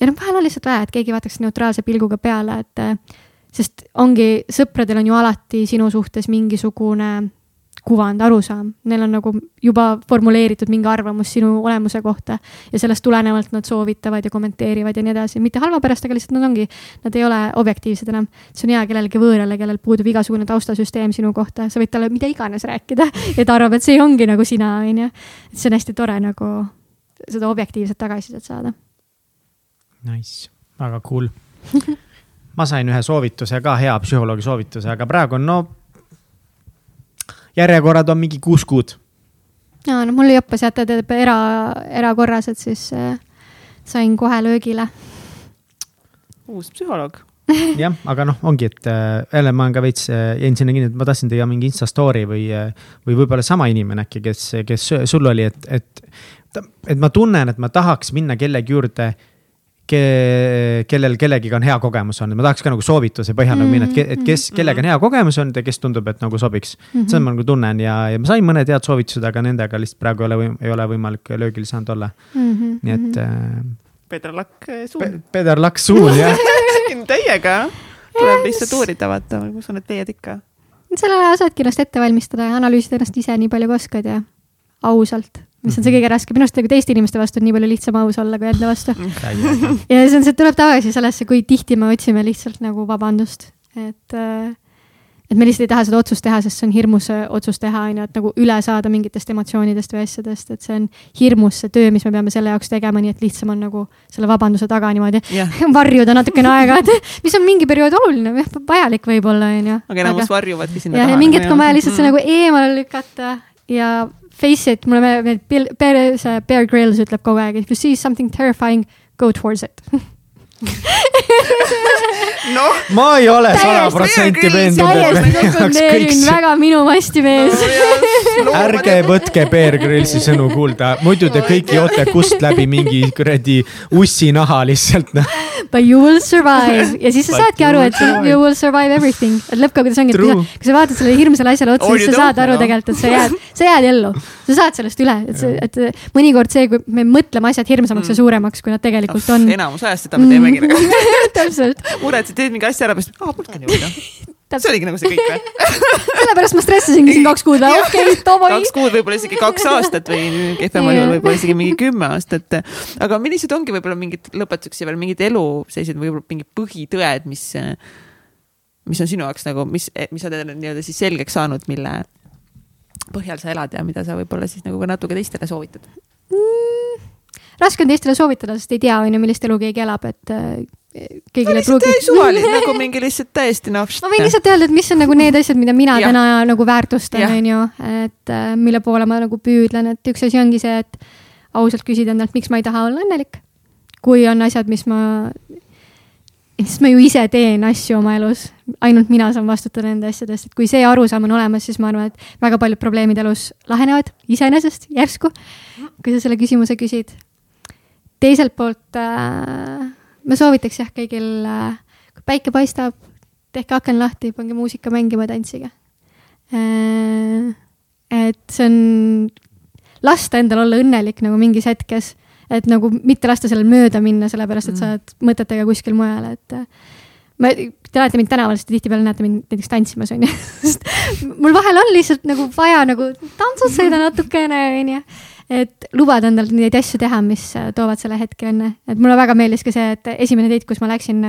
Speaker 3: ja noh, vahel on lihtsalt vaja, et keegi vaataks neutraalse pilguga peale, et sest ongi, sõpradel on ju alati sinu suhtes mingisugune kuvand, arusaam, neil on nagu juba formuleeritud mingi arvamus sinu olemuse kohta ja sellest tulenevalt nad soovitavad ja kommenteerivad ja nii edasi, mitte halva pärast, aga lihtsalt nad ongi, nad ei ole objektiivsed enam. see on hea kellelegi võõrale, kellel puudub igasugune taustasüsteem sinu kohta, sa võid talle mida iganes rääkida ja ta arvab, et see ongi nagu sina, on ju. et see on hästi tore nagu seda objektiivset tagasisidet saada.
Speaker 1: Nice, väga cool ma sain ühe soovituse ka, hea psühholoogi soovituse, aga praegu on no. Järjekorrad on mingi kuus kuud.
Speaker 3: ja no mul joppas jah, ta teeb era, erakorras, et siis äh, sain kohe löögile.
Speaker 2: uus psühholoog
Speaker 1: jah, aga noh, ongi, et äh, jälle ma olen ka veits äh,, jäin sinna kinni, et ma tahtsin teha mingi insta story või äh,, või võib-olla sama inimene äkki, kes, kes sul oli, et, et, et ma tunnen, et ma tahaks minna kellegi juurde ke, kellel kellegiga on hea kogemus olnud, ma tahaks ka nagu soovituse põhjal mm -hmm. nagu minna, et, et kes,
Speaker 3: Mm-hmm.
Speaker 1: kellega on hea kogemus olnud ja kes tundub, et nagu sobiks mm. -hmm. seda ma nagu tunnen ja, ja ma sain mõned head soovitused, aga nendega lihtsalt praegu ei ole ei ole võimalik löögil saanud olla
Speaker 3: mm. -hmm.
Speaker 1: nii et äh,
Speaker 2: Peeter Lakk
Speaker 1: Pe
Speaker 2: suun.
Speaker 1: Peder Laks suun jah
Speaker 2: Teiega tuleb lihtsalt uurida, vaata, ma usun, et teie ikka.
Speaker 3: selle aja saadki ennast ette valmistada ja analüüsida ennast ise nii palju kui oskad ja ausalt, mis on see kõige raskem, minu arust nagu teiste inimeste vastu on nii palju lihtsam aus olla kui enda vastu. ja see on, see tuleb tagasi sellesse, kui tihti me otsime lihtsalt nagu vabandust, et äh, et me lihtsalt ei taha seda otsust teha, sest see on hirmus see otsus teha, on ju, et nagu üle saada mingitest emotsioonidest või asjadest, et see on hirmus see töö, mis me peame selle jaoks tegema, nii et lihtsam on nagu selle vabanduse taga niimoodi
Speaker 2: jah,
Speaker 3: varjuda natukene aega, et mis on mingi periood oluline, vajalik võib-olla, on ju.
Speaker 2: aga enamus varjuvadki sinna
Speaker 3: ja, ja mingi hetk on vaja lihtsalt see nagu eemale lükata ja face it, mulle meeldib, see Bear Grylls ütleb kogu aeg, if you see something terrifying, go towards it.
Speaker 2: noh,
Speaker 1: ma ei ole sada protsenti veendunud, et me peaks kõik see
Speaker 3: väga minu mastimees.
Speaker 1: ärge võtke Bear Grillsi sõnu kuulda, muidu te kõik joote kust läbi mingi kuradi ussinaha lihtsalt. noh.
Speaker 3: But you will survive ja siis sa
Speaker 1: But
Speaker 3: saadki
Speaker 1: you
Speaker 3: aru,
Speaker 1: will
Speaker 3: et
Speaker 1: survive.
Speaker 3: you will survive everything, et lõppkokkuvõttes ongi, et kui sa, kui sa vaatad sellele hirmsale asjale otsa,
Speaker 2: Or
Speaker 3: siis sa saad aru
Speaker 2: noh.
Speaker 3: tegelikult, et sa jääd, sa jääd ellu. sa saad sellest üle, et see, et mõnikord see, kui me mõtleme asjad hirmsamaks ja suuremaks, kui nad tegelikult on.
Speaker 2: enamus ajast seda me teemegi nagu.
Speaker 3: täpselt,
Speaker 2: muretsid, teed mingi asja ära, siis aa, polnudki niimoodi. see oligi nagu see kõik või?
Speaker 3: sellepärast ma stressasingi siin kaks kuud, okei okay,, davai
Speaker 2: kaks. kuud, võib-olla isegi kaks aastat või kehvemal
Speaker 3: Jah.
Speaker 2: juhul võib-olla isegi mingi kümme aastat. aga millised ongi võib-olla mingid lõpetuseks veel mingid elu sellised võib-olla mingid põhitõed, mis, mis on sinu jaoks nagu, mis, mis sa oled nii-öelda siis selgeks saanud, mille põhjal sa elad ja mida sa võib-olla siis nagu ka natuke teistele soovitad?
Speaker 3: Raske on teistele soovitada, sest ei tea, on ju, millist elu keegi elab, et äh, kõigile ei pruugi
Speaker 2: suvaline, nagu mingi lihtsalt täiesti noh.
Speaker 3: ma võin lihtsalt öelda, et mis on nagu need asjad, mida mina
Speaker 2: Jah.
Speaker 3: täna nagu väärtustan, on ju, et äh, mille poole ma nagu püüdlen, et üks asi ongi see, et ausalt küsida endalt, miks ma ei taha olla õnnelik. kui on asjad, mis ma, sest ma ju ise teen asju oma elus, ainult mina saan vastutada nende asjadest, et kui see arusaam on olemas, siis ma arvan, et väga paljud probleemid elus lahenevad iseenesest järsku, kui sa selle küsimuse küsid. Teiselt poolt äh, ma soovitaks jah kõigil äh,, kui päike paistab, tehke aken lahti, pange muusika mängima, tantsige. et see on, lasta endal olla õnnelik nagu mingis hetkes, et nagu mitte lasta sellel mööda minna, sellepärast et sa oled mõtetega kuskil mujal, et äh, ma, te näete mind tänaval, sest tihtipeale näete mind näiteks tantsimas, onju. sest mul vahel on lihtsalt nagu vaja nagu tantsutseda natukene, onju. Et lubada endal neid asju teha, mis äh, toovad selle hetke õnne. et mulle väga meeldis ka see, et esimene date, kus ma läksin,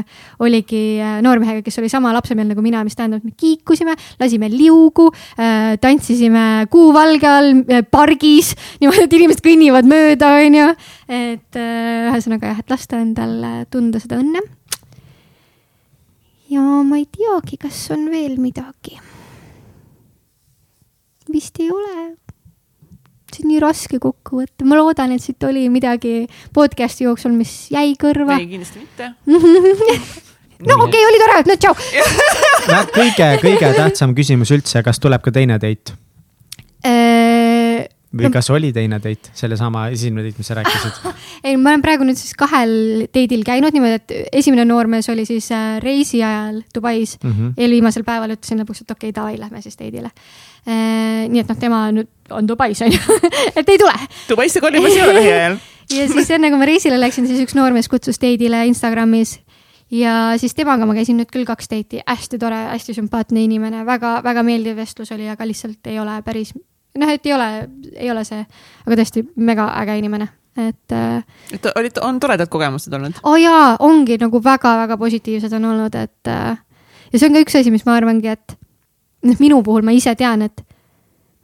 Speaker 3: oligi äh, noormehega, kes oli sama lapsemeelne nagu mina, mis tähendab, et me kiikusime, lasime liugu, tantsisime kuuvalge all äh, pargis, niimoodi, et inimesed kõnnivad mööda, onju. et äh, ühesõnaga jah, et lasta endal äh, tunda seda õnne ja ma ei teagi, kas on veel midagi. vist ei ole. See on nii raske kokku võtta, ma loodan, et siit oli midagi podcast'i jooksul, mis jäi kõrva.
Speaker 2: ei, kindlasti mitte.
Speaker 3: no okei okay,, oli tore, no tšau.
Speaker 1: kõige, kõige tähtsam küsimus üldse, kas tuleb ka teine date või kas oli teine date, sellesama esimene date, mis sa rääkisid?
Speaker 3: ei, ma olen praegu nüüd siis kahel date'il käinud niimoodi, et esimene noormees oli siis äh, reisi ajal Dubais
Speaker 1: Mhm.
Speaker 3: eelviimasel päeval ütlesin lõpuks, et okei okay,, davai, lähme siis date'ile. nii et noh, tema nüüd on Dubais on ju, et ei tule.
Speaker 2: Dubaisse kolimas ei ole lähiajal.
Speaker 3: ja siis enne kui ma reisile läksin, siis üks noormees kutsus date'ile Instagramis ja siis temaga ma käisin nüüd küll kaks date'i, hästi tore, hästi sümpaatne inimene väga,, väga-väga meeldiv vestlus oli, aga lihtsalt ei ole päris, noh, et ei ole, ei ole see, aga tõesti mega äge inimene, et äh,.
Speaker 2: et olid, on toredad kogemused olnud?
Speaker 3: oo oh jaa, ongi nagu väga-väga positiivsed on olnud, et äh, ja see on ka üks asi, mis ma arvangi, et noh, minu puhul ma ise tean, et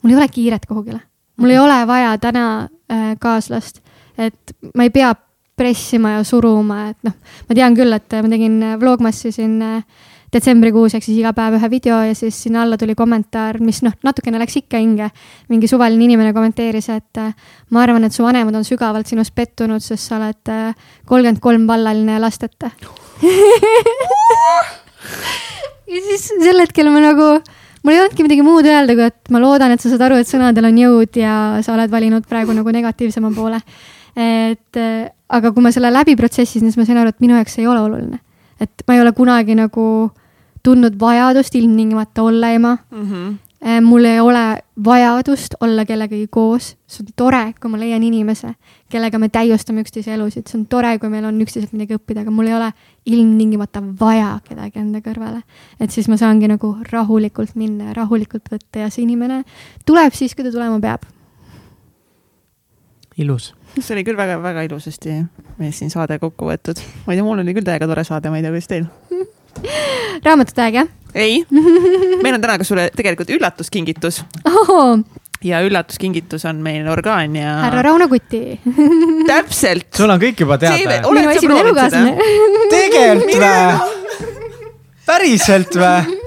Speaker 3: mul ei ole kiiret kuhugile, mul ei ole vaja täna äh, kaaslast, et ma ei pea pressima ja suruma, et noh, ma tean küll, et ma tegin Vlogmassi siin äh, detsembrikuus ehk siis iga päev ühe video ja siis sinna alla tuli kommentaar, mis noh, natukene läks ikka hinge. mingi suvaline inimene kommenteeris, et äh, ma arvan, et su vanemad on sügavalt sinust pettunud, sest sa oled äh, kolmkümmend kolm vallaline ja lasteta ja siis sel hetkel ma nagu, mul ei olnudki midagi muud öelda, kui et ma loodan, et sa saad aru, et sõnadel on jõud ja sa oled valinud praegu nagu negatiivsema poole. et äh, aga kui ma selle läbi protsessisin, siis ma sain aru, et minu jaoks see ei ole oluline. et ma ei ole kunagi nagu tundnud vajadust ilmtingimata olla ema mm. -hmm. mul ei ole vajadust olla kellegagi koos, see on tore, kui ma leian inimese, kellega me täiustame üksteise elusid, see on tore, kui meil on üksteiselt midagi õppida, aga mul ei ole ilmtingimata vaja kedagi enda kõrvale. et siis ma saangi nagu rahulikult minna ja rahulikult võtta ja see inimene tuleb siis, kui ta tulema peab.
Speaker 1: ilus
Speaker 2: see oli küll väga-väga ilusasti meil siin saade kokku võetud. ma ei tea, mul oli küll täiega tore saade, ma ei tea, kuidas teil
Speaker 3: raamatute aeg, jah?
Speaker 2: ei, meil on täna ka sulle tegelikult üllatuskingitus
Speaker 3: oh.
Speaker 2: ja üllatuskingitus on meil orgaan ja.
Speaker 3: härra Rauno Kuti
Speaker 2: täpselt.
Speaker 1: sul on kõik juba teada.
Speaker 3: minu esimene elukaaslane.
Speaker 1: tegelikult või? päriselt või?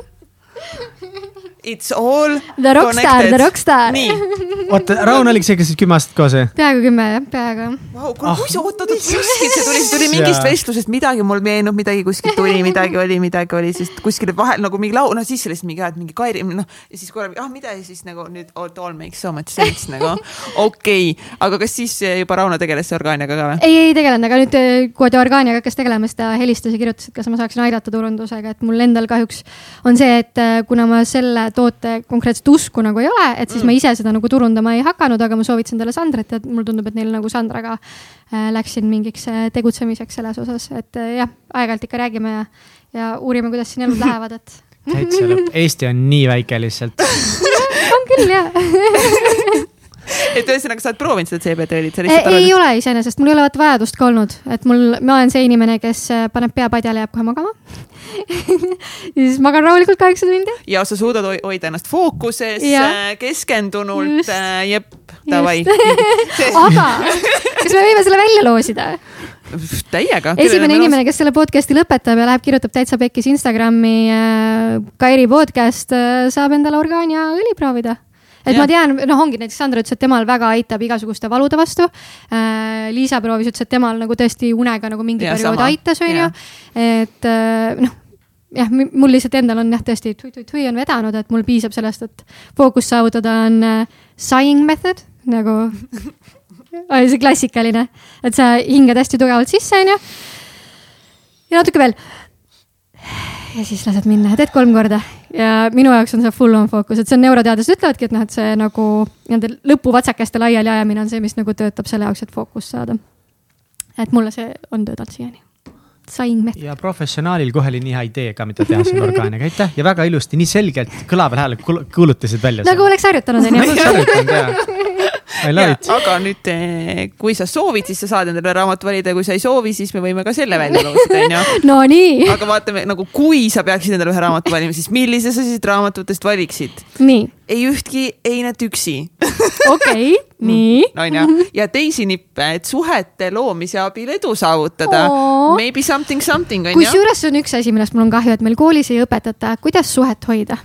Speaker 2: It's all
Speaker 3: The rockstar, the rockstar.
Speaker 2: nii.
Speaker 1: oota, Raun oligi see, kes siis kümme aastat koos oli?
Speaker 3: peaaegu kümme jah, peaaegu
Speaker 2: wow,. kuule ah., kui sa, oot, oot, oot, kuskilt see tuli, see tuli mingist vestlusest, midagi mul meenub, midagi kuskilt tuli, midagi oli, midagi oli, siis kuskil vahel nagu mingi lau-, noh siis sellest mingi, et mingi Kairi, noh. ja siis korra, ah mida ja siis nagu nüüd it all makes so much sense nagu. okei okay., aga kas siis juba Rauno tegeles orgaaniaga ka või?
Speaker 3: ei, ei tegelenud, aga nüüd, kui ta orgaaniaga hakkas tegelema, siis ta helistas ja kirjutas, et kas ma saaksin aidata turundusega, et mul endal kahjuks on see, et kuna ma selle toote konkreetset usku nagu ei ole, et siis mm. ma ise seda nagu turundama ei hakanud, aga ma soovitasin talle Sandrat ja mulle tundub, et neil nagu Sandraga äh, läks siin mingiks äh, tegutsemiseks selles osas, et äh, jah, aeg-ajalt ikka räägime ja, ja uurime, kuidas siin elud lähevad, et.
Speaker 1: täitsa lõpp, Eesti on nii väike lihtsalt
Speaker 3: on küll jah
Speaker 2: et ühesõnaga, sa oled proovinud seda
Speaker 3: lihtsalt ei, ei ole iseenesest, mul ei ole vaata vajadust ka olnud, et mul, ma olen see inimene, kes äh, paneb pea padjale, jääb kohe magama. Ja siis magan rahulikult kaheksa tundi.
Speaker 2: ja sa suudad hoida ennast fookuses, äh, keskendunult, äh, jep, davai.
Speaker 3: Aga kas me võime selle välja loosida?
Speaker 2: täiega.
Speaker 3: esimene inimene, kes selle podcast'i lõpetab ja läheb, kirjutab täitsa pekkis Instagrami äh, Kairi podcast äh,, saab endale orgaania õli proovida et ja. ma tean, noh, ongi näiteks Sandra ütles, et temal väga aitab igasuguste valude vastu äh,. Liisa proovis, ütles, et temal nagu tõesti unega nagu mingi periood aitas, onju. et äh, noh jah, mul lihtsalt endal on jah, tõesti tui-tui-tui on vedanud, et mul piisab sellest, et fookust saavutada on äh, sighing method nagu oli see klassikaline, et sa hingad hästi tugevalt sisse, onju. ja natuke veel ja siis lased minna ja teed kolm korda ja minu jaoks on see full on fookus, et see on neuroteadlased ütlevadki, et noh, et see nagu nende lõpuvatsakeste laialiajamine on see, mis nagu töötab selle jaoks, et fookust saada. et mulle see on töötanud siiani. sain mehh.
Speaker 1: ja professionaalil kohe oli nii hea idee ka, mida teha selle orgaaniga, aitäh ja väga ilusti, nii selgelt kõlaval häälel kuulutasid välja.
Speaker 3: nagu oleks harjutanud onju.
Speaker 2: Aga nüüd, eh, kui sa soovid, siis sa saad endale raamatu valida ja kui sa ei soovi, siis me võime ka selle välja loosida, onju.
Speaker 3: Nonii.
Speaker 2: aga vaatame nagu, kui sa peaksid endale ühe raamatu valima, siis millise sa siis raamatutest valiksid?
Speaker 3: nii.
Speaker 2: ei ühtki einet üksi.
Speaker 3: okei, nii.
Speaker 2: onju, ja teisi nippe, et suhete loomise abil edu saavutada. Maybe something something onju.
Speaker 3: kusjuures see on üks asi, millest mul on kahju, et meil koolis ei õpetata, kuidas suhet hoida.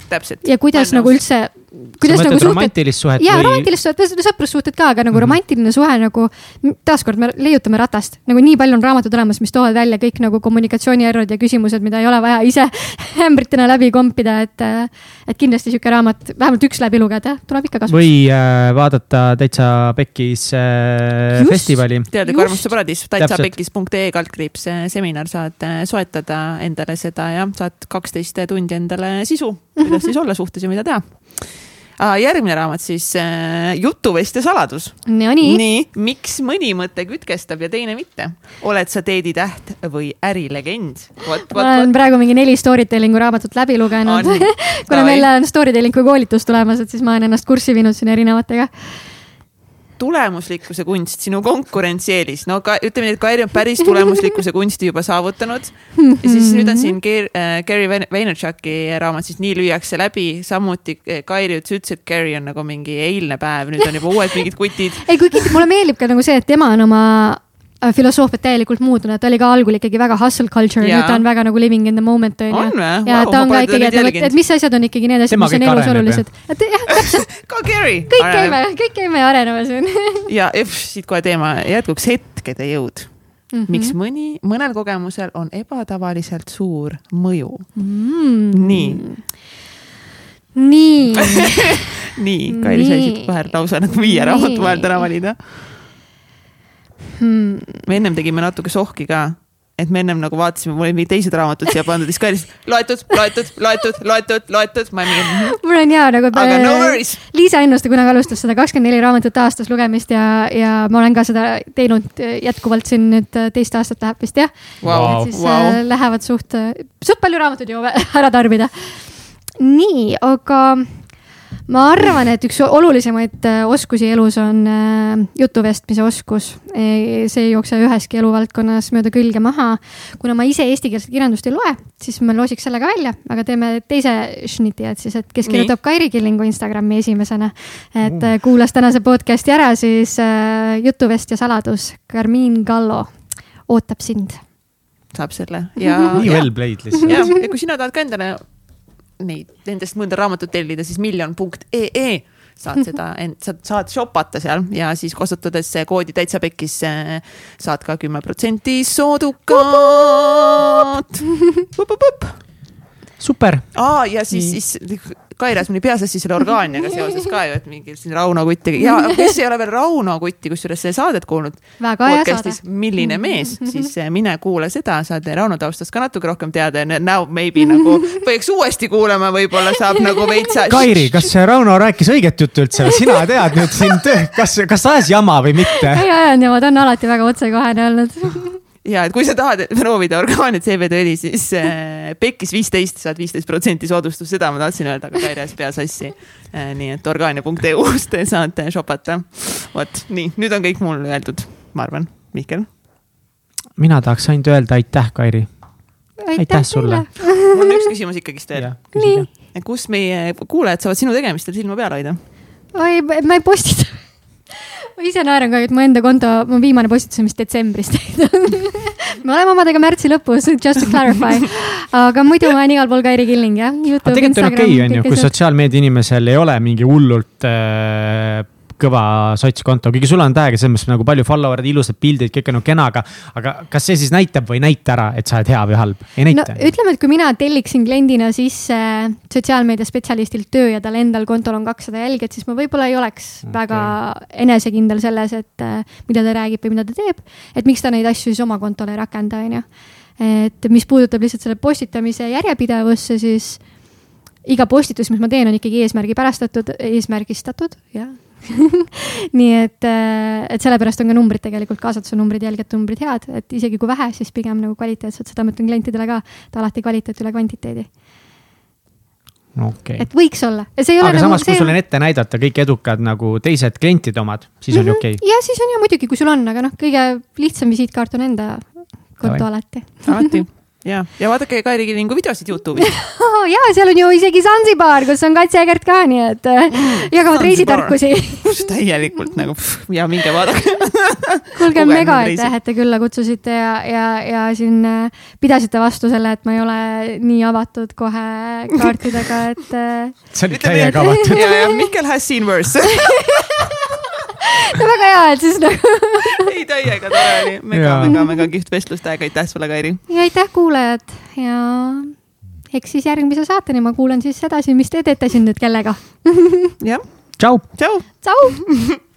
Speaker 3: ja kuidas
Speaker 1: nagu
Speaker 3: üldse kuidas
Speaker 1: sa nagu suhted. romantilist suhet?
Speaker 3: jaa või..., romantilist suhet, sõprussuhted ka, aga nagu mm -hmm. romantiline suhe nagu, taaskord me leiutame ratast, nagu nii palju on raamatud olemas, mis toovad välja kõik nagu kommunikatsioonierror'id ja küsimused, mida ei ole vaja ise ämbritena läbi kompida, et. et kindlasti sihuke raamat, vähemalt üks läbi lugeda, tuleb ikka kasuks.
Speaker 1: või äh, vaadata täitsa pekkis äh, festivali.
Speaker 2: teadliku armastuse paradiis, täitsa pekkis.ee kaldkriips äh, seminar saad äh, soetada endale seda ja saad kaksteist tundi endale sisu, kuidas siis olla suhtes ja mida teha. Järgmine raamat siis äh, Jutuvestja saladus.
Speaker 3: Nonii,
Speaker 2: nii, miks mõni mõte kütkestab ja teine mitte? oled sa teeditäht või ärilegend?
Speaker 3: ma olen praegu mingi neli storytelling'u raamatut läbi lugenud. Kuna meil on storytelling'u koolitus tulemas, et siis ma olen ennast kurssi viinud siin erinevatega.
Speaker 2: Tulemuslikkuse kunst, sinu konkurentsieelis, no ka ütleme nii, et Kairi on päris tulemuslikkuse kunsti juba saavutanud. ja siis nüüd on siin äh, Gary Vayner- Vaynerchuki raamat, siis nii lüüakse läbi, samuti äh, Kairi ütles, et Gary on nagu mingi eilne päev, nüüd on juba uued mingid kutid.
Speaker 3: ei, kuigi mulle meeldib ka nagu see, et tema on oma filosoofiat täielikult muutnud, et ta oli ka algul ikkagi väga hustle culture,
Speaker 2: Jaa.
Speaker 3: nüüd ta on väga nagu living in the moment on ju ja
Speaker 2: Vau,
Speaker 3: ta on ka ikkagi,
Speaker 2: nüüd
Speaker 3: et, nagu, et, et mis asjad on ikkagi need asjad,
Speaker 1: Tema
Speaker 3: mis on elus olulised. et jah, täpselt,
Speaker 2: ka Gary.
Speaker 3: kõik käime, kõik käime ja areneme siin
Speaker 2: ja siit kohe teema jätkuks hetkede jõud.
Speaker 3: Mhm.
Speaker 2: miks mõni, mõnel kogemusel on ebatavaliselt suur mõju?
Speaker 3: mm..
Speaker 2: nii,
Speaker 3: nii,
Speaker 2: nii, Kairi
Speaker 3: Nii.
Speaker 2: siit kohe lausa nagu viie raamatu vahel täna valida.
Speaker 3: Hmm.
Speaker 2: me ennem tegime natuke sohki ka, et me ennem nagu vaatasime, mul olid mingid teised raamatud siia pandud, siis Kairi lihtsalt loetud, loetud, loetud, loetud, loetud, ma mingi,
Speaker 3: mul on hea nagu.
Speaker 2: aga no worries.
Speaker 3: Liisa Ennuste kunagi alustas seda kakskümmend neli raamatut aastas lugemist ja, ja ma olen ka seda teinud jätkuvalt siin nüüd teist aastat läheb vist jah et siis
Speaker 2: vau
Speaker 3: äh,. lähevad suht, suht palju raamatuid jõuame ära tarbida. nii, aga ma arvan, et üks olulisemaid äh, oskusi elus on äh, jutuvestmise oskus. see ei jookse üheski eluvaldkonnas mööda külge maha. kuna ma ise eestikeelset kirjandust ei loe, siis ma loosiks selle ka välja, aga teeme teise šniti, et siis, et kes kirjutab Kairi Killingu Instagrami esimesena. et äh, kuulas tänase podcast'i ära, siis äh, jutuvestja saladus, Carmin Gallo ootab sind
Speaker 2: saab selle ja,
Speaker 1: nii
Speaker 2: ja,
Speaker 1: well played lihtsalt.
Speaker 2: ja, ja kui sina tahad ka endale neid, nendest mõnda raamatut tellida, siis miljon punkt ee saad seda, saad, saad shopata seal ja siis kasutades koodi täitsa pekkis eh, saad ka kümme protsenti soodukat.
Speaker 1: super,
Speaker 2: aa, ja siis, siis Kairas mõni peaasjassi selle orgaaniaga seoses ka ju, et mingi siin Rauno Kutti ja kes ei ole veel Rauno Kutti kusjuures see saadet kuulnud.
Speaker 3: väga hea saade.
Speaker 2: podcast'is Milline mees, siis eh, mine kuula seda, saad Rauno taustast ka natuke rohkem teada ja now maybe nagu peaks uuesti kuulama, võib-olla saab nagu veitsa.
Speaker 1: Kairi, kas see Rauno rääkis õiget juttu üldse või sina tead nüüd siin, kas, kas ajas jama või mitte?
Speaker 3: ei ajanud ja ma ta on alati väga otsekohene olnud.
Speaker 2: ja et kui sa tahad proovida orgaaniat CBD-õli, siis äh, Pekkis viisteist saad viisteist protsenti soodustust, seda ma tahtsin öelda, aga ajas pea sassi äh,. nii et orgaania.eu-st saate shopata. vot nii, nüüd on kõik mul öeldud, ma arvan, Mihkel.
Speaker 1: mina tahaks ainult öelda aitäh, Kairi. Aitäh sulle..
Speaker 2: mul on üks küsimus ikkagist veel. kus meie kuulajad saavad sinu tegemistel silma peal hoida?
Speaker 3: oi, ma ei postita. Ma ise naeran ka, et mu enda konto, mu viimane postitus on vist detsembrist. me oleme omadega märtsi lõpus, just to clarify. aga muidu ma olen igal pool Kairi Killing jah.
Speaker 1: tegelikult on okei, on ju, kui sotsiaalmeedia inimesel ei ole mingi hullult äh, kõva sotskonto, kuigi sul on täiega selles mõttes nagu palju follower'id, ilusad pildid, kõik on nagu kena, aga, aga kas see siis näitab või ei näita ära, et sa oled hea või halb? ei näita no,.
Speaker 3: ütleme, et kui mina telliksin kliendina sisse sotsiaalmeedia spetsialistilt töö ja tal endal kontol on kakssada jälgijat, siis ma võib-olla ei oleks okay. Väga enesekindel selles, et äh, mida ta räägib või mida ta teeb. et miks ta neid asju siis oma kontole ei rakenda, on ju. et mis puudutab lihtsalt selle postitamise järjepidevusse, siis iga postitus, mis ma teen, on ikkagi eesmärgipärastatud, eesmärgistatud, jah nii et, et sellepärast on ka numbrid tegelikult, kaasatuse numbrid, jälgijate numbrid head, et isegi kui vähe, siis pigem nagu kvaliteetsed, seda ma ütlen klientidele ka, et alati kvaliteet üle kvantiteedi,
Speaker 1: okei.
Speaker 3: et võiks olla.
Speaker 1: aga
Speaker 3: nagu
Speaker 1: samas, kui sul on ette näidata kõik edukad nagu teised klientide omad, siis on ju okei.
Speaker 3: ja siis on ju muidugi, kui sul on, aga noh, kõige lihtsam visiitkaart on enda konto alati
Speaker 2: alati ja, ja vaadake Kairi Kilingu videosid Youtube'is.
Speaker 3: oh,. ja seal on ju isegi Zanzibar, kus on Kats Jägert ka, nii et äh, jagavad
Speaker 2: Zanzibar.
Speaker 3: reisitarkusi.
Speaker 2: täielikult nagu pff, ja minge vaadake.
Speaker 3: kuulge, mega aitäh, et te külla kutsusite ja, ja, ja siin äh, pidasite vastu selle, et ma ei ole nii avatud kohe kaartidega, et äh,
Speaker 1: see oli täiega avatud.
Speaker 2: ja, ja Mihkel has seen worse.
Speaker 3: No väga hea, et siis nagu
Speaker 2: ei, täiega tore oli. mega, mega, mega kihvt vestlust, aitäh sulle, Kairi.
Speaker 3: ja aitäh, kuulajad ja eks siis järgmise saateni ma kuulan siis edasi, mis te teete siin nüüd kellega.
Speaker 2: jah,
Speaker 1: tšau.
Speaker 2: tšau.
Speaker 3: tšau.